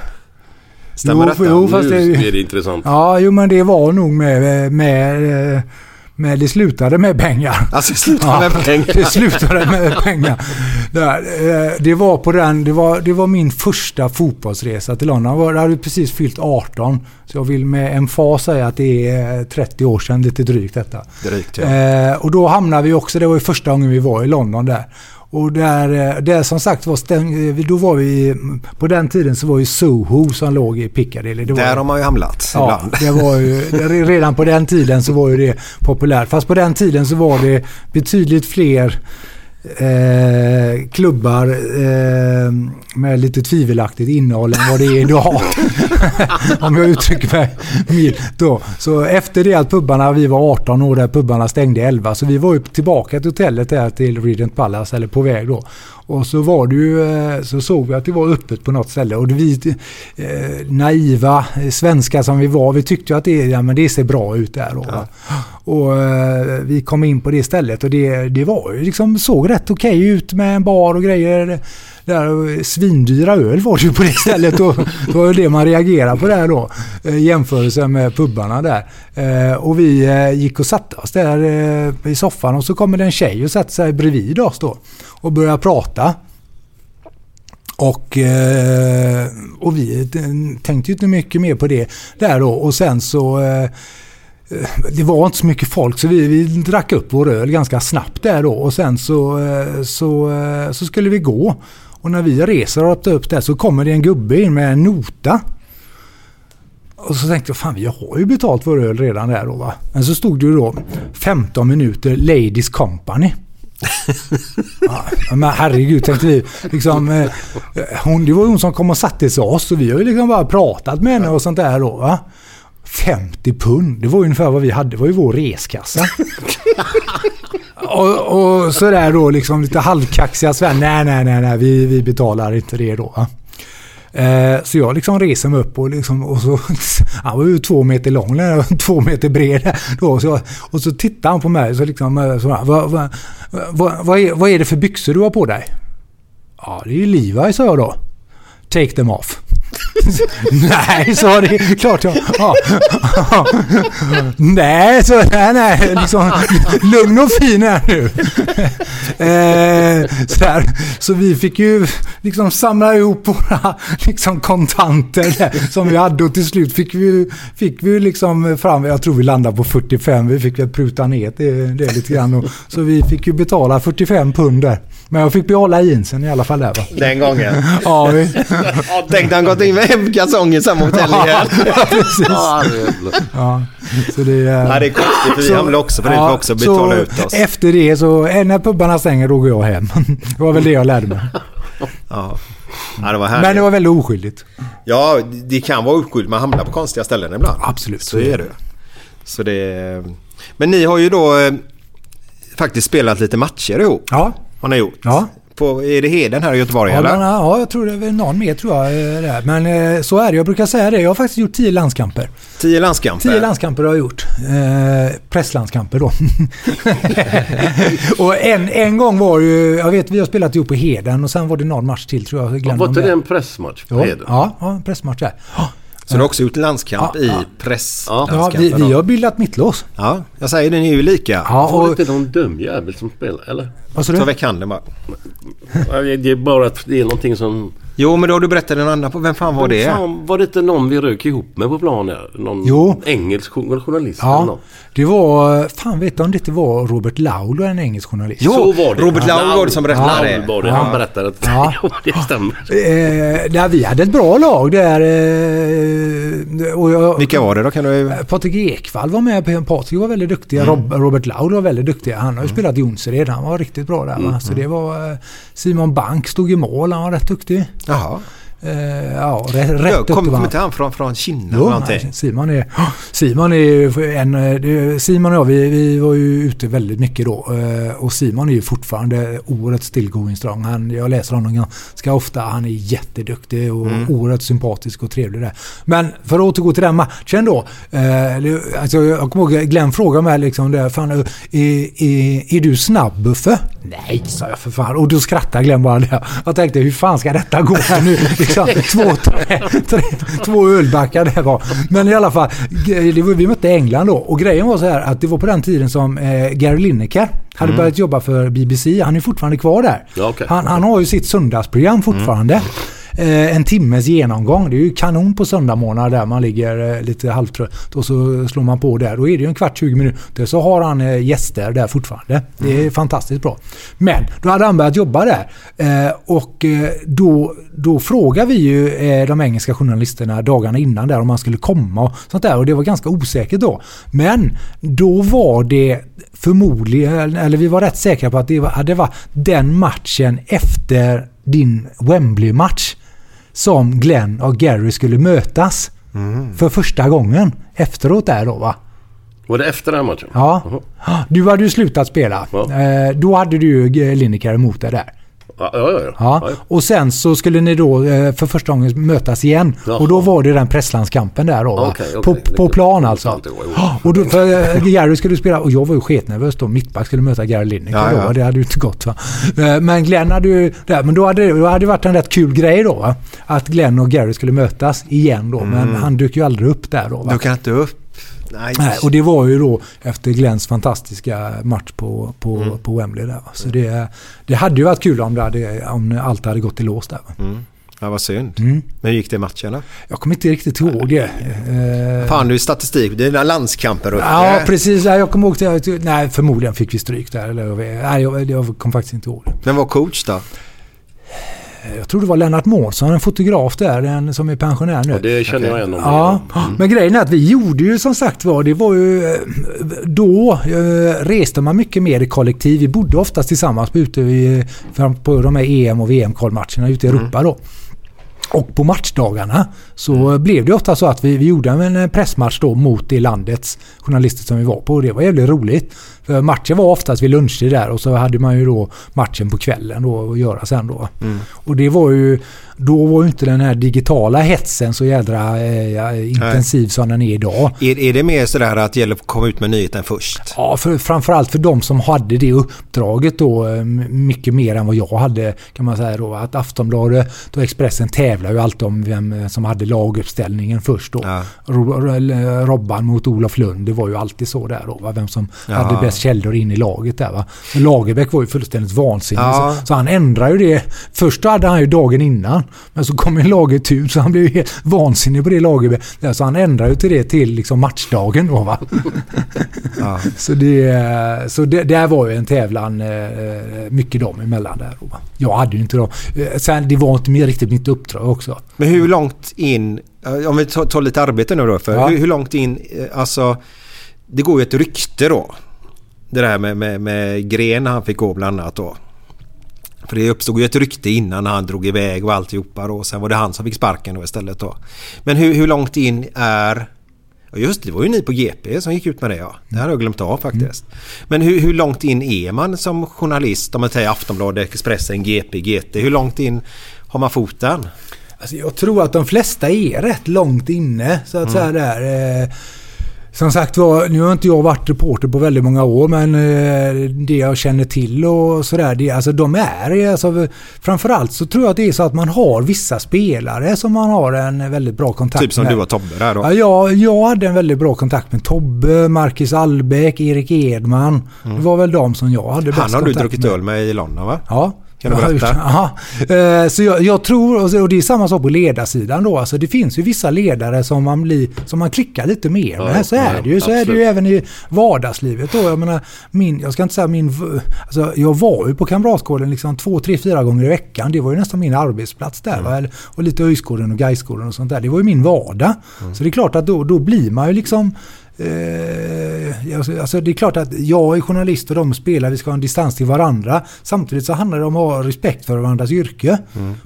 Stämmer Jo, detta? jo, fast det, Nu är det intressant. Ja, jo men det var nog med, med, med det slutade med pengar. Alltså det slutade med pengar. Det slutade med [LAUGHS] pengar. Eh, det var på den, det var, det var min första fotbollsresa till London. Jag hade precis fyllt 18. Så jag vill med emfas säga att det är 30 år sedan, lite drygt detta. Drygt ja. Eh, och då hamnade vi också, det var ju första gången vi var i London där. Och där, eh, där som sagt var eh, då var vi, på den tiden så var ju Soho som låg i Piccadilly. Där har man ju hamnat Ja, ibland. det var ju, redan på den tiden så var ju det populärt. Fast på den tiden så var det betydligt fler eh, klubbar eh, med lite tvivelaktigt innehåll än vad det är idag. [LAUGHS] Om jag uttrycker mig milt då. Så efter det att pubbarna, vi var 18 år där pubbarna stängde 11, så vi var ju tillbaka till hotellet där till Regent Palace, eller på väg då. Och så var det ju, eh, så såg vi att det var öppet på något ställe och vi eh, naiva eh, svenskar som vi var, vi tyckte ju att det, ja, men det ser bra ut där. Och, och eh, vi kom in på det stället och det, det var ju liksom, såg rätt okej ut med en bar och grejer. Där, svindyra öl var det ju på det stället och [LAUGHS] det var det man reagerade på där då. Eh, jämförelse med pubbarna där. Eh, och vi gick och satte oss där i soffan och så kommer det en tjej och sätter sig bredvid oss då och börjar prata. Och, eh, och vi tänkte ju inte mycket mer på det där då och sen så eh, det var inte så mycket folk så vi, vi drack upp vår öl ganska snabbt där då och sen så, eh, så, så skulle vi gå. Och när vi reser och öppnar upp där så kommer det en gubbe in med en nota. Och så tänkte jag, fan vi har ju betalt vår öl redan där då va. Men så stod det ju då 15 minuter Ladies Company. [LAUGHS] ja, men herregud tänkte vi. Liksom, eh, hon, det var hon som kom och satte sig oss och vi har ju liksom bara pratat med henne och sånt där då. Va? 50 pund, det var ju ungefär vad vi hade. Det var ju vår reskassa. [LAUGHS] och, och sådär då liksom lite halvkaxiga Sven. Nej, nej, nej, nej, vi, vi betalar inte det då. Va? Eh, så jag liksom reser mig upp och, liksom, och så, [LAUGHS] han var ju två meter lång, [LAUGHS] två meter bred. Då, så, och så tittar han på mig så liksom, eh, så, vad, vad, vad, vad, är, vad är det för byxor du har på dig? Ja, det är ju Levi, sa jag då. Take them off. [LAUGHS] nej, sa det. Klart jag... Ja. [LAUGHS] nej, så nej, nej. Liksom, lugn och fin här nu. [LAUGHS] eh, så, där. så vi fick ju liksom samla ihop våra liksom, kontanter där, som vi hade och till slut fick vi, fick vi liksom fram, jag tror vi landade på 45, vi fick väl pruta ner det, det lite grann. Och, så vi fick ju betala 45 pund där. Men jag fick behålla jeansen i alla fall där va. Den gången? [LAUGHS] ja. Vi... Tänk han gått in med hemkalsonger i samma hotell igen. [LAUGHS] ja, precis. Ja, så det, Nej, det är konstigt vi hamnade också på det. Ja, vi också betala ut oss. Efter det så, eh, när pubbarna stänger då går jag hem. [LAUGHS] Det var väl det jag lärde mig. Ja. Ja, det. Men det var väldigt oskyldigt. Ja, det kan vara oskyldigt. Man hamnar på konstiga ställen ibland. Absolut. Så är det. Så det... Men ni har ju då eh, faktiskt spelat lite matcher ihop. Ja. Har ni gjort? Ja. På, är det Heden här i Göteborg ja, eller? Men, ja, jag tror det är någon mer tror jag. eh, Där. Men eh, så är det. Jag brukar säga det. Jag har faktiskt gjort tio landskamper. Tio landskamper? Tio landskamper har jag gjort. Eh, presslandskamper då. [LAUGHS] och en, en gång var ju, jag vet vi har spelat ihop på Heden och sen var det någon match till tror jag. jag var inte det en pressmatch på ja, Heden? Ja, ja, en pressmatch där. Så du har också gjort landskamp ja, i ja. press? Ja, vi, vi har bildat mittlås. Ja, jag säger det, ni är ju lika. Ja, Var det och, inte någon dum jävel som spelade eller? Vad sa Ta du? väck handen bara. Ja, Det är bara att det är någonting som... Jo, men då har du berättat en annan på. Vem fan var det? Fan, var det inte någon vi rök ihop med på plan där? Någon Jo. engelsk jour- journalist eller Ja, något? det var, fan vet du om det inte var Robert Laul, en engelsk journalist? Jo, Så var det. Robert Laul var det som berättade Laul det. var det. Han berättade att Ja. [LAUGHS] ja. det stämmer. Eh, där vi hade ett bra lag där. Eh, och jag, Vilka var det då? Kan du... Patrik Ekwall var med. Patrik var väldigt duktig. Rob, Robert Laul var väldigt duktig. Han har ju spelat i Jonsered. Han var riktigt bra där. Va? Så det var eh, Simon Bank stod i mål. Han var rätt duktig. Jaha. Eh, ja, rätt, kommer var kom han. inte han från, från Kina eller Jo, någonting? nej, Simon är, Simon är en, eh, Simon och jag vi, vi var ju ute väldigt mycket då eh, och Simon är ju fortfarande oerhört still going strong. Han, jag läser honom ganska ofta. Han är jätteduktig och Mm. oerhört sympatisk och trevlig där. Men för att återgå till den matchen då. Eh, alltså jag kommer ihåg Glenn frågade mig liksom där, fan, är, är, är du snabb Buffe? Nej, sa jag för fan. Och då skrattade Glenn bara där. Jag tänkte hur fan ska detta gå här nu? [LAUGHS] Liksom, [LAUGHS] två, tre, tre, två ölbackar där var. Men i alla fall, var, vi mötte England då. Och grejen var så här att det var på den tiden som eh, Gary Lineker hade Mm. börjat jobba för BBC. Han är fortfarande kvar där. Ja, okej. Han, han har ju sitt söndagsprogram fortfarande. Eh, en timmes genomgång. Det är ju kanon på söndagmorgnar där man ligger eh, lite halvtrött och så slår man på där. Då är det ju en kvart, 20 minuter. Så har han eh, gäster där fortfarande. Det är fantastiskt bra. Men då hade han börjat jobba där. Eh, och eh, då, då frågade vi ju eh, de engelska journalisterna dagarna innan där om man skulle komma och sånt där. Och det var ganska osäkert då. Men då var det förmodligen, eller vi var rätt säkra på att det var, det var den matchen efter din Wembley-match som Glenn och Gary skulle mötas. För första gången efteråt där då va? Var det efter den matchen? Ja. Du hade ju slutat spela. Ja. Eh, Då hade du ju Lineker emot dig där. Ja, ja, ja. Ja. Och sen så skulle ni då eh, för första gången mötas igen. Jaha. Och då var det den presslandskampen där då. Okej, okej. På, på plan alltså. Och då, för eh, Gary skulle spela, och jag var ju sketnervös då. Mittback skulle möta Gary Lineker Ja, då. ja. va? Det hade ju inte gått va. Eh, Men Glenn hade ju, där, men då hade, då hade det varit en rätt kul grej då va. Att Glenn och Gary skulle mötas igen då. Men Mm. han dök ju aldrig upp där då va. Du kan inte upp. Nej. Nej, och det var ju då efter Glenns fantastiska match på, på, Mm. på Wembley där. Så det, det hade ju varit kul om, det hade, om allt hade gått i lås där. Mm. Ja, vad synd. Mm. Men hur gick det i matchen då? Jag kommer inte riktigt ihåg det. Eh, Fan, du är statistik. Det är landskamper och Ja, precis. Ja, Jag kommer ihåg det. Nej, förmodligen fick vi stryk där. Eller, nej, jag, jag kom faktiskt inte ihåg det. Vem var coach då? Jag tror det var Lennart Månsson, en fotograf där, en som är pensionär nu. Ja, det känner jag igen om. Ja, men grejen är att vi gjorde ju som sagt var, det var ju eh, då eh, reste man mycket mer i kollektiv. Vi bodde oftast tillsammans ute i, på de här EM och VM-kvalmatcherna ute i Europa då. Och på matchdagarna så blev det ofta så att vi, vi gjorde en pressmatch då mot det landets journalister som vi var på. Och det var jävligt roligt. För matchen var oftast vid lunchtid där och så hade man ju då matchen på kvällen då att göra sen då. Mm. Och det var ju, då var ju inte den här digitala hetsen så jädra eh, intensiv som den är idag. Är, är det mer sådär att det gäller att komma ut med nyheten först? Ja, för, framförallt för de som hade det uppdraget då eh, mycket mer än vad jag hade kan man säga då. Att Aftonbladet och Expressen tävlar ju alltid om vem eh, som hade laguppställningen först då. Ro- eller Robban mot Olof Lund, det var ju alltid så där då. Va? Vem som Ja. hade bäst källor in i laget där va. Men Lagerbäck var ju fullständigt vansinnig. Ja. Så, så han ändrade ju det. Först hade han ju dagen innan. Men så kom en laget ut så han blev ju helt vansinnig på det. Där, Så han ändrade ju till det till liksom matchdagen då va. Ja. Så, det, så det, där var ju en tävlan eh, mycket dem emellan där. va. Jag hade ju inte dem. Eh, Sen det var inte mer riktigt mitt uppdrag också. Men hur långt in, eh, om vi tar, tar lite arbete nu då, för Ja. hur, hur långt in, eh, alltså det går ju ett rykte då. Det där med, med, med Gren han fick gå bland annat då. För det uppstod ju ett rykte innan när han drog iväg och alltihopa då. Sen var det han som fick sparken då istället då. Men hur, hur långt in är... Ja just det, det var ju ni på GP som gick ut med det ja. Det hade jag glömt av faktiskt. Men hur, hur långt in är man som journalist? Om man säger Aftonbladet, Expressen, GP, GT. Hur långt in har man foten? Alltså jag tror att de flesta är rätt långt inne så att Mm. säga där. Eh, som sagt var, nu har inte jag varit reporter på väldigt många år men eh, det jag känner till och sådär, det, alltså de är, alltså, framförallt så tror jag att det är så att man har vissa spelare som man har en väldigt bra kontakt Typ som med. du och Tobbe där då. Ja, jag, jag hade en väldigt bra kontakt med Tobbe, Marcus Albeck, Erik Edman. Det var väl de som jag hade bäst Mm. Han har du kontakt druckit med. öl med i London va? Ja. Kan du berätta? Aha. Eh, Så jag, jag tror, och det är samma sak på ledarsidan då. Alltså det finns ju vissa ledare som man, blir, som man klickar lite mer med. Ja, så är ja, det ju. Så är det absolut. ju även i vardagslivet då. Jag menar, min, jag ska inte säga min... Alltså jag var ju på Kamratgården liksom två, tre, fyra gånger i veckan. Det var ju nästan min arbetsplats där. Mm. Och lite Öjsgården och Gaisgården och sånt där. Det var ju min vardag. Mm. Så det är klart att då, då blir man ju liksom... Eh, alltså, det är klart att jag är journalist och de spelar, vi ska ha en distans till varandra. Samtidigt så handlar det om att ha respekt för varandras yrke.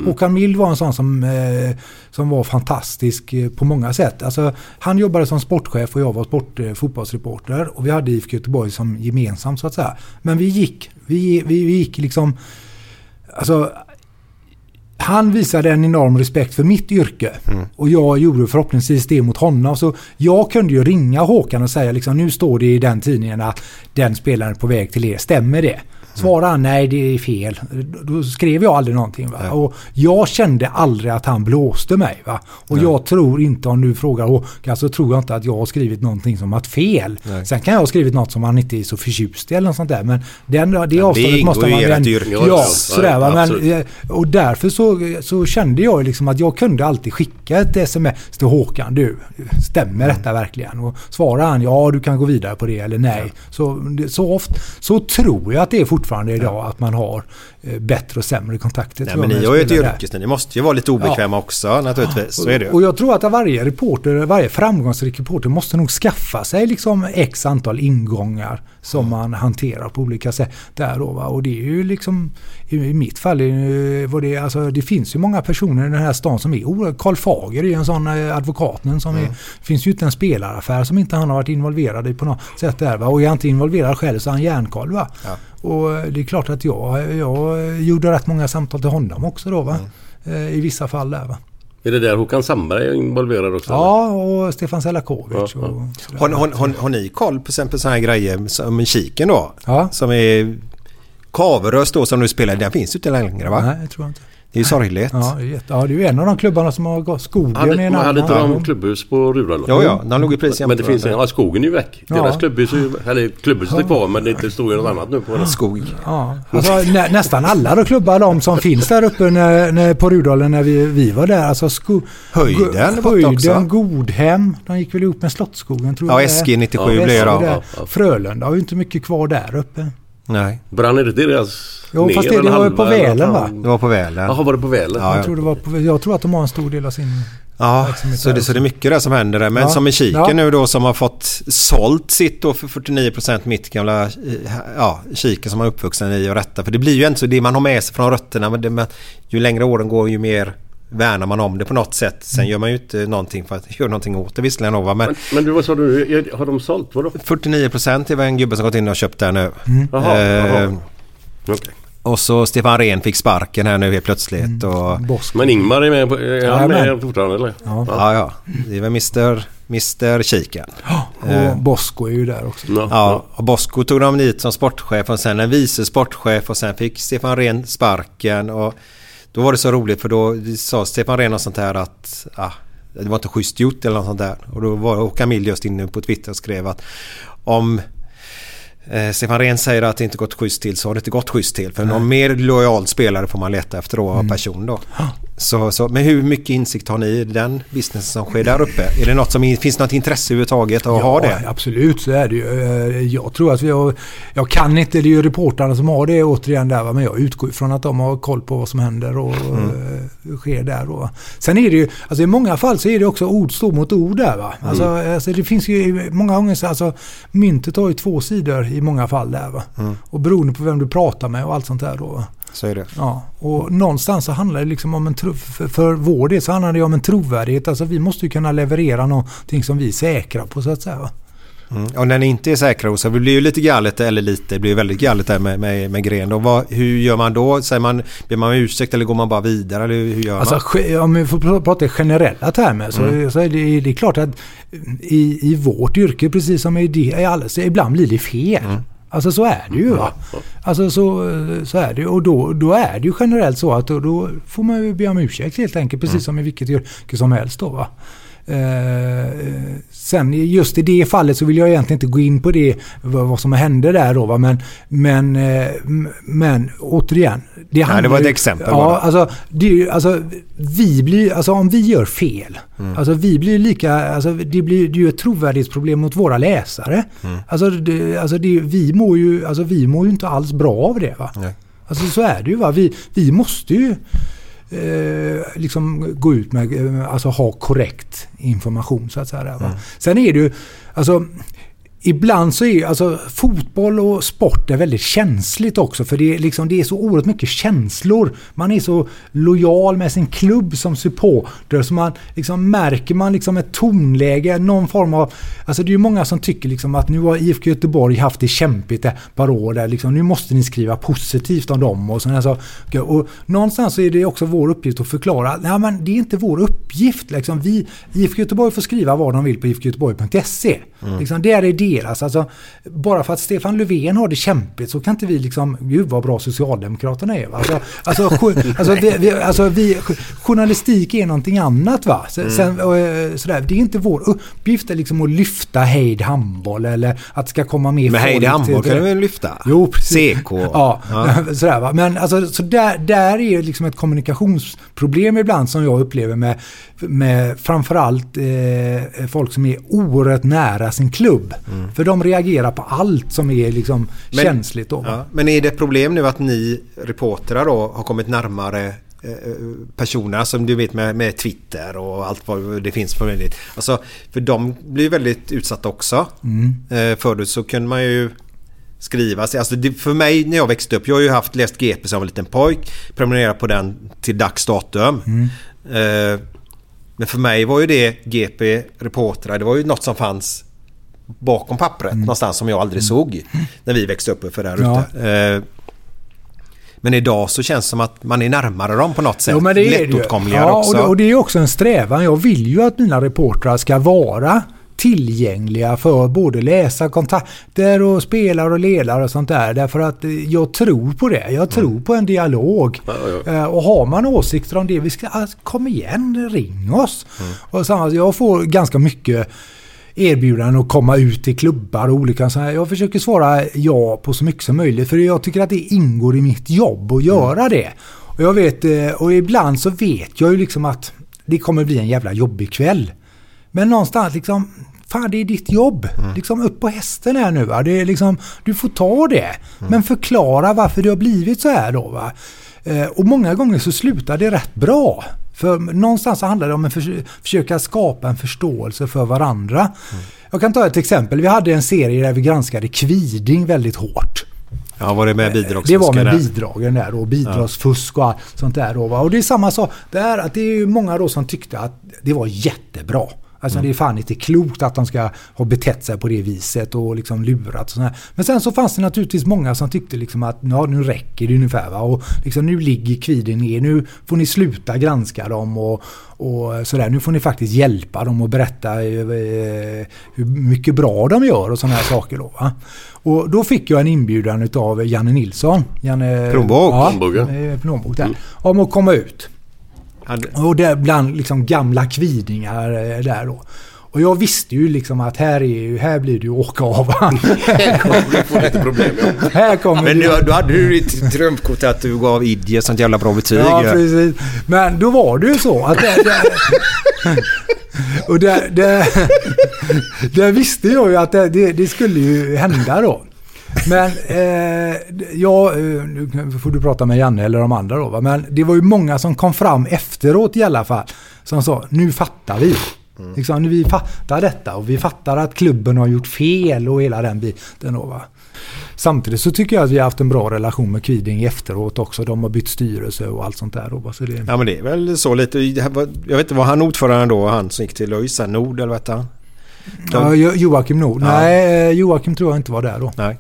Håkan Mild var en sån som, eh, som var fantastisk eh, på många sätt. Alltså, han jobbade som sportchef och jag var sport, eh, fotbollsreporter. Och vi hade IFK Göteborg som gemensamt så att säga. Men vi gick, vi, vi, vi gick liksom... Alltså, han visade en enorm respekt för mitt yrke. Och jag gjorde förhoppningsvis det mot honom. Så jag kunde ju ringa Håkan och säga liksom, nu står det i den tidningen att den spelaren är på väg till er. Stämmer det? Svarade han nej det är fel. Då skrev jag aldrig någonting. Va? Och jag kände aldrig att han blåste mig. Va? Och Nej. jag tror inte, om du frågar Håkan, så tror jag inte att jag har skrivit någonting som varit fel. Nej. Sen kan jag ha skrivit något som han inte är så förtjust i eller något sånt där. Men den, det det avståndet ingår måste ju man i ju ert ändå- yrke. Ja, Ja, sådär va. ja, Men. Eh, Och därför så, så kände jag liksom att jag kunde alltid skicka ett sms till Håkan. Du, stämmer detta verkligen? Och svarar han ja du kan gå vidare på det eller nej. Så, det- så, ofta, så tror jag att det är fortfarande idag att man har eh, bättre och sämre kontakter. Nej men ni har ju ett yrke, ni måste ju vara lite obekväma också naturligtvis. Så är det ju. Och jag tror att varje reporter, varje framgångsrik reporter måste nog skaffa sig liksom x antal ingångar som Mm. man hanterar på olika sätt. Där då? Och det är ju liksom, i mitt fall, eh, var det, alltså, det finns ju många personer i den här stan som är oerhört- Karl Fager är ju en sån eh, advokaten som Mm. är, finns ju inte en spelaraffär som inte han har varit involverad i på något sätt där. Va? Och är han inte involverad själv så är han järnkarl. Va? Och det är klart att jag, jag gjorde rätt många samtal till honom också då va. Mm. I vissa fall där va. Är det där Håkan Sandberg är involverad också? Ja, och Stefan Selakovic. Ja, och sådär. Har, har, har, har ni koll på exempel sådana här grejer som kiken då? Ja. Som är Kaverös då som du spelar, den finns ju inte längre va? Nej, det tror jag inte. Det är ju sorgligt. Ja, det är, jätte, ja, det är ju en av de klubbarna som har gått. Skogen är Hade, en man hade inte annan. de klubbhus på Rudala? Ja, ja, de låg ju precis Men det finns en, ja, skogen är ju väck. Ja. Deras klubbhus är ju, eller klubbhuset är kvar men det inte står ju något annat nu på den. Skog. Ja, alltså, nä, nästan alla då klubbar de som finns där uppe när, när, på Rudalen när vi, vi var där. Alltså sko, Höjden Go- Höjden. Godhem. De gick väl ihop med Slottsskogen tror Ja, jag. SG 97 Ja, blir det SG då. där. Ja, ja. Frölunda har ju inte mycket kvar där uppe. Nej. Brann är det deras Jo, ner fast det, det var ju halva på Välen va? Det var på Välen. Jaha, var det på Välen? Ja, Jag, tror det var på, jag tror att de har en stor del av sin... Ja, så det, så det är mycket där som händer där. Men Ja. som i Kiken Ja. nu då som har fått sålt sitt då för 49% mitt gamla eh, ja, Kiken som man är uppvuxen i och rätta. För det blir ju inte så det man har med sig från rötterna. Men det, men ju längre åren går ju mer värnar man om det på något sätt. Sen Mm. gör man ju inte någonting för att [LAUGHS] göra någonting åt det visserligen då? Men Men, men du, vad sa du? Har de sålt? Vadå? 49% är vad en gubbe som gått in och köpt där nu. Jaha, jaha. Eh, Okej. och så Stefan Rehn fick sparken här nu helt plötsligt. Och, Bosk. Men Ingmar är med, på, är han med fortfarande eller? Ja. ja, ja. Det är väl Mr. Mr. Kiken. Och Bosko är ju där också. Ja. Ja, och Bosko tog de dit som sportchef och sen en vice sportchef och sen fick Stefan Rehn sparken. Och då var det så roligt för då sa Stefan Rehn och sånt här att ah, det var inte schysst gjort eller något sånt där. Och då var Håkan Mild just inne på Twitter och skrev att om eh, Stefan Rehn säger att det inte gått schysst till så har det inte gått schysst till. För någon mer lojal spelare får man leta efter då av person då. Så, så, men hur mycket insikt har ni i den businessen som sker där uppe? Är det något som finns något intresse överhuvudtaget att ha det? absolut så är det ju. Eh, Jag tror att vi har... Jag kan inte, det är ju reportrarna som har det återigen där va, men jag utgår ifrån att de har koll på vad som händer och mm. sker där då. Sen är det ju, alltså i många fall så är det också ord står mot ord där va. Alltså, alltså det finns ju många gånger så alltså myntet har ju två sidor i många fall där va. Och beroende på vem du pratar med och allt sånt där då. Så är det. Ja, och någonstans så handlar det liksom om en tro, för, för vår del så handlar det om en trovärdighet. Alltså vi måste ju kunna leverera någonting som vi är säkra på så att säga. Mm. Och när ni inte är säkra så blir ju lite galet, eller lite, det blir ju väldigt galet där med, med, med Gren. Och vad, hur gör man då? Säger man, ber man om ursäkt eller går man bara vidare? Eller hur gör Alltså, man? om vi får pr- prata i generella termer så, Mm. så är det, det är klart att i, i vårt yrke, precis som i det, i så ibland blir det fel. Mm. Alltså så är det ju. Va? Alltså så, så är det. Och då, då är det ju generellt så att då, då får man ju be om ursäkt helt enkelt. Precis Mm. som i vilket yrke som helst då. Va? Eh, sen just i det fallet så vill jag egentligen inte gå in på det vad, som hände där då. Va? Men, men, eh, men återigen. Det, handlar det var ett exempel Ja, bara. alltså, det alltså, vi blir, alltså om vi gör fel. Mm. Alltså vi blir lika, alltså det blir det är ju ett trovärdighetsproblem mot våra läsare. Mm. Alltså, det, alltså det, vi, mår ju, alltså vi mår ju inte alls bra av det. Va? Nej. Alltså så är det ju. Va? Vi, vi måste ju eh, liksom gå ut med, eh, alltså ha korrekt information så att säga. Mm. Sen är det ju, alltså Ibland så är alltså fotboll och sport är väldigt känsligt också för det är, liksom, det är så oerhört mycket känslor. Man är så lojal med sin klubb som supporter så man liksom märker man liksom ett tonläge, någon form av... Alltså det är ju många som tycker liksom att nu har IFK Göteborg haft det kämpigt ett par år där liksom, nu måste ni skriva positivt om dem och sådana saker. Och någonstans så är det också vår uppgift att förklara, nej men det är inte vår uppgift liksom. Vi, IFK Göteborg får skriva vad de vill på ifkgöteborg.se. Mm. Liksom, det är det deras. Alltså, bara för att Stefan Löfven har det kämpigt så kan inte vi liksom, gud vad bra Socialdemokraterna är. Va? Alltså, alltså, [LAUGHS] alltså, vi, vi, alltså vi, journalistik är någonting annat va. Mm. sen, och, eh, sådär. Det är inte vår uppgift liksom, att lyfta Heid handboll eller att det ska komma mer Men Heid handboll kan du väl lyfta? Jo, precis. CK. Ja, [LAUGHS] sådär va. Men alltså, så där, där är liksom ett kommunikationsproblem ibland som jag upplever med, med framförallt eh, folk som är oerhört nära sin klubb. För de reagerar på allt som är liksom Men- känsligt. Då? Ja, men är det ett problem nu att ni reportrar då har kommit närmare eh, personer som du vet med, med Twitter och allt vad det finns för möjligt. Alltså, för de blir väldigt utsatta också. Mm. Eh, förut så kunde man ju skriva. Alltså det, för mig när jag växte upp, jag har ju haft läst GP som en liten pojk. Prenumererat på den till dags datum. Mm. Eh, men för mig var ju det GP Reportrar, det var ju något som fanns bakom pappret någonstans som jag aldrig såg när vi växte upp för där Ja. ute. Eh, Men idag så känns det som att man är närmare dem på något sätt. Jo, men det är. Lättåtkomligare ja, också. Och det, och det är också en strävan. Jag vill ju att mina reportrar ska vara tillgängliga för både läsa kontakter och spelare och ledare och sånt där. Därför att eh, jag tror på det. Jag tror på en dialog. Eh, Och har man åsikter om det, vi ska, alltså, kom igen, ring oss. Och samma, jag får ganska mycket erbjudanden att komma ut till klubbar och olika så här. Jag försöker svara ja på så mycket som möjligt för jag tycker att det ingår i mitt jobb att göra det. Och jag vet, eh, och ibland så vet jag ju liksom att det kommer bli en jävla jobbig kväll. Men någonstans liksom, fan det är ditt jobb. Liksom upp på hästen här nu va. Det är liksom, du får ta det. Men förklara varför det har blivit så här då va. Eh, Och många gånger så slutar det rätt bra. För någonstans så handlar det om att förs- försöka skapa en förståelse för varandra. Jag kan ta ett exempel. Vi hade en serie där vi granskade Kviding väldigt hårt. Ja, var det med bidrag? Det var med bidragen där och bidragsfusk och sånt där. Och det är samma sak där att det är många då som tyckte att det var jättebra. Alltså det är fan inte klokt att de ska ha betett sig på det viset och liksom lurat och sådär. Men sen så fanns det naturligtvis många som tyckte liksom att ja, nu räcker det ungefär. Va? Och liksom, nu ligger kviden ner, nu får ni sluta granska dem och, och sådär. Nu får ni faktiskt hjälpa dem och berätta eh, hur mycket bra de gör och sådana här saker. Då, va? Och då fick jag en inbjudan av Janne Nilsson. Janne, Kronborg. Ja, ja. eh, där. Om att komma ut. Och det är bland liksom gamla kvidingar eh, där då. Och jag visste ju liksom att här, är här blir det ju åka av. [LAUGHS] Du får lite problem ja. här kommer Men du, du hade ju ditt drömkort att du gav Idje sånt jävla bra betyg. Ja, precis. Men då var det ju så att det, det, [LAUGHS] Och det, det, [LAUGHS] det visste jag ju att det, det, det skulle ju hända då. Men eh, ja, eh, nu får du prata med Janne eller de andra då. Va? Men det var ju många som kom fram efteråt i alla fall. Som sa, nu fattar vi. Liksom, nu vi fattar detta och vi fattar att klubben har gjort fel och hela den biten. Då, va? Samtidigt så tycker jag att vi har haft en bra relation med Kviding efteråt också. De har bytt styrelse och allt sånt där. Då, så det, Ja men det är väl så lite. Jag vet inte, var han ordförande då? Han som gick till ÖIS, Nord eller vad hette han? ja, Jo- Joakim Nord. Ja. Nej, eh, Joakim tror jag inte var där då. Nej.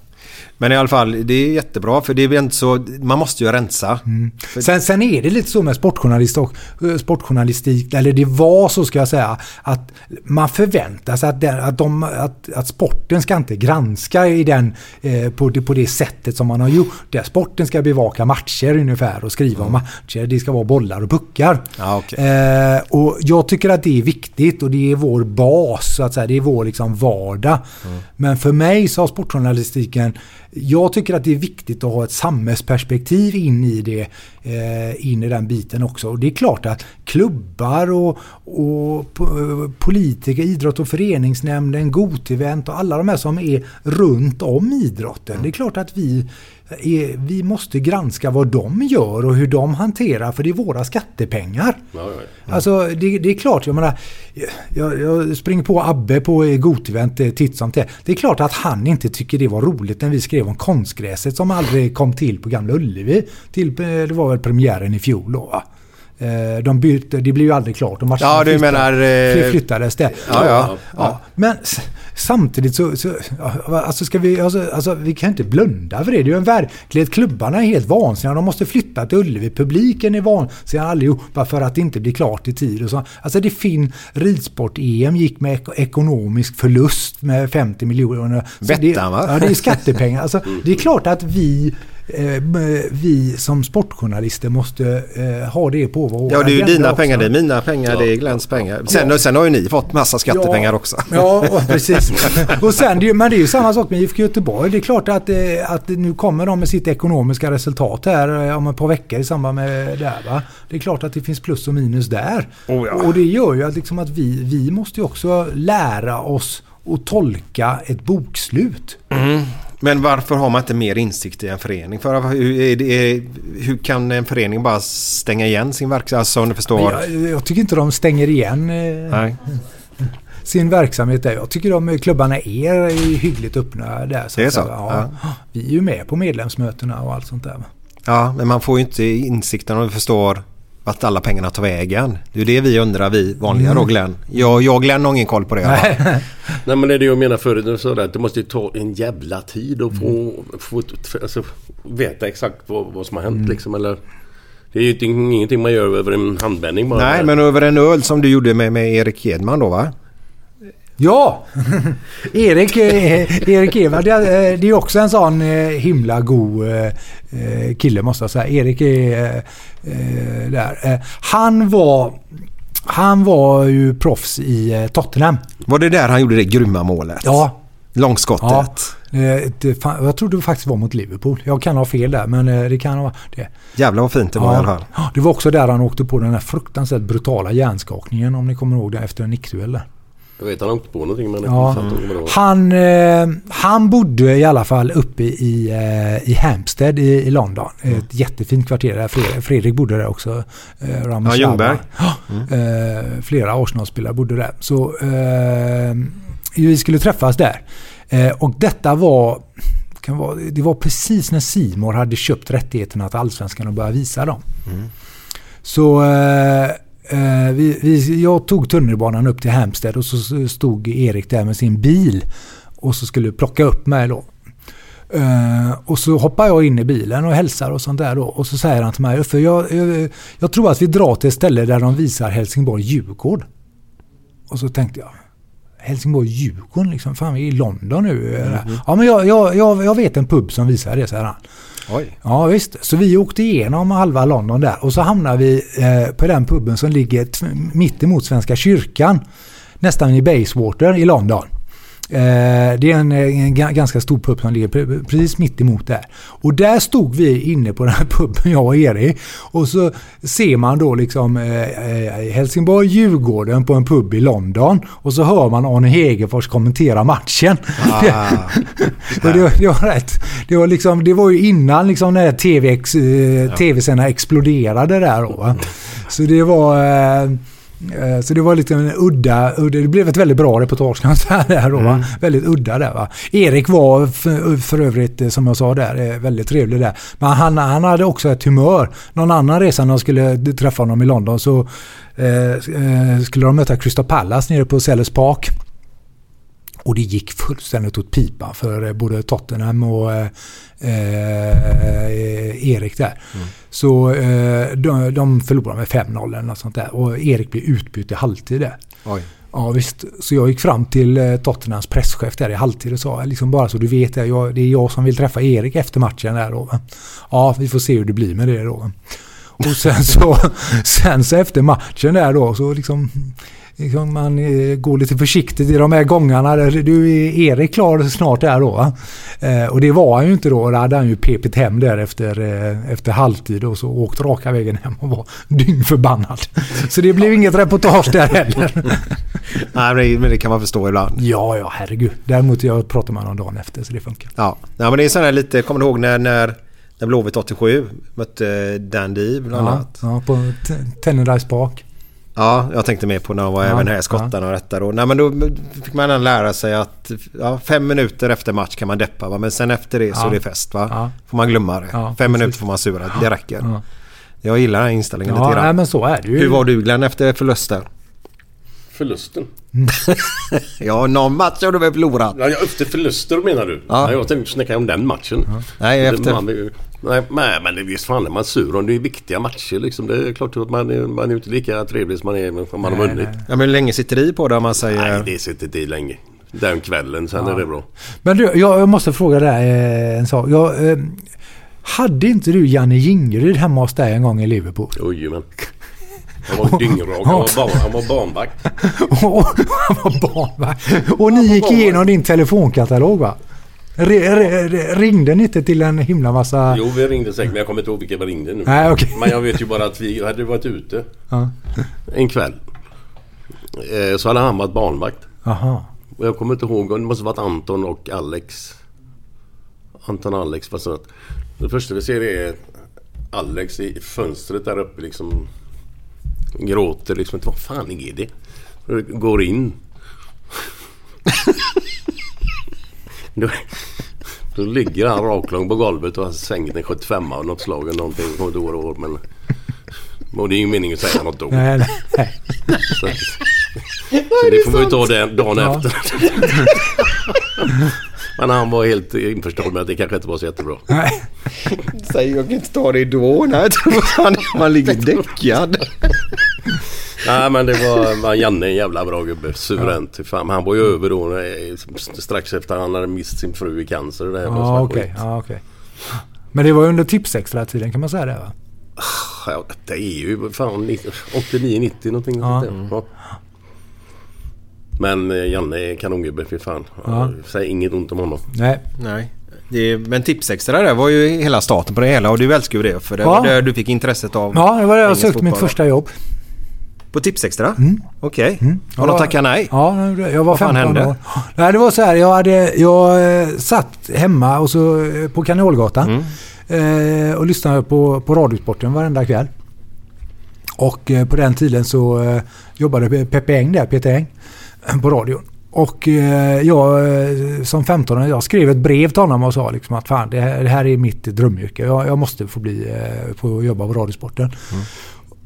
Men i alla fall, det är jättebra för det är inte så... Man måste ju rensa. För- Sen, sen är det lite så med sportjournalist och, eh, sportjournalistik, eller det var så ska jag säga, att man förväntar sig att, den, att, de, att, att sporten ska inte granska i den, eh, på, det, på det sättet som man har gjort. Där sporten ska bevaka matcher ungefär och skriva om matcher. Det ska vara bollar och puckar. Ja, okej. Eh, och jag tycker att det är viktigt och det är vår bas, så att säga. det är vår liksom vardag. Men för mig så har sportjournalistiken, jag tycker att det är viktigt att ha ett samhällsperspektiv in i det, eh, in i den biten också. Och det är klart att klubbar och, och politiker, idrott och föreningsnämnden, Gotevent och alla de här som är runt om idrotten. Det är klart att vi är, vi måste granska vad de gör och hur de hanterar, för det är våra skattepengar. Ja, ja, ja. Alltså det, det är klart, jag menar, jag, jag springer på Abbe på Gotivent eh, titt som tätt. Det är klart att han inte tycker det var roligt när vi skrev om konstgräset som aldrig kom till på Gamla Ullevi. Till, eh, det var väl premiären i fjol då va? Eh, De bytte, det blev ju aldrig klart. De Ja, du flyttade- menar, eh, Flyttades det. Ja, ja. ja. Men samtidigt så, så alltså ska vi, alltså, alltså, vi kan inte blunda för det. Det är ju en verklighet. Klubbarna är helt vansinniga. De måste flytta till Ullevi. Publiken är vansinniga allihopa för att det inte blir klart i tid. Och så. Alltså det fin ridsport-EM gick med ek- ekonomisk förlust med 50 miljoner. Bettan, va? Ja, det är skattepengar. Alltså, [LAUGHS] det är klart att vi vi som sportjournalister måste eh, ha det på vår Ja, det är ju dina också. pengar, det är mina pengar, det är Glens pengar. Sen, sen har ju ni fått massa skattepengar Ja. också. Ja, och precis. Och sen, det, är ju- men det är ju samma sak med IFK Göteborg. Det är klart att, eh, att nu kommer de med sitt ekonomiska resultat här eh, om ett par veckor i samband med det här. Va? Det är klart att det finns plus och minus där. Oh ja. Och det gör ju att, liksom att vi, vi måste ju också lära oss att tolka ett bokslut. Mm. Men varför har man inte mer insikt i en förening? För hur, det, hur kan en förening bara stänga igen sin verksamhet? Alltså om du förstår. Jag, jag tycker inte de stänger igen eh, Nej. sin verksamhet där. Jag tycker de klubbarna är, är hyggligt öppna där. Det är så? säga. Ja. Vi är ju med på medlemsmötena och allt sånt där. Ja, men man får ju inte insikten om du förstår vart alla pengarna tar vägen. Det är det vi undrar, vi vanliga då Glenn. Jag, jag och Glenn har ingen koll på det. va? Nej [LAUGHS] men det är det jag menar förut. Du sa det att det måste ju ta en jävla tid att få, få alltså, veta exakt vad, vad som har hänt liksom. Eller, det är ju ingenting man gör över en handvändning bara. Nej, men över en öl som du gjorde med, med Erik Hedman då va? Ja! [LAUGHS] Erik, eh, Erik Eva, det, är- det är också en sån eh, himla god eh, eh, kille måste jag säga. Erik är eh, eh, där. Eh, Han var, han var ju proffs i eh, Tottenham. Var det där han gjorde det grymma målet? Ja. Långskottet? Ja. Eh, det, jag tror det faktiskt var mot Liverpool. Jag kan ha fel där men eh, det kan ha det. Jävlar vad fint det var i alla fall. Ja, det var också där han åkte på den här fruktansvärt brutala hjärnskakningen om ni kommer ihåg det efter en nickduell där. Jag vet han har inte på någonting men Ja. Han, eh, han bodde i alla fall uppe i, eh, i Hampstead i, i London. Ett jättefint kvarter där. Fredrik, Fredrik bodde där också. Eh, Ramesh Ja, Ljungberg. Ja, eh, flera Arsenal-spelare bodde där. Så eh, vi skulle träffas där. Eh, och detta var, kan vara, det var precis när Simor hade köpt rättigheterna till Allsvenskan och började visa dem. Så eh, eh, vi, vi, jag tog tunnelbanan upp till Hampstead och så stod Erik där med sin bil och så skulle plocka upp mig då. Eh, och så hoppar jag in i bilen och hälsar och sånt där då. Och så säger han till mig, för jag, jag, jag tror att vi drar till ett ställe där de visar Helsingborg-Djurgård. Och så tänkte jag, Helsingborg-Djurgården liksom, fan vi är i London nu. Ja men jag, jag, jag, jag vet en pub som visar det, säger han. Oj. Ja visst, så vi åkte igenom halva London där och så hamnade vi eh, på den puben som ligger mitt emot Svenska kyrkan. Nästan i Bayswater i London. Eh, det är en, en ga- ganska stor pub som ligger pre- precis mitt emot där. Och där stod vi inne på den här [LAUGHS] puben, jag och Erik. Och så ser man då liksom eh, eh, Helsingborg, Djurgården på en pub i London. Och så hör man Arne Hegerfors kommentera matchen. Ah. [LAUGHS] Och det, var- det var rätt. Det var, liksom, det var ju innan liksom när TV ex, eh, tv-sändningarna exploderade där då. va. Så det var... Eh, så det var lite en udda, det blev ett väldigt bra reportage kan jag säga där då. Va? Väldigt udda där va. Erik var för, för övrigt, eh, som jag sa där, eh, väldigt trevlig där. Men han, han hade också ett humör. Någon annan resa när jag skulle träffa honom i London så eh, eh, skulle de möta Crystal Palace nere på Sellers Park. Och det gick fullständigt åt pipa för eh, både Tottenham och eh, eh, Erik där. Så eh, de, de förlorade med 5-0 eller något sånt där. Och Erik blev utbytt i halvtid där. Oj. Ja visst, så jag gick fram till eh, Tottenhams presschef där i halvtid och sa liksom bara så du vet det, jag, det är jag som vill träffa Erik efter matchen där då. Ja, vi får se hur det blir med det då. Och sen så, [LAUGHS] sen så efter matchen där då så liksom, liksom man eh, går lite försiktigt i de här gångarna. Du är Erik klar snart där då? Eh, och det var han ju inte då. Då hade han ju pepit hem där efter, eh, efter halvtid och så åkt raka vägen hem och var dyngförbannad. [LAUGHS] Så det blev inget reportage där heller. [LAUGHS] Nej, men det, kan man förstå ibland. Ja, ja, herregud. Däremot jag pratar med honom dagen efter så det funkar. Ja, ja men det är sådär lite, kommer du ihåg när, när, när Blåvitt 87 mötte Dundee bland Ja, annat? ja, på T- Tennedice Park. Ja, jag tänkte mer på när de var Ja, även här i skottarna och detta då. Nej men då fick man lära sig att ja, fem minuter efter match kan man deppa va? Men sen efter det så Ja. är det fest va? Ja. Får man glömma det. Fem precis. minuter får man sura, det räcker. Ja. Jag gillar den här inställningen Ja, lite nej, grann. men så är det ju. Hur var du Glenn efter förlusten? Förlusten? [LAUGHS] ja, någon match har du väl förlorat? Ja, ja, efter förluster menar du? Ja. Ja. jag tänkte snacka om den matchen. Nej, Det- efter- Man, nej, nej, men det visst fan är man sur om det är viktiga matcher liksom. Det är klart att man är, man är inte lika trevlig som man är om man har vunnit. Ja, men hur länge sitter det i på det om man säger... Nej, det sitter inte i länge. Den kvällen, sen Ja. är det bra. Men du, jag, jag måste fråga dig eh, en sak. Jag, eh, hade inte du Janne Jingeryd hemma hos dig en gång i Liverpool? Jajamän. Han var dyngrak. Han var, barn, han var barnvakt. [LAUGHS] Och- Han var barnvakt. Och ni gick igenom din telefonkatalog va? Re, re, re, ringde ni inte till en himla massa... Jo, vi ringde säkert men jag kommer inte ihåg vilka vi ringde nu. Nej, okej. Men jag vet ju bara att vi hade varit ute Ja. en kväll. Eh, Så hade han varit barnvakt. Aha. Och jag kommer inte ihåg, det måste varit Anton och Alex. Anton och Alex var Det första vi ser är Alex i fönstret där uppe liksom Gråter liksom. Vad fan är det? Går in. då, då ligger han raklång på golvet och har svängt en 75 av något slag eller någonting. Jag kommer inte ihåg var, men Och det är ju meningen att säga något då. Nej, nej. Så, så det får vi ta den dagen Ja. efter. [LAUGHS] Men han var helt införstådd med att det kanske inte var så jättebra. [LAUGHS] Nej. Säg jag kan inte ta det då. Nej, man ligger däckad. Nej men det var men Janne en jävla bra gubbe. Suveränt. Fan, men han var ju över då eh, strax efter han hade mist sin fru i cancer. Det här var Ja, okej. Ja, okej. Men det var under Tipsextra-tiden kan man säga det va? Ja, det är ju fan 89-90 någonting. Ja. sånt där. Ja. Men eh, Janne är kanongubbe, fy fan. Ja. Säg inget ont om honom. Nej. Nej. Det, men Tipsextra där var ju hela starten på det hela och du älskar ju det för det Ja. var där du fick intresset av Ja, det var det jag sökte mitt fotboll. första jobb. På Tipsextra? Mm. Okej. Jag Har de var- tackat nej? Ja, jag var Vad fan 15 hände? år. Nej, det var så här. Jag, hade, jag eh, satt hemma och så, eh, på Kanalgatan Mm. och lyssnade på, på Radiosporten varenda kväll. Och på den tiden så jobbade Peppe Eng där, Peter Eng, på radion. Och eh, jag eh, som 15 jag skrev ett brev till honom och sa liksom att fan det här, det här är mitt drömyrke. Jag, jag måste få bli, eh, få jobba på Radiosporten.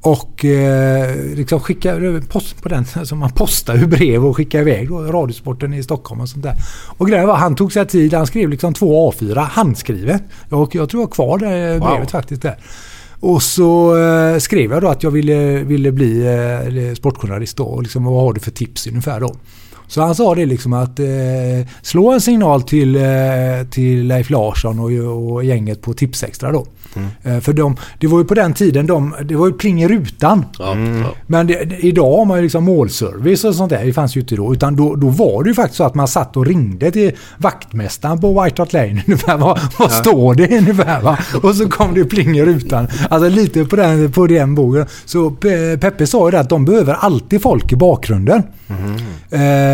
Och eh, liksom skicka post på den, [LAUGHS] alltså man postar ju brev och skickar iväg då, Radiosporten i Stockholm och sånt där. Och grejen var, han tog sig tid, han skrev liksom två A4 handskrivet. Och jag tror jag har kvar det eh, Wow. brevet faktiskt där. Och så eh, skrev jag då att jag ville, ville bli eh, sportjournalist då och liksom, vad har du för tips ungefär då. Så han sa det liksom att eh, slå en signal till, eh, till Leif Larsson och, och gänget på Tipsextra då. Eh, för de, det var ju på den tiden, de, det var ju pling i rutan. Mm. Men det, det, idag har man ju liksom målservice och sånt där. Det fanns ju inte då. Utan då, då var det ju faktiskt så att man satt och ringde till vaktmästaren på White Hart Lane. [LAUGHS] Ungefär, vad vad Ja. står det ungefär? Va? Och så kom det pling i rutan. Alltså lite på den, på den bogen. Så Pe- Peppe sa ju det att de behöver alltid folk i bakgrunden.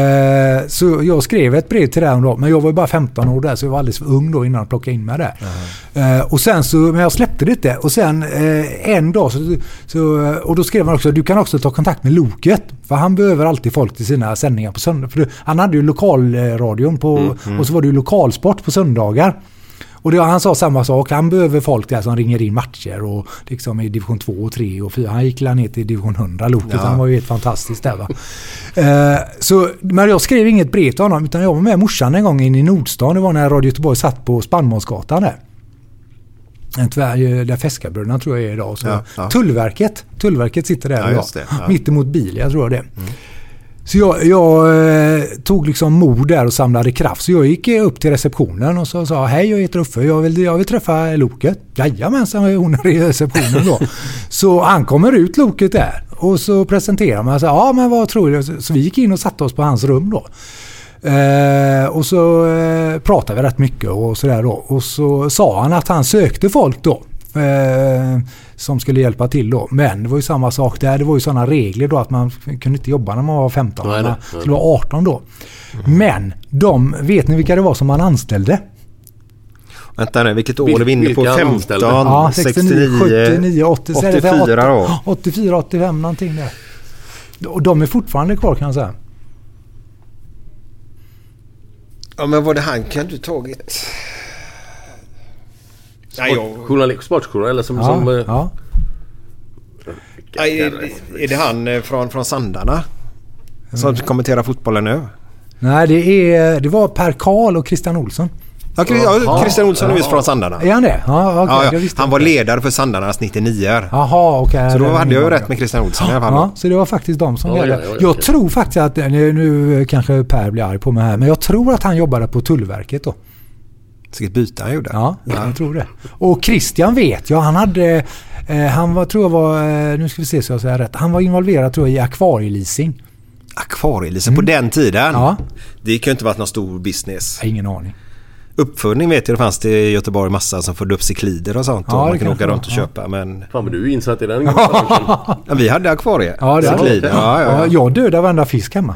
Eh, så jag skrev ett brev till dem då. Men jag var ju bara 15 år där så jag var alldeles för ung då innan de plockade in mig där. Eh, och sen så, men jag släppte det inte. Och sen eh, en dag så, så, och då skrev han också du kan också ta kontakt med Loket. För han behöver alltid folk till sina sändningar på söndag. För han hade ju lokalradion på, Mm, mm. och så var det ju lokalsport på söndagar. Och det, han sa samma sak. Han behöver folk där som ringer in matcher och liksom i division 2 och 3 och 4. Han gick ner till division 100 Loket. Ja. Han var ju helt fantastisk där va. Eh, så, men jag skrev inget brev till honom utan jag var med morsan en gång in i Nordstan. Det var när Radio Göteborg satt på Spannmålsgatan där. En tvär, där Feskabröderna tror jag är idag. Så Ja, ja. Tullverket. Tullverket sitter där Ja, idag. ja. Mittemot Bilia tror jag det. Så jag, jag eh, tog liksom mod där och samlade kraft. Så jag gick eh, upp till receptionen och så sa hej jag heter Uffe, jag vill, jag vill träffa Loket. Jajamensan, hon är i receptionen då. [LAUGHS] så han kommer ut Loket där och så presenterar man sig. Ja men vad tror du? Så, så vi gick in och satte oss på hans rum då. Eh, och så eh, pratade vi rätt mycket och sådär då. Och så sa han att han sökte folk då. Eh, som skulle hjälpa till då. Men det var ju samma sak där. Det var ju sådana regler då att man kunde inte jobba när man var 15. Nej, man skulle vara 18 då. Men de, vet ni vilka det var som man anställde? Vänta nu, vilket år är vi inne på? Vilka 15, anställda? Ja, 69, 79, 80, 84 då. 84, 85 någonting där. Och de är fortfarande kvar kan jag säga. Ja men var det han kan du tagit? Nej, jag... Journalist, sportjournalist eller som... Ja, som eh, ja. Nej, är, är det han eh, från, från Sandarna? Som kommenterar fotbollen nu? Nej, det, är, det var Per Karl och Christian Olsson. Ja, ja, Christian Olsson är visst från Sandarna. Är han det? Ja, okej. Ja, ja. Han var ledare för Sandarnas 99 Jaha, okej. Så då hade jag ju rätt med Christian Olsson i alla fall. Ja, så det var faktiskt de som Ja, ja, ja, jag tror faktiskt att, nu, nu kanske Per blir arg på mig här, men jag tror att han jobbade på Tullverket då. Vilket byte han gjorde. Ja, jag tror det. Och Christian vet jag, han hade, eh, han var, tror jag var, eh, nu ska vi se så jag säger rätt, han var involverad tror jag i akvarieleasing. Akvarieleasing på den tiden? Ja. Det kan ju inte varit någon stor business. Jag har ingen aning. Uppfödning vet jag det fanns det i Göteborg massa som födde upp ciklider och sånt. Ja, och man kan åka runt och ja. köpa men... Fan men du är insatt i den. [LAUGHS] Ja, vi hade akvarie. Ja, det jag. Ja, ja, ja. Jag dödade varenda fisk hemma.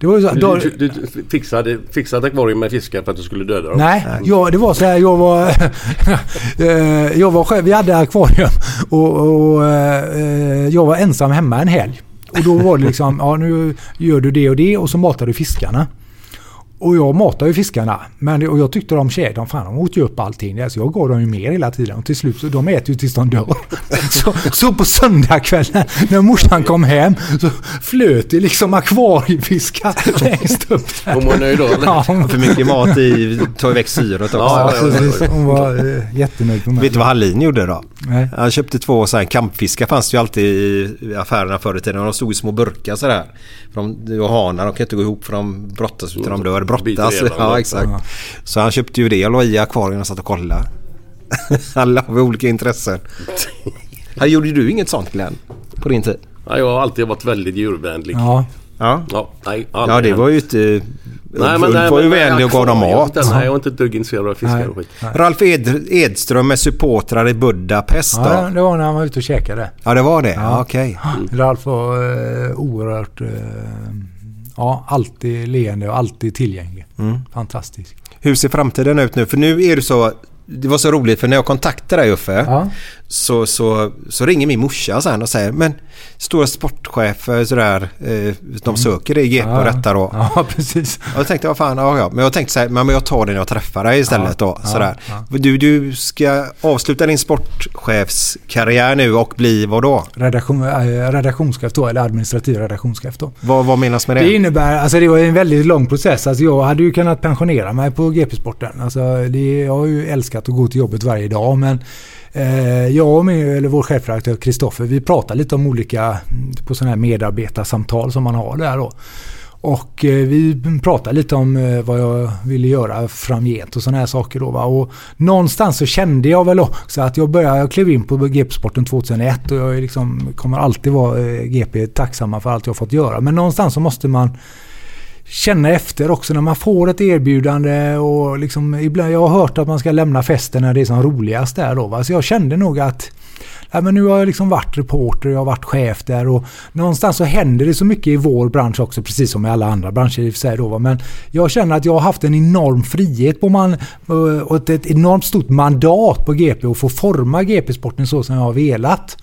Det var ju så, då, Du, du, du fixade, fixade akvarium med fiskar för att du skulle döda dem? Nej, jag, det var så här. Jag var, [LAUGHS] eh, jag var själv, vi hade akvarium [LAUGHS] och, och eh, jag var ensam hemma en helg. Och då var det liksom, ja nu gör du det och det och så matar du fiskarna. Och jag matar ju fiskarna. Men, och jag tyckte de de, fan, de åt ju upp allting. Alltså jag gav dem ju mer hela tiden. Och till slut så de äter ju tills de dör. [LAUGHS] så, så på söndagskvällen när morsan kom hem så flöt det liksom akvariefiskar längst upp där. Hon var nöjd då? Ja, hon, För mycket mat i, tar iväg syret också. ja, precis. Hon var eh, jättenöjd. Vet du vad Hallin gjorde då? Nej. Han köpte två så här kampfiskar fanns det ju alltid i affärerna förr i tiden. De stod i små burkar sådär. För de, och hanar de kan inte gå ihop för de brottas utan de dör. Brottas. [LAUGHS] Ja exakt. Så han köpte ju det och la i akvarien och satt och kollade. [LAUGHS] Alla har olika intressen. [LAUGHS] Här gjorde du inget sånt Glenn? På din tid? Ja, jag har alltid varit väldigt djurvänlig. Ja, Ja. Ja, nej, Ja det var ju inte... Nej, men, Ulf nej, var ju vänlig och gav dem jag- mat. Nej, jag är inte ett dugg intresserad av fiskar och skit. Ralf Ed, Edström är supportrar i Budapest då? ja, det var när han var ute och käkade. Ja det var det? Ja. Okej. [GASPS] Ralf var eh, oerhört... Eh, ja, alltid leende och alltid tillgänglig. Mm. Fantastisk. Hur ser framtiden ut nu? För nu är det så... Det var så roligt för när jag kontaktade dig Uffe Ja. Så, så, så ringer min morsa sen och säger men stora sportchefer sådär eh, de söker dig i GP och Mm. Detta då. Ja, [LAUGHS] precis. Och jag tänkte vad fan, ja, ja. Men jag tänkte så här, men jag tar det när jag träffar dig istället då. ja, Sådär. ja. Du, du ska avsluta din sportchefskarriär nu och bli vad då? Redaktion, äh, redaktionschef då, eller administrativ redaktionschef då. Vad, vad menas med det? Det innebär, alltså det var en väldigt lång process. Alltså jag hade ju kunnat pensionera mig på GP-sporten. Alltså det, jag har ju älskat att gå till jobbet varje dag men eh, Eh, jag och min, eller vår chefredaktör Kristoffer, vi pratar lite om olika, mm, på sådana här medarbetarsamtal som man har där då. Och eh, vi pratade lite om eh, vad jag ville göra framgent och sådana här saker då. Va? Och någonstans så kände jag väl också att jag började, jag klev in på GP-sporten 2001 och jag liksom, kommer alltid vara eh, GP tacksamma för allt jag fått göra. Men någonstans så måste man känna efter också när man får ett erbjudande och liksom ibland, jag har hört att man ska lämna festen när det är som roligast där då. Va? Så jag kände nog att Ja, men nu har jag liksom varit reporter, jag har varit chef där och någonstans så händer det så mycket i vår bransch också, precis som i alla andra branscher i och för sig då. va. Men jag känner att jag har haft en enorm frihet på man, och ett, ett enormt stort mandat på GP och få forma GP-sporten så som jag har velat.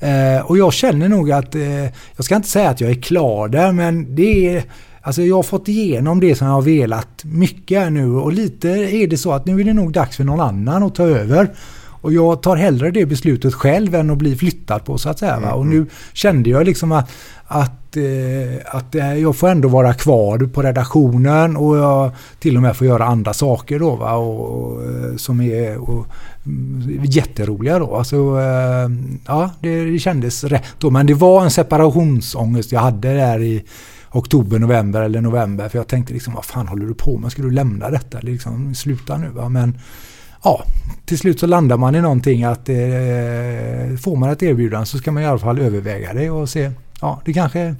Eh, och jag känner nog att, eh, jag ska inte säga att jag är klar där, men det är Alltså jag har fått igenom det som jag har velat mycket nu och lite är det så att nu är det nog dags för någon annan att ta över. Och jag tar hellre det beslutet själv än att bli flyttad på så att säga. Va? Och nu kände jag liksom att, att, eh, att eh, jag får ändå vara kvar på redaktionen och jag till och med får göra andra saker då va? Och, eh, som är och, mm, jätteroliga då. Alltså, ja, det, det kändes rätt då. Men det var en separationsångest jag hade där i oktober, november eller november. För jag tänkte liksom, vad fan håller du på med? Ska du lämna detta? Liksom, sluta nu va. Men ja, till slut så landar man i någonting att eh, får man ett erbjudande så ska man i alla fall överväga det och se. Ja, det kanske...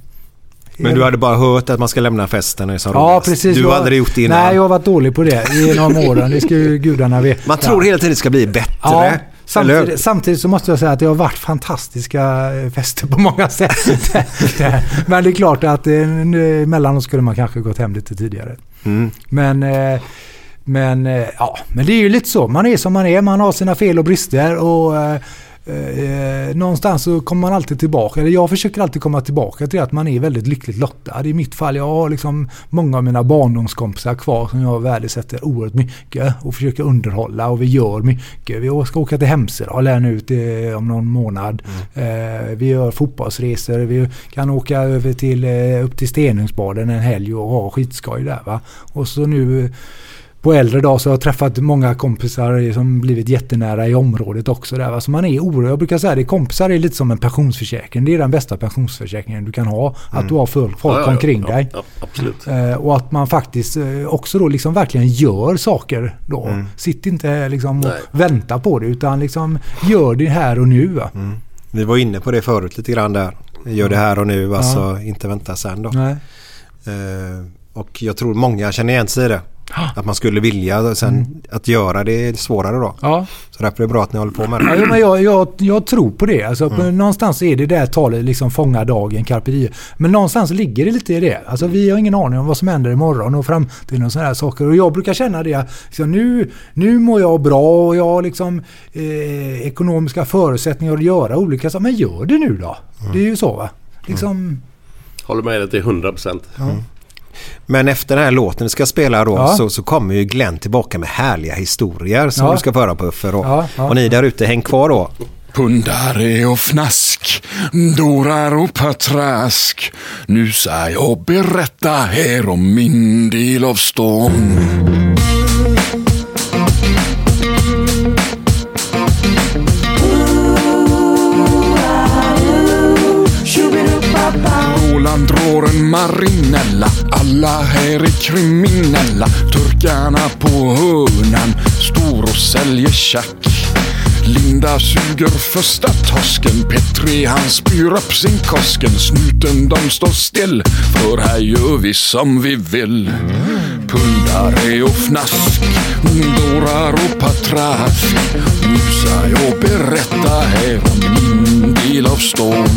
Men du hade bara hört att man ska lämna festen är som Ja, roligast. precis. Du har aldrig gjort det innan. Nej, jag har varit dålig på det genom åren. Det ska ju gudarna veta. Man tror hela tiden det ska bli bättre. Ja? Samtidigt, samtidigt så måste jag säga att det har varit fantastiska eh, fester på många [LAUGHS] sätt. Men det är klart att eh, emellanåt skulle man kanske gått hem lite tidigare. Mm. Men, eh, men, ja, men det är ju lite så. Man är som man är. Man har sina fel och brister. Och, eh, eh, någonstans så kommer man alltid tillbaka. Eller jag försöker alltid komma tillbaka till att man är väldigt lyckligt lottad. I mitt fall, jag har liksom många av mina barndomskompisar kvar som jag värdesätter oerhört mycket och försöker underhålla och vi gör mycket. Vi ska åka till Hemsedal här nu till, om någon månad. Eh, vi gör fotbollsresor. Vi kan åka över till, eh, upp till Stenungsbaden en helg och ha skitskoj där. Va? Och så nu på äldre dag så har jag träffat många kompisar som blivit jättenära i området också. Där. Så man är orolig. Jag brukar säga det, kompisar är lite som en pensionsförsäkring. Det är den bästa pensionsförsäkringen du kan ha. Att Mm. du har folk, folk Ja, ja, omkring Ja, dig. absolut. Eh, och att man faktiskt eh, också då liksom verkligen gör saker då. Mm. Sitt inte liksom och Nej. vänta på det utan liksom gör det här och nu. Mm. Vi var inne på det förut lite grann där. Gör det här och nu, alltså inte vänta sen då. Eh, och jag tror många känner igen sig i det. Att man skulle vilja sen att göra det är svårare då. Ja. Så därför är det bra att ni håller på med Ja, det. men jag, jag, jag tror på det. Alltså, Mm. Någonstans är det där talet liksom fånga dagen, carpe diem. Men någonstans ligger det lite i det. Alltså, vi har ingen aning om vad som händer imorgon och framtiden och sådana här saker. Och jag brukar känna det. Liksom, nu, nu mår jag bra och jag har liksom, eh, ekonomiska förutsättningar att göra olika saker. Men gör det nu då. Det är ju så va. Liksom, Håller med dig till 100 procent. ja. Men efter den här låten vi ska spela då Ja. så, så kommer ju Glenn tillbaka med härliga historier som Ja. du ska få höra på Uffe. Ja, ja. Och ni där ute, häng kvar då. Pundare och fnask, dårar och patrask. Nu ska jag berätta här om min del av stan. Mellan drar en marinella, alla här är kriminella. Turkarna på hörnan står och säljer tjack. Linda suger första tosken, Petri han spyr upp sin kosken. Snuten de står still, för här gör vi som vi vill. Pundare och fnask, dårar och patrask. Nu ska jag berätta här om min mil av stål.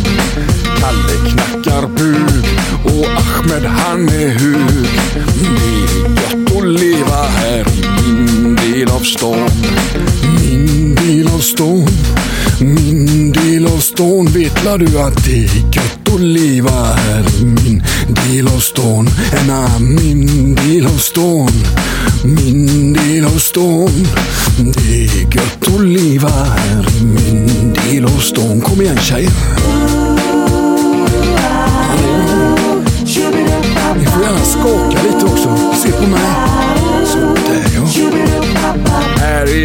Kalle knackar bud och Ahmed han är hög. Det är gött att leva här i min del av stan. Min del av stan, min del av stan. Vet la du att det är gött att leva här i min del av stan. Ena min del av stan, min del av stan. Det är gött att leva här i min del av stan. Kom igen tjejer. Ni får gärna skaka lite också. Se på mig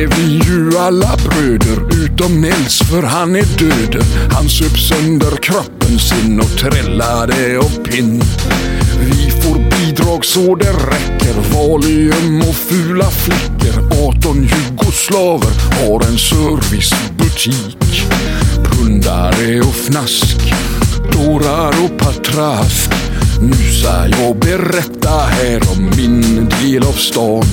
är vi ju alla bröder utom Nils för han är död. Han söp sönder kroppen sin och trällade av pinn. Vi får bidrag så det räcker. Valium och fula flickor. 18 jugoslaver har en servicebutik. Pundare och fnask. Dårar och patrask. Nu ska jag berätta här om min del av stan.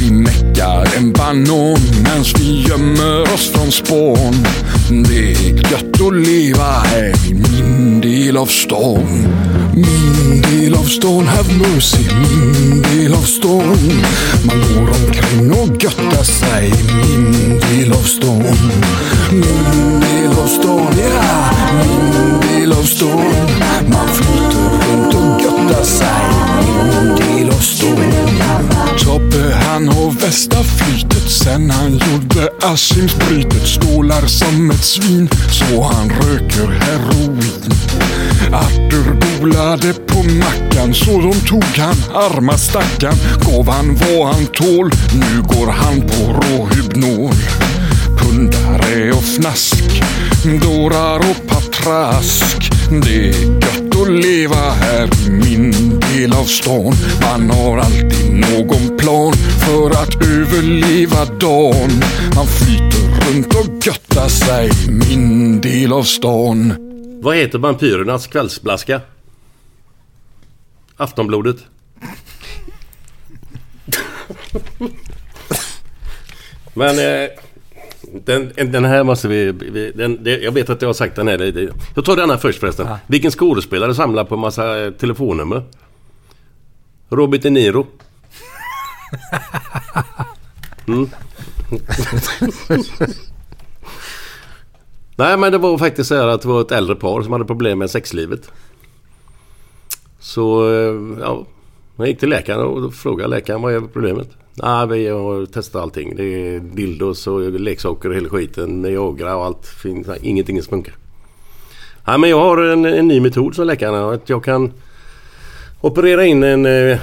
Vi meckar en banan mens vi gömmer oss från spån. Det är gött att leva här i min del av stan. Min del av stan, have mercy, min del av stan. Man går omkring och göttar sig i min del av stan. Min del av stan, ja, min del av stan. Man flyr runt och göttar sig i del och stan. Tobbe han har västa flytet sen han gjorde Askimsbrytet. Stålar som ett svin så han röker heroin. Arthur bolade på mackan så de tog han arma stackarn. Gav han vad han tål, nu går han på råhybnol. Och fnask, dårar och patrask. Det är gött att leva här i min del av stan. Man har alltid någon plan för att överleva dagen. Man flyter runt och göttar sig i min del av stan. Vad heter vampyrernas kvällsblaska? Aftonblodet. [LAUGHS] Men eh, den, den här måste vi... vi den, det, jag vet att jag har sagt den här. Det, det. Jag tar denna först förresten. Ja. Vilken skådespelare samlar på massa eh, telefonnummer? Robert De Niro. [LAUGHS] Mm. Nej men det var faktiskt så här att det var ett äldre par som hade problem med sexlivet. Så eh, ja, jag gick till läkaren och frågade läkaren vad är problemet? Nej, vi har testat allting. Det är dildos och leksaker och hela skiten. Med och allt. Finns, ingenting som funkar. Nej, men jag har en, en ny metod som läkarna. Att jag kan operera in en eh,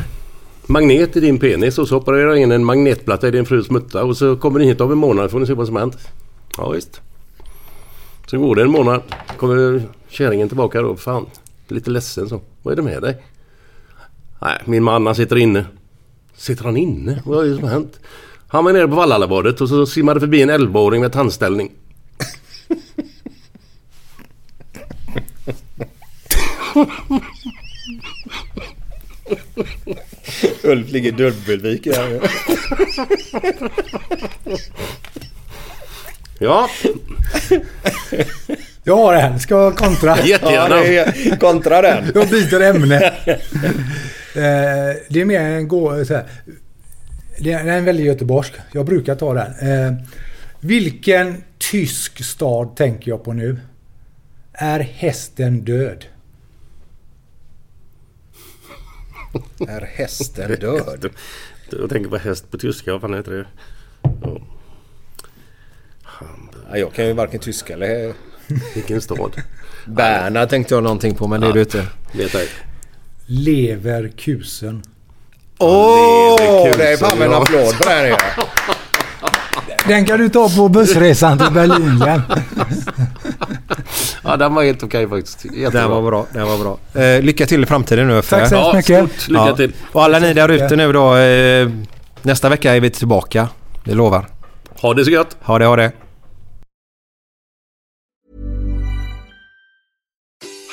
magnet i din penis och så opererar jag in en magnetplatta i din frus mutta och så kommer ni hit om en månad får ni se vad som hänt. Ja visst. Så går det en månad. Kommer kärringen tillbaka då. Fan, lite ledsen så. Vad är det med dig? Nej, min man han sitter inne. Sitter han inne? Vad är det som har hänt? Han var nere på Vallalabadet och så simmade förbi en 11-åring med tandställning. Ulf ligger dubbelvik här. Ja. Jag har en. Ska jag kontra? [LAUGHS] Jättegärna. Ja, är- kontra den. [LAUGHS] Jag byter ämne. [LAUGHS] Eh, det är mer en gå... Så här. Det är en väldigt göteborgsk. Jag brukar ta den. Eh, vilken tysk stad tänker jag på nu? Är hästen död? Är hästen död? Jag tänker på häst på tyska, vad fan heter det? Ja. Ja, jag kan ju varken tyska eller... Vilken stad? Berna tänkte jag någonting på men det är du inte. Vet ej. Leverkusen. Åh! Det är fan en ja. applåd på den. Ja. Den kan du ta på bussresan till Berlin igen. Ja, den var helt okej faktiskt. Jättebra. Den var bra. Den var bra. Eh, lycka till i framtiden nu. Tack så Ja, hemskt mycket. stort lycka till. Och alla ni där ute nu då. Eh, nästa vecka är vi tillbaka. Vi lovar. Ha det så gött. Ha det, ha det.